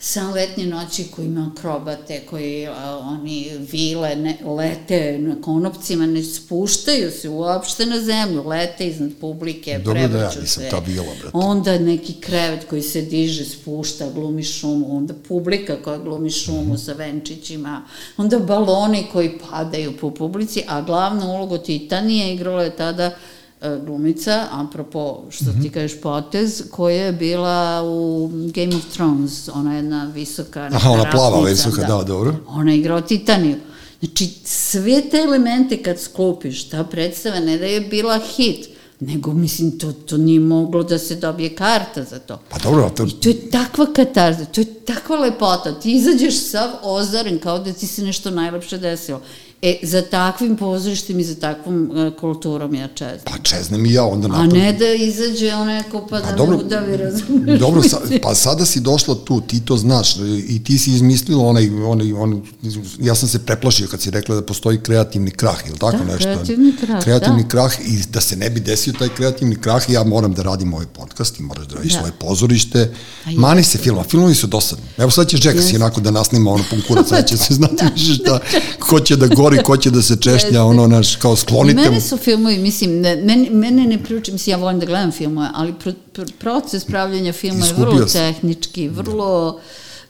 sam letnje noći koji ima akrobate, koji a, oni vile, ne, lete na konopcima, ne spuštaju se uopšte na zemlju, lete iznad publike, Dobro da ja nisam se. ta vila, brate. Onda neki krevet koji se diže, spušta, glumi šumu, onda publika koja glumi šumu Mhm. sa venčićima, onda baloni koji padaju po publici, a glavnu ulogu Titanije igrala je tada glumica, apropo što Mhm. ti kažeš potez, koja je bila u Game of Thrones, ona je jedna visoka Aha, ona plava visoka, da, dobro. Ona je igrao Titaniju. Znači, sve te elemente kad sklopiš, ta predstava ne da je bila hit, nego, mislim, to, to nije moglo da se dobije karta za to. Pa dobro, to, I to je takva katarza, to je takva lepota. Ti izađeš sav ozaren kao da ti se nešto najlepše desilo. E, za takvim pozorištem i za takvom uh, kulturom ja čezam. pa čeznem i ja, onda A napravim. ne da izađe onako pa, Pa da dobro, me udavi, razumiješ? dobro, sa, pa sada si došla tu, ti to znaš i ti si izmislila onaj, onaj, onaj, ja sam se preplašio kad si rekla da postoji kreativni krah, ili tako Da, nešto? kreativni krah, Kreativni da. krah i da se ne bi desio taj kreativni krah, ja moram da radim ovaj podcast, ti moraš da radiš Da. svoje pozorište, A mani se filma, filmovi su dosadni. Evo sad će Jackass Jeste. onako da nas snima ono pun kurac, sad će se znati više šta, ko će da gori, ko će da se češlja, ono naš, kao sklonite mu. Mene su filmovi, mislim, ne, mene, mene ne priuči, mislim, ja volim da gledam filmove, ali pro, pro, proces pravljanja filma je vrlo tehnički, vrlo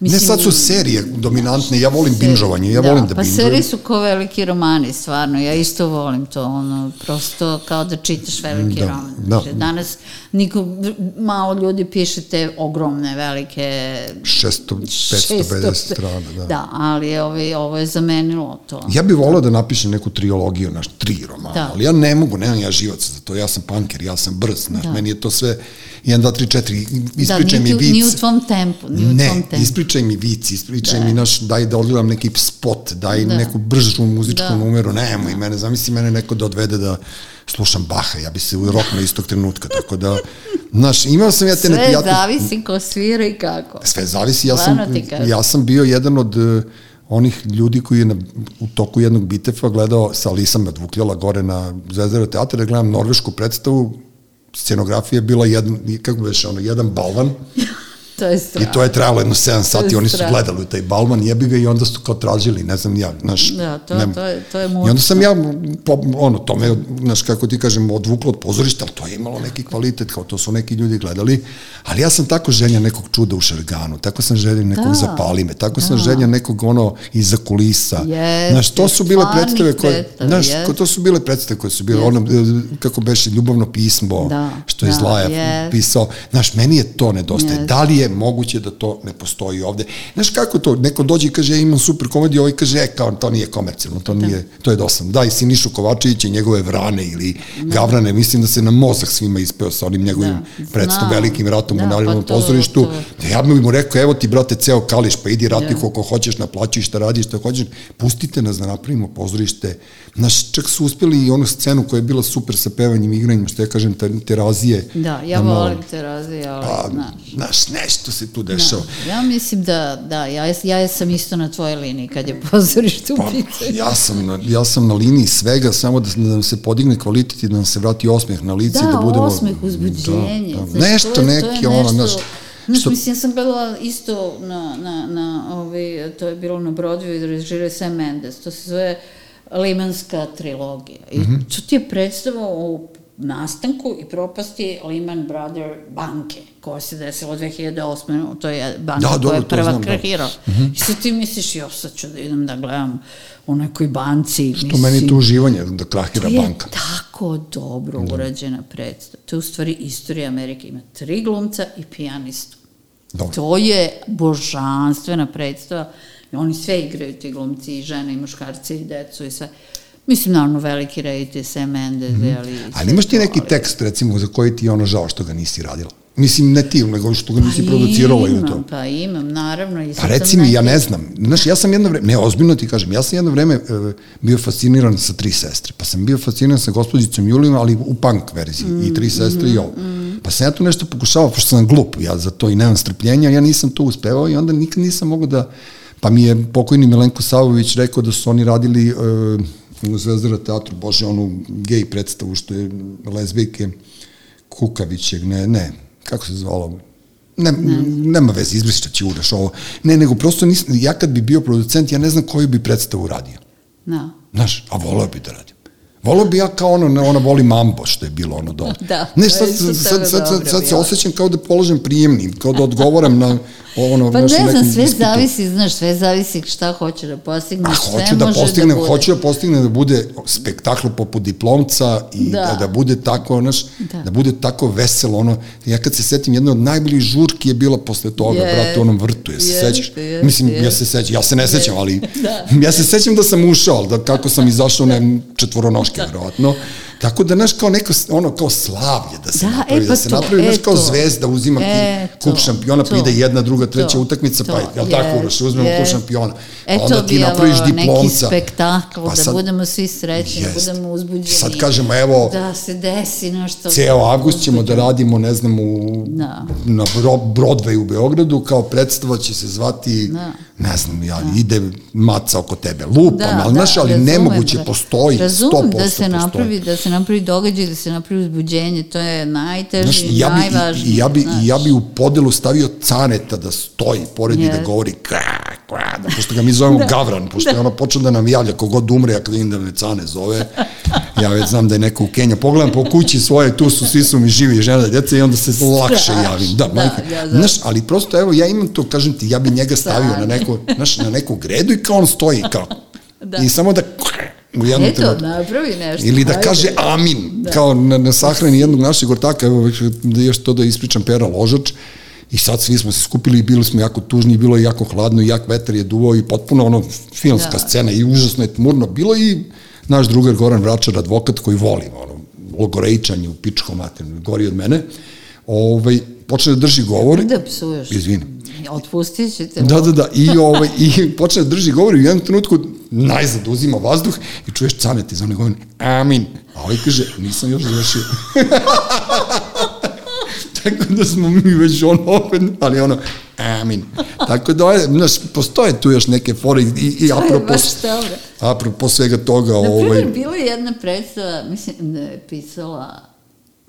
ne sad su serije dominantne, ja volim Serije, binžovanje, ja volim da Pa binžujem. serije su kao veliki romani, stvarno, ja isto volim to, ono, prosto kao da čitaš veliki Da, roman. da. Danas niko, malo ljudi piše te ogromne, velike... 600, 550 strana, da. Da, ali ovo, ovo je zamenilo to. Ja bih volao da napišem neku triologiju, naš, tri romana, Da. ali ja ne mogu, nemam ja živac za to, ja sam panker, ja sam brz, znaš, Da. meni je to sve 1, 2, 3, 4, ispričaj da, mi vic. Ni u tvom tempu, ni u ne, tvom tempu. ispričaj mi vic, ispričaj Da. mi naš, daj da odgledam neki spot, daj Da. neku bržu muzičku Da. numeru, nemoj mene, zamisli mene neko da odvede da slušam Baha, ja bi se urokno istog trenutka, tako da, znaš, imao sam ja te Sve neprijatnosti. zavisi ko svira i kako. Sve zavisi, ja sam, ja sam bio jedan od uh, onih ljudi koji je na, u toku jednog bitefa gledao, sa Alisam me odvukljala gore na Zvezdara teatra, da gledam norvešku predstavu, scenografija je bila jedan, kako beš, ono, jedan balvan To je i strašno. to je trajalo jedno 7 sati, oni su gledali taj balvan, jebi ga i onda su kao tražili, ne znam ja, znaš, Da, to, nem- to je, to je I mučno. onda sam ja, po, ono, to me, znaš, kako ti kažem, odvuklo od pozorišta, ali to je imalo neki kvalitet, kao to su neki ljudi gledali, ali ja sam tako želja nekog čuda u šarganu, tako sam želja nekog Da. zapali me, tako sam Da. želja nekog ono iza kulisa. Jeste, znaš, to su bile predstave koje, predstava, znaš, ko- to su bile predstave koje su bile, ono, kako beše, ljubavno pismo, Da, što je da, Zlaja jeste. pisao, znaš, meni je to nedostaje. Jeste. Da li je moguće da to ne postoji ovde? Znaš kako to, neko dođe i kaže, ja imam super komediju, ovaj kaže, e, kao, to nije komercijalno, to nije, to je dosadno. Daj Sinišu Kovačevića i njegove vrane ili gavrane, mislim da se na mozak svima ispeo sa onim njegovim Da, predstavom velikim ratom Da, u Narodnom pa pozorištu. to- Da ja bih mu rekao, evo ti, brate, ceo kališ, pa idi rati Da. koliko hoćeš, naplaćuj šta radiš, šta hoćeš, pustite nas da napravimo pozorište. Znaš, čak su uspjeli i onu scenu koja je bila super sa pevanjem i igranjem, što ja kažem, te- terazije. Da, ja malo- volim te razlije, ali, Pa, znaš. znaš, nešto se tu dešava. Da, ja mislim da, da, ja, ja sam isto na tvojoj liniji kad je pozorište u Pa, pitanju. ja sam, na, ja sam na liniji svega, samo da, da nam se podigne kvalitet i da nam se vrati osmeh na lice. Da, da budemo, osmeh, uzbuđenje. Da, da. Znaš, nešto, to je- to neki, je ono, nešto- znaš, Znaš, što- mislim, ja sam gledala isto na, na, na ovaj, to je bilo na Broadway i režira Sam Mendes, to se zove Limanska trilogija. I Mhm. to ti je predstava o nastanku i propasti Lehman Brother banke, koja se desila 2008. To je banka Da, koja je prva znam, da. krahirala. I sad ti misliš, jo, sad ću da idem da gledam u nekoj banci. Što meni je to uživanje da krahira To je banka. tako dobro urađena predstava. To je u stvari istorija Amerike. Ima tri glumca i pijanistu. Dobro. To je božanstvena predstava. I oni sve igraju, ti glumci, i žene, i muškarci, i decu, i sve. Mislim, naravno, veliki rejte, Sam Mendes, mm -hmm. ali... Ali imaš ti neki ali- tekst, recimo, za koji ti je ono žao što ga nisi radila? Mislim, ne ti, nego što ga nisi producirala ili to. Pa imam, naravno. I Pa reci mi, ja negde- ne znam. Znaš, ja sam jedno vreme, ne, ozbiljno ti kažem, ja sam jedno vreme e, bio fasciniran sa tri sestre. Pa sam bio fasciniran sa gospođicom Julijom, ali u punk verziji. I tri sestre i ovo. Pa sam ja tu nešto pokušavao, pošto sam glup, ja za to i nemam strpljenja, ja nisam to uspevao i onda nikad nisam mogao da... Pa mi je pokojni Milenko Savović rekao da su oni radili e, u Zvezdara teatru, bože, onu gej predstavu što je lezbijke Kukavićeg, ne, ne, kako se zvalo, ne, nema veze, izbrišat ću uraš ovo. Ne, nego prosto nisam, ja kad bi bio producent, ja ne znam koju bi predstavu radio. Da. Znaš, a voleo bi da radim. Voleo bi ja kao ono, ona voli mambo, što je bilo ono dole. Da, ne, sad, sad, sad, sad, dobro sad se osjećam kao da položem prijemni, kao da odgovaram na ono, Pa ne znam, sve ispitu. zavisi, znaš, sve zavisi šta hoće da postigne. A sve hoću da može postignem, bude. hoću da postignem da bude spektakl poput diplomca i da, Da. da, bude tako, znaš, da. Da. da bude tako veselo, ono, ja kad se setim, jedna od najboljih žurki je bila posle toga, Jest, brate, u onom vrtu, ja se jest, sećaš? jest, Mislim, ja jest. se sećam, ja se ne sećam, ali Da. ja se sećam da sam ušao, da kako sam izašao, ne, četvoronoške, da. verovatno. Tako da, znaš, kao neko, ono, kao slavlje da se Da, napravi, e, da pa se to, napravi, znaš, e, kao zvezda, uzima E, kup to, šampiona, pa to, ide jedna, druga, treća to, utakmica, pa, to, jel tako, jest, Uroš, uzmemo kup šampiona. E, Pa onda ti napraviš evo, neki diplomca. spektakl, Pa da sad- budemo svi srećni, da Jest. budemo uzbuđeni. Sad kažemo, evo, Da se desi nešto. Ceo avgust ćemo da radimo, ne znam, u, Da. na Bro- Broadway u Beogradu, kao predstava će se zvati, Da. Ne znam, ja, ide maca oko tebe, lupam, Da, ali, znaš, ali razumem, nemoguće da. postoji, 100% Razumem da se postoji. napravi, da se napravi događaj, da se napravi uzbuđenje, to je najteži, Znaš, ja bi, najvažnije. i, ja, bi, znaš. i ja bi u podelu stavio caneta da stoji pored i da Yes. govori kra, kra, da, pošto ga mi zovemo Gavran, pošto je ono počeo da nam javlja kogod umre, ja kad vidim da me cane zove, Ja već znam da je neko u Kenja. Pogledam po kući svoje, tu su, svi su mi živi žena djeca i onda se lakše javim. Da, Da, ja. Znaš, ali prosto, evo, ja imam to, kažem ti, ja bi njega stavio na neku, znaš, na neku gredu i kao on stoji, kao. Da. I samo da u jednom Eto, trenutku. napravi nešto. Ili da ajde. kaže amin, da. kao na, na sahrani jednog našeg ortaka, evo da još to da ispričam Pera Ložač, i sad svi smo se skupili i bili smo jako tužni, bilo je jako hladno i jak vetar je duvao i potpuno ono filmska Da. scena i užasno je tmurno bilo i naš drugar Goran Vračar, advokat koji volim, ono, logorejčanje u pičko materno, gori od mene, ovaj, počne da drži govor. Da psuješ. Izvini. Otpustit ćete. Da, da, da, i, ovaj, i počne da drži govor i u jednom trenutku najzad uzima vazduh i čuješ canet iz one govori, amin. A ovaj kaže, nisam još završio. Tako da smo mi već ono opet, ali ono, amin. Tako da, je, znaš, postoje tu još neke fore i, i apropo, apropo svega toga, Na ovaj, primjer, bila je jedna predstava, mislim da je pisala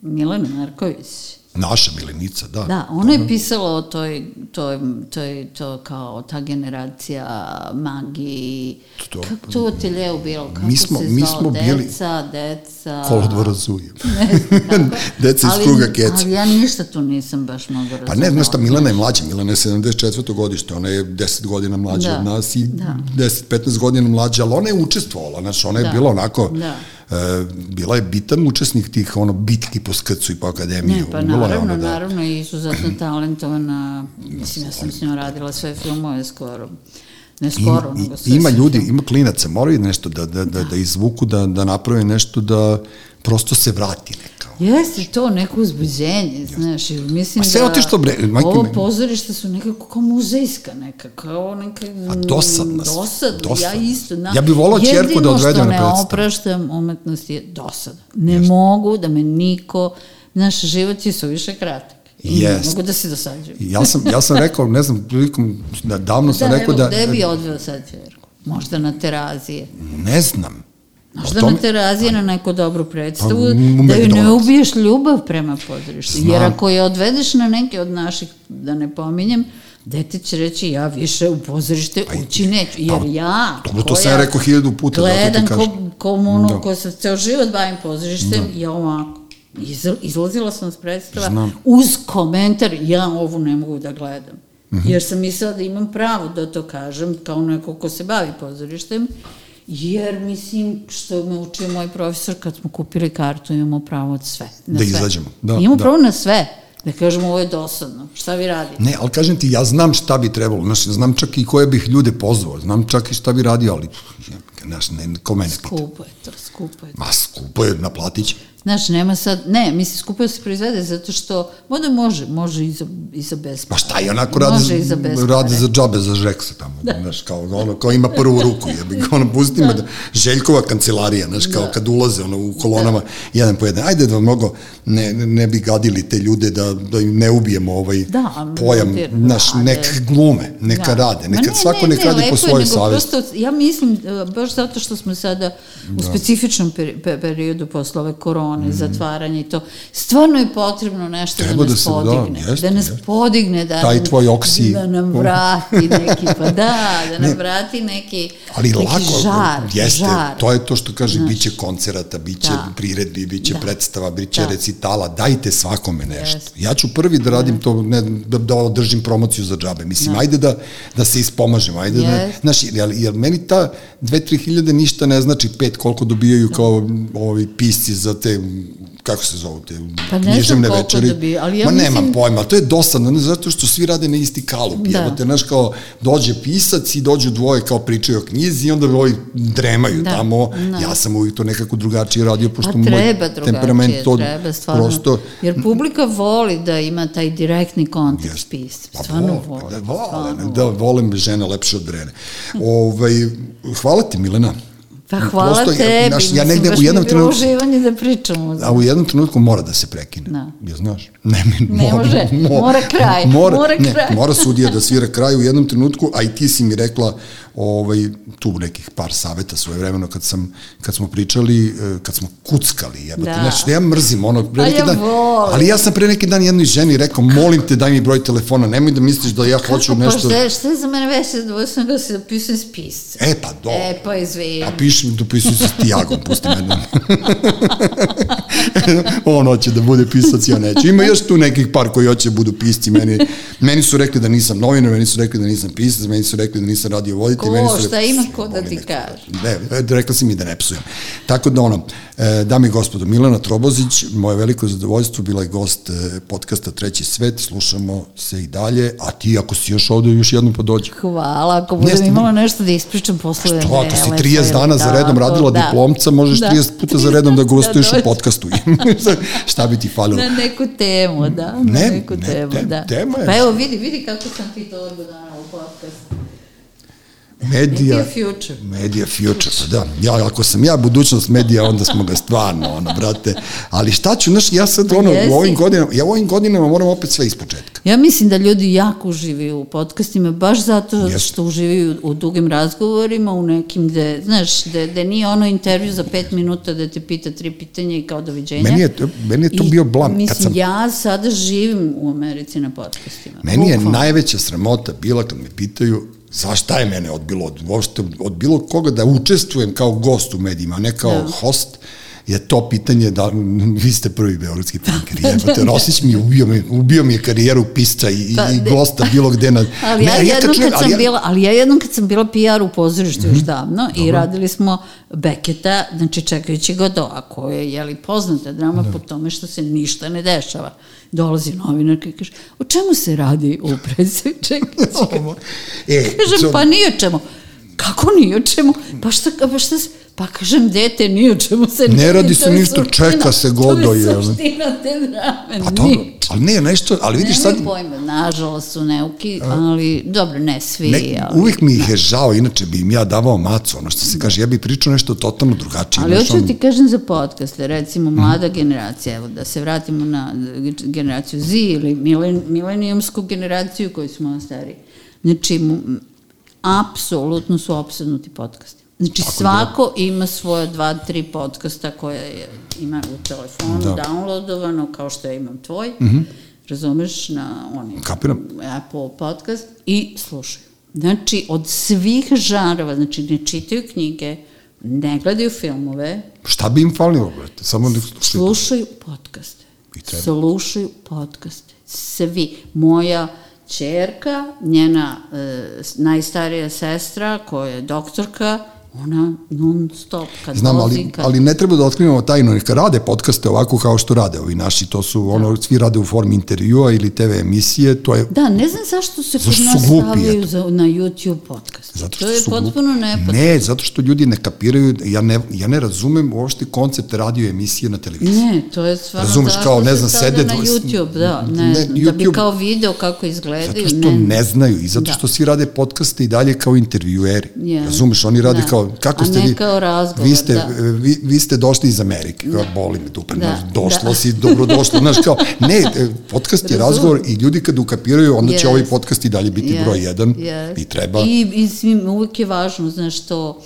Milena Marković. Naša milenica, da. Da, ona je pisala o toj, toj, toj, to kao ta generacija magiji, To- kako to u ateljeu bilo, kako Mi smo- se mi smo bili- deca, deca... Kolodvora zujem. Deca iz kruga keca. Ali ja ništa tu nisam baš mnogo razumela. Pa ne, znaš šta, Milana je mlađa, Milana je 74. godište, ona je 10 godina mlađa Da, od nas i da. 10-15 godina mlađa, ali ona je učestvovala, znaš, ona je Da, bila onako, da. E, bila je bitan učesnik tih ono bitki po skrcu i po akademiji. Ne, pa je naravno, ona, da. naravno i izuzetno talentovana, mislim, ja sam s njom radila sve filmove skoro, ne skoro, I, nego sve ima ljudi, ima klinaca, moraju nešto da, da, da, da izvuku, da, da naprave nešto da prosto se vrati neka. Jeste to neko uzbuđenje, znaš, i mislim sve da otišlo, bre, ovo mi. pozorišta su nekako kao muzejska neka, kao neka... A dosadna su, Dosadna, ja dosadna. isto. Na, Ja bi volao ćerku da odvedem na Jedino što predstavu. ne opraštam umetnosti je dosada. Ne mogu da me niko, naš život je suviše kratak. Jest. mogu da se dosađujem. Ja sam, ja sam rekao, ne znam, prilikom, da, davno sam Da, rekao evo, da, gde bi odveo sad Čerku? Možda na terazije. ne znam. Možda tome- na terazije na neku dobru predstavu, Pa, da ju ne ubiješ ljubav prema pozorištu. Jer Znam. ako je odvedeš na neke od naših, da ne pominjem, dete će reći ja više u pozorište ući neću, jer ja, Pa, dobro, to sam ja rekao hiljadu puta, gledam ko, kažem. ko, ono, Da. ko se ceo život bavim pozorištem, ja ovako, Izl, izlazila sam s predstava Znam. uz komentar, ja ovu ne mogu da gledam. Mhm. Jer sam mislila da imam pravo da to kažem, kao neko ko se bavi pozorištem, jer mislim, što me učio moj profesor, kad smo kupili kartu, imamo pravo od sve. Na Da sve. izađemo, da, imamo da. pravo na sve. Da kažemo, ovo je dosadno. Šta vi radite? Ne, ali kažem ti, ja znam šta bi trebalo, znaš, znam čak i koje bih ljude pozvao, znam čak i šta bi radio, ali, znaš, ne, ko mene pita. Skupo je to, skupo je to. Ma, skupo je, naplatit će. Znaš, nema sad, ne, mislim, skupo da se proizvede zato što, možda može, može i za, i za bez Pa šta i onako rade, Može za rade za džabe, za žeksa tamo, da. znaš, kao, ono, kao ima prvu ruku, jebi ga, ono, pusti me da, Željkova kancelarija, znaš, kao Da. kad ulaze, ono, u kolonama, jedan po jedan, ajde da mnogo ne, ne bi gadili te ljude, da, da im ne ubijemo ovaj Da, pojam, znaš, nek glume, neka Da. rade, Ma neka, ne, svako ne, nek ne, radi po je, svojoj savesti. Prosto, ja mislim, e, baš zato što smo sada u specifičnom peri- pe- periodu posle ove korone, zatvaranja i to, stvarno je potrebno nešto. Treba da da nas da, podigne. jeste, da nas jeste. podigne, da, Taj nam- tvoj oksi. da nam vrati neki, pa da, da nam vrati neki, Ali neki lako, žar, jeste, žar. to je to što kaže, biće koncerata, biće Da. priredbi, biće Da. predstava, biće Da. recitala, dajte svakome nešto. Jeste. Ja ću prvi da radim to, ne, da, da održim promociju za džabe. Mislim, ajde da, da se ispomažemo, ajde da, znaš, jer, jer meni ta 2-3 hiljade ništa ne znači pet koliko dobijaju kao ovi pisci za te kako se zovu te Pa ne književne večeri. dobijaju, ali ja Ma nemam mislim- pojma, to je dosadno, ne, zato što svi rade na isti kalup. Da. Da. znaš, kao dođe pisac i dođu dvoje kao pričaju o knjizi i onda ovi dremaju Da, tamo. da. Ja sam uvijek to nekako drugačije radio, pošto moj treba temperament drugačije, to treba stvarno. prosto... Jer publika voli da ima taj direktni kontakt s Jeste. piscem. Pa Stvarno voli. Da, vole, stvarno da, volim žene lepše od brene. Ovaj, hvala ti, Milena. Pa hvala Prosto, tebi, znaš, ja negde u jednom trenutku- uživanje da pričamo. A u jednom trenutku mora da se prekine. Da. Ja znaš? Ne, ne, Ne može, mora kraj, Mora, mora ne, kraj. mora sudija da svira kraj u jednom trenutku, a i ti si mi rekla ovaj, tu nekih par saveta svoje vremeno kad, sam, kad smo pričali, eh, kad smo kuckali, jebate, Da. znači, ja mrzim ono, pre neki ja dan, volim. ali ja sam pre neki dan jednoj ženi rekao, molim te daj mi broj telefona, nemoj da misliš da ja hoću Kako, nešto... Pa šta, šta je za mene veće zadovoljstvo nego da se dopisujem spisce? E, pa do. E, pa izvini. A mi, dopisuj se s Tijagom, pusti mene. On hoće da bude pisac, ja neću. Ima još tu nekih par koji hoće da budu pisci. Meni, meni su rekli da nisam novinar, meni su rekli da nisam pisac, meni su rekli da nisam radio voditelj. Ko, meni su šta ima ko da ti kaže? Ne, rekla si mi da ne psujem. Tako da ono, e, dame i gospodo, Milena Trobozić, moje veliko zadovoljstvo, bila je gost e, podcasta Treći svet, slušamo se i dalje, a ti ako si još ovde, još jednom pa dođi. Hvala, ako budem Jeste, imala nešto da ispričam posle Što, ako si Andrele, 30 to je dana za redom radila da. diplomca, možeš Da. 30 puta za redom da gostuješ u dođem. podcastu. Šta bi ti falilo? Na neku temu, da. Na Ne, neku ne, temu, te- da. tema je- Pa evo, vidi, vidi kako sam ti to odgodala u podcastu. Medija, Media future. Media future, pa da. Ja, ako sam ja budućnost medija, onda smo ga stvarno, ono, brate. Ali šta ću, znaš, ja sad, ono, jesi. u ovim godinama, ja u ovim godinama moram opet sve ispočetka. Ja mislim da ljudi jako uživaju u podcastima, baš zato Jeste. što uživaju u dugim razgovorima, u nekim gde, znaš, gde, gde nije ono intervju za pet minuta da te pita tri pitanja i kao doviđenja. Meni je, to- meni je to I, bio blam. Mislim, Kad sam, ja sada živim u Americi na podcastima. meni je Bukvalno. najveća sramota bila kad me pitaju za šta je mene odbilo od, uopšte od bilo koga da učestvujem kao gost u medijima, a ne kao Da. host, je to pitanje da vi ste prvi beogradski tanker. Jebate, Rosić mi je ubio, mi, ubio mi je karijeru pisca i, Pa, i gosta bilo gde na... Ali ja, Ne, jednom čujem- kad sam ali ja- Mhm. bila, ali ja jednom kad sam bila PR u pozorištu još davno i radili smo Beketa, znači čekajući Godoa, koja je jeli, poznata drama Da. po tome što se ništa ne dešava. Dolazi novinarka i kaže, o čemu se radi u predstavi? E, Kažem, to- pa ni o čemu. Kako ni o čemu? Pa šta, pa šta se... Pa kažem, dete, ni o čemu se Ne radi to se je ništa, suština- čeka se To Godo, je jel? suština te drame, Pa dobro, nič. ali ne, nešto, ali vidiš sad, Nemaju pojma, nažalost su neuki, ali dobro, ne svi. ne, ali, uvijek mi ih je žao, inače bi im ja davao macu, ono što se kaže, ja bih pričao nešto totalno drugačije. ali hoću ono- ti kažem za podcaste, recimo mlada Mhm. generacija, evo da se vratimo na generaciju Z ili milen, milenijumsku generaciju koju smo stari. Znači, apsolutno su opsednuti podcasti. Znači, svako ima svoje dva, tri podcasta koje je, ima u telefonu Da. Downloadovano, kao što ja imam tvoj, razumeš, na onim Kapiram. Apple podcast i slušaju. Znači, od svih žanrova, znači ne čitaju knjige, ne gledaju filmove, Šta bi im falilo, brate? Samo da slušaju. slušaju podcaste. I treba. Slušaju podcaste. Svi. Moja čerka, njena e, najstarija sestra, koja je doktorka, ona non stop kad Znam, vozi, ali, kad... ali ne treba da otkrivamo tajnu, neka rade podcaste ovako kao što rade ovi naši, to su, ono, svi rade u formi intervjua ili TV emisije, to je, Da, ne znam zašto se kod nas stavljaju za, na YouTube podcast. zato što to je potpuno nepotpuno. Ne, zato što ljudi ne kapiraju, ja ne, ja ne razumem uopšte koncept radio emisije na televiziji. Ne, to je stvarno Razumeš, kao, ne se znam, sede na YouTube, da, ne, ne, znam, da bi YouTube- kao video kako izgledaju. Zato što ne, znaju i zato Da. što svi rade podcaste i dalje kao intervjueri. Je. Razumeš, oni rade Da. kao, kako A ste ne vi... kao razgovor, vi ste, da. vi, vi ste došli iz Amerike, kao boli me dupe, Da, došla da. si, dobro došla, znaš, kao, ne, e, podcast je razgovor i ljudi kad ukapiraju, onda će Yes. ovaj podcast i dalje biti Yes, broj jedan yes. i treba. I, i svim, uvijek je važno, znaš, to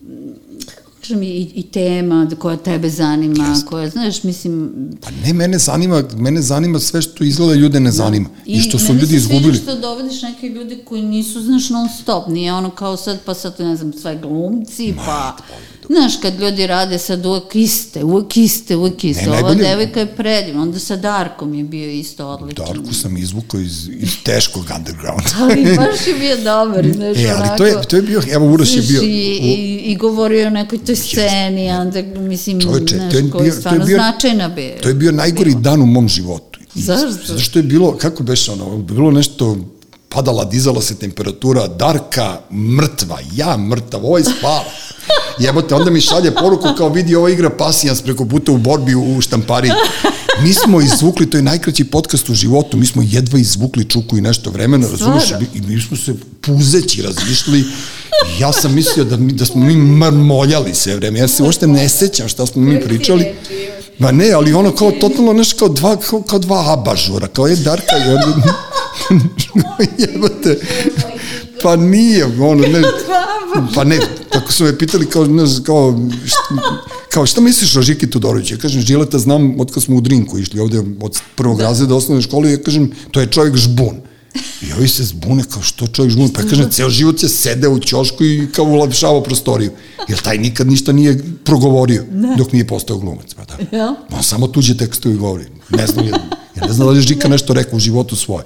kako kažem, i, i tema da- koja tebe zanima, Jeste. koja, znaš, mislim... Pa ne, mene zanima, mene zanima sve što izgleda ljude ne zanima. I, što su ljudi se sviđa izgubili. što dovodiš neke ljude koji nisu, znaš, non stop, nije ono kao sad, pa sad, ne znam, sve glumci, pa... Znaš, kad ljudi rade sad uvek iste, uvek iste, uvek iste. Ne, Ova najbolje- devojka je predivna, onda sa Darkom je bio isto odličan. Darku sam izvukao iz, iz teškog undergrounda. Ali baš je bio dobar, znaš, E, ali onako. to je, to je bio, evo Uroš je bio, I, u- i, i govorio o nekoj toj sceni, a onda, mislim, Čoveče, znaš, je koji bio- to je stvarno bio- značajna bi. To je bio najgori dan u mom životu. I Zašto? Zato što je bilo, kako beše ono, bilo nešto, padala, dizala se temperatura, Darka mrtva, ja mrtav, ovo je spava. Jebote, onda mi šalje poruku kao vidi ova igra pasijans preko puta u borbi u, u štampari. Mi smo izvukli, to je najkraći podcast u životu, mi smo jedva izvukli čuku i nešto vremena, razumiješ, i mi smo se puzeći razišli. Ja sam mislio da, mi, da smo mi mrmoljali sve vreme, ja se uopšte ne sećam šta smo mi pričali. Ma ne, ali ono kao totalno nešto kao dva, kao, kao dva abažura, kao je Darka i onda... Jebate. Pa nije, ono, ne, pa ne, tako su me pitali kao, ne, kao, šta, kao šta misliš o Žiki Todoroviću? Ja kažem, Žileta znam od kad smo u Drinku išli ovde od prvog da. razreda osnovne škole, ja kažem, to je čovjek žbun. I ovi se zbune kao što čovjek žbune, pa kažem, ceo život je sedeo u ćošku i kao ulavšavao prostoriju. Jer taj nikad ništa nije progovorio ne. dok nije postao glumac. Pa da. Ja. On samo tuđe tekstovi govori. Ne znam, ja, ne znam da li je Žika nešto rekao u životu svoje.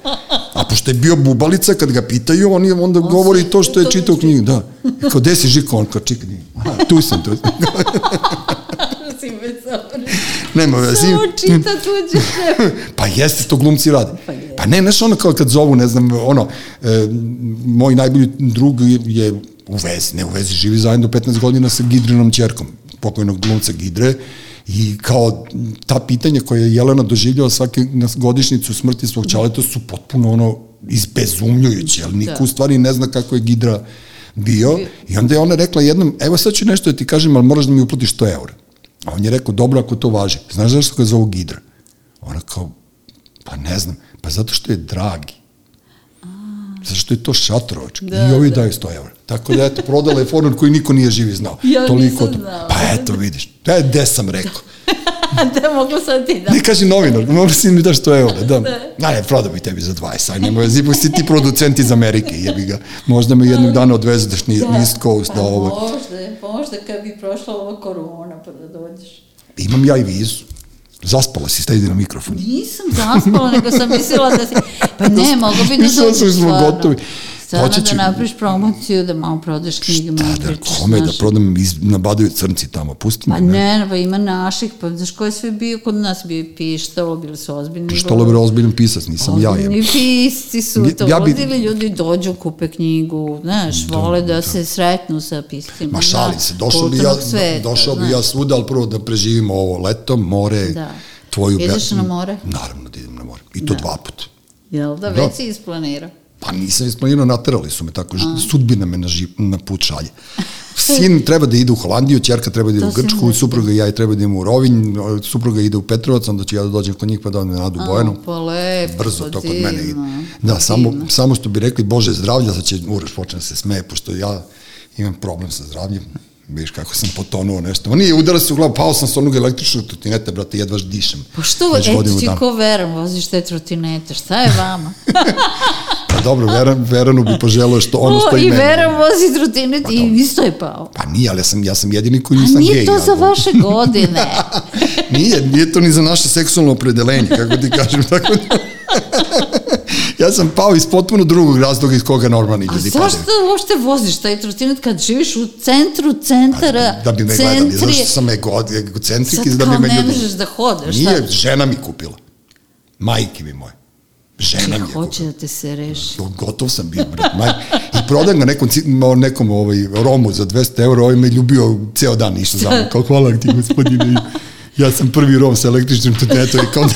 A pošto je bio bubalica, kad ga pitaju, on je onda on govori to što je čitao knjigu. Da. I kao, gde si Žika? On kao, čekaj, aha, tu sam, tu sam. Nema veze. Samo čita tuđe. pa jeste, to glumci rade. Pa, pa ne, znaš ono kao kad zovu, ne znam, ono, e, moj najbolji drug je u vezi, ne u vezi, živi zajedno 15 godina sa Gidrinom čerkom, pokojnog glumca Gidre, I kao ta pitanja koje je Jelena doživljala svake na godišnicu smrti svog čaleta su potpuno ono izbezumljujuće, ali niko da. u stvari ne zna kako je Gidra bio. I onda je ona rekla jednom, evo sad ću nešto da ti kažem, ali moraš da mi uplatiš 100 eura. A on je rekao, dobro ako to važi. Znaš zašto ga zovu Gidra? Ona kao, pa ne znam, pa zato što je dragi. Zato što je to šatrovač. Da, I ovi da. daju 100 evra. Tako da, eto, prodala je fornor koji niko nije živi znao. Ja Toliko nisam znao. Pa eto, vidiš. Da, gde sam rekao. da mogu sad ti da. Ne kaži novinar, mogu si mi daš 100 evra. Da. da. ne, prodao bi tebi za 20, aj nemoj, zipak si ti producent iz Amerike, jebi ga. Možda me jednog dana odvezeš ni da. East Coast pa, da ovo. Možda, možda kad bi prošla ova korona pa da dođeš. Imam ja i vizu. Zaspala si, stajdi na mikrofon. Nisam zaspala, nego sam mislila da si... Pa ne, mogu bi da Mislila sam da smo gotovi. Stvarno da napraviš promociju, da malo prodaš knjige, malo da, pričaš. Kome da prodam, iz, nabadaju crnci tamo, pusti me. Pa ne, pa ima naših, pa znaš ko je sve bio kod nas, bio je Pištalo, bili su ozbiljni. Pištalo je ozbiljan pisac, nisam ja. Ozbiljni pisci su to ja bi... vodili, ljudi dođu, kupe knjigu, znaš, da, vole da, da, se sretnu sa piscima. Ma šalim se, došao bi ja, sveta, došao bi ja svuda, ali prvo da preživimo ovo leto, more, da. tvoju... Ideš na more? Naravno da idem na more. I to da. dva puta. Jel da, već da. si isplanirao? Pa nisam isplanirao, naterali su me tako, A. sudbina me na, živ, na put šalje. Sin treba da ide u Holandiju, čerka treba da ide u Grčku, supruga i ja treba da idem u Rovinj, supruga ide u Petrovac, onda ću ja da dođem kod njih pa da odem Nadu Bojanu. Pa lepo, Brzo to kod mene ide. Da, samo, samo što bi rekli, Bože zdravlja, sad će Uroš počne da se smeje, pošto ja imam problem sa zdravljem Viš kako sam potonuo nešto. Ma nije, udara se u glavu, pao sam sa onog električnog trotineta, brate, jedva dišem. Pa što, eto ti ko Veran voziš te trotinete, šta je vama? dobro, Veran, Veranu bi poželao što ono što i meni. I Veran vozi trotinet pa, i isto je pao. Pa nije, ali ja sam, ja sam jedini koji nisam gej. A nije to ja, za vaše godine. nije, nije to ni za naše seksualno opredelenje, kako ti kažem, tako da... ja sam pao iz potpuno drugog razloga iz koga normalni ljudi padaju. A zašto uopšte voziš taj trotinet kad živiš u centru centara, pa, da bi me centri... gledali, zašto sam egocentrik i da bi me ljudi... Sad kao ne možeš da hodeš, Nije, šta? žena mi kupila. Majke mi moje. Žena mi je hoće da te se reši. Gotov sam bio. Maj. I prodam ga nekom, nekom ovaj, Romu za 200 euro, ovaj me ljubio ceo dan išao za mnom. Kao hvala ti gospodine. Ja sam prvi Rom sa električnim tutetom i kao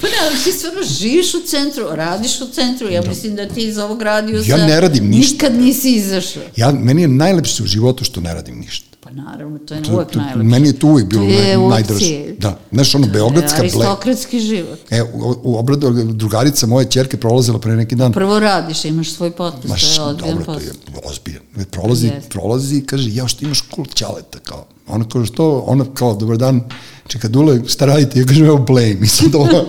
Pa ne, ali ti stvarno živiš u centru, radiš u centru, ja da. mislim da ti iz ovog radiosa ja ne radim ništa. nikad nisi izašao. Ja, meni je najlepše u životu što ne radim ništa. Pa naravno, to je to, uvek najlepše. Meni je to uvek bilo naj, najdraže. Da, znaš, ono, beogradska ble... Aristokratski život. E, u, u obradu, drugarica moje čerke prolazila pre neki dan. Prvo radiš, imaš svoj potpis, Maš, to je ozbiljan dobro, to je ozbiljan. Prolazi, yes. prolazi i kaže, ja što imaš kult ćaleta, kao. Ona kaže, što? Ona kao, dobar dan, čeka Dule, šta radite? Ja kažem, evo blame. I sad ovo,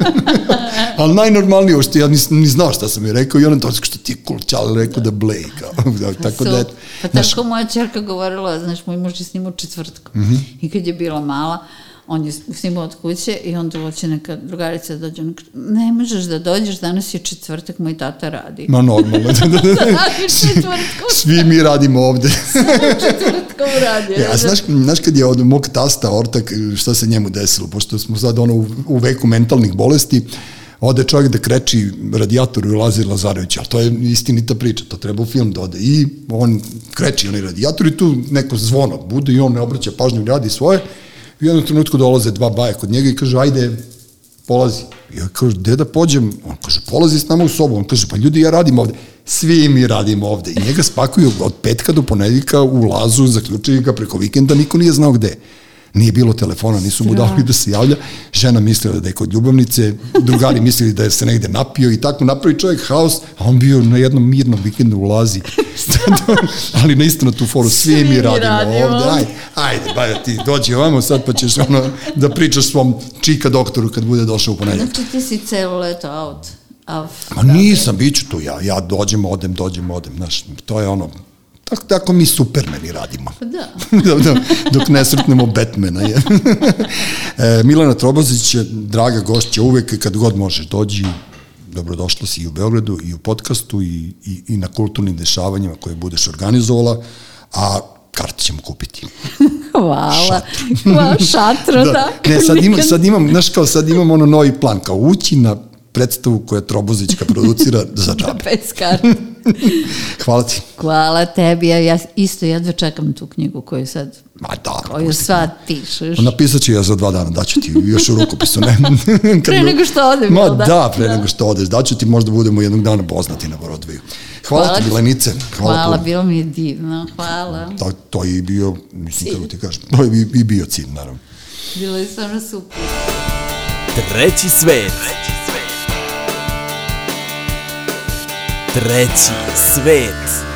ali najnormalnije, što ja nis, ni znao šta sam je rekao i ona to što ti je cool čale rekao da blej. Kao, da, tako da, pa tako moja čerka govorila, znaš, moj muž je snimao četvrtkom. Mm -hmm. I kad je bila mala, on je snimao od kuće i onda hoće neka drugarica da dođe, ne možeš da dođeš, danas je četvrtak, moj tata radi. Ma normalno. da, da, da. da. svi, svi mi radimo ovde. četvrtkom radi. Ja, znaš, znaš kad je od mog tasta ortak, šta se njemu desilo, pošto smo sad ono u, u veku mentalnih bolesti, ode čovjek da kreči radijator u Lazar Lazarević, ali to je istinita priča, to treba u film da ode. I on kreči onaj radijator i tu neko zvono bude i on ne obraća pažnju, radi svoje. I u jednom trenutku dolaze dva baje kod njega i kaže, ajde, polazi. Ja kaže, gde da pođem? On kaže, polazi s nama u sobu. On kaže, pa ljudi, ja radim ovde. Svi mi radimo ovde. I njega spakuju od petka do ponedeljka u lazu, zaključuju ga preko vikenda, niko nije znao gde. Nije bilo telefona, nisu mu dali da se javlja. Žena mislila da je kod ljubavnice, drugari mislili da je se negde napio i tako napravi čovjek haos, a on bio na jednom mirnom vikendu ulazi. Ali na istinu tu foru, svi, svi mi radimo, radimo. ovde, ajde, ajde, ba, ti dođi ovamo sad pa ćeš ono, da pričaš svom čika doktoru kad bude došao u ponedjeljak. Znači ti si celo leto out. Ma nisam, bit ću tu ja, ja dođem, odem, dođem, odem, znaš, to je ono, Tako, tako mi supermeni radimo. Pa da. da. Dok ne srpnemo Batmana. Je. e, Milana Trobozić draga gošća uvek kad god možeš dođi. Dobrodošla si i u Beogradu i u podcastu i, i, i na kulturnim dešavanjima koje budeš organizovala, a karte ćemo kupiti. Hvala. Hvala šatro, da. da. Ne, sad imam, sad imam, znaš kao, sad imam ono novi plan, kao ući na predstavu koja Trobozićka producira za džabe. Bez karte. Hvala ti. Hvala tebi, ja, ja isto jedva čekam tu knjigu koju sad Ma da, koju sad pišeš. Pa napisat ću ja za dva dana, daću ti još u rukopisu. Ne? pre nego što odem. Ma da, da pre da. nego što odeš, daću ti možda budemo jednog dana poznati na Borodviju. Hvala, hvala ti, Milenice. Hvala, hvala bilo mi je divno, hvala. To, to je i bio, mislim, kako ti kažem, to je i, i bio cilj, naravno. Bilo je stvarno super. Treći svet. Treći svet. Treći svet.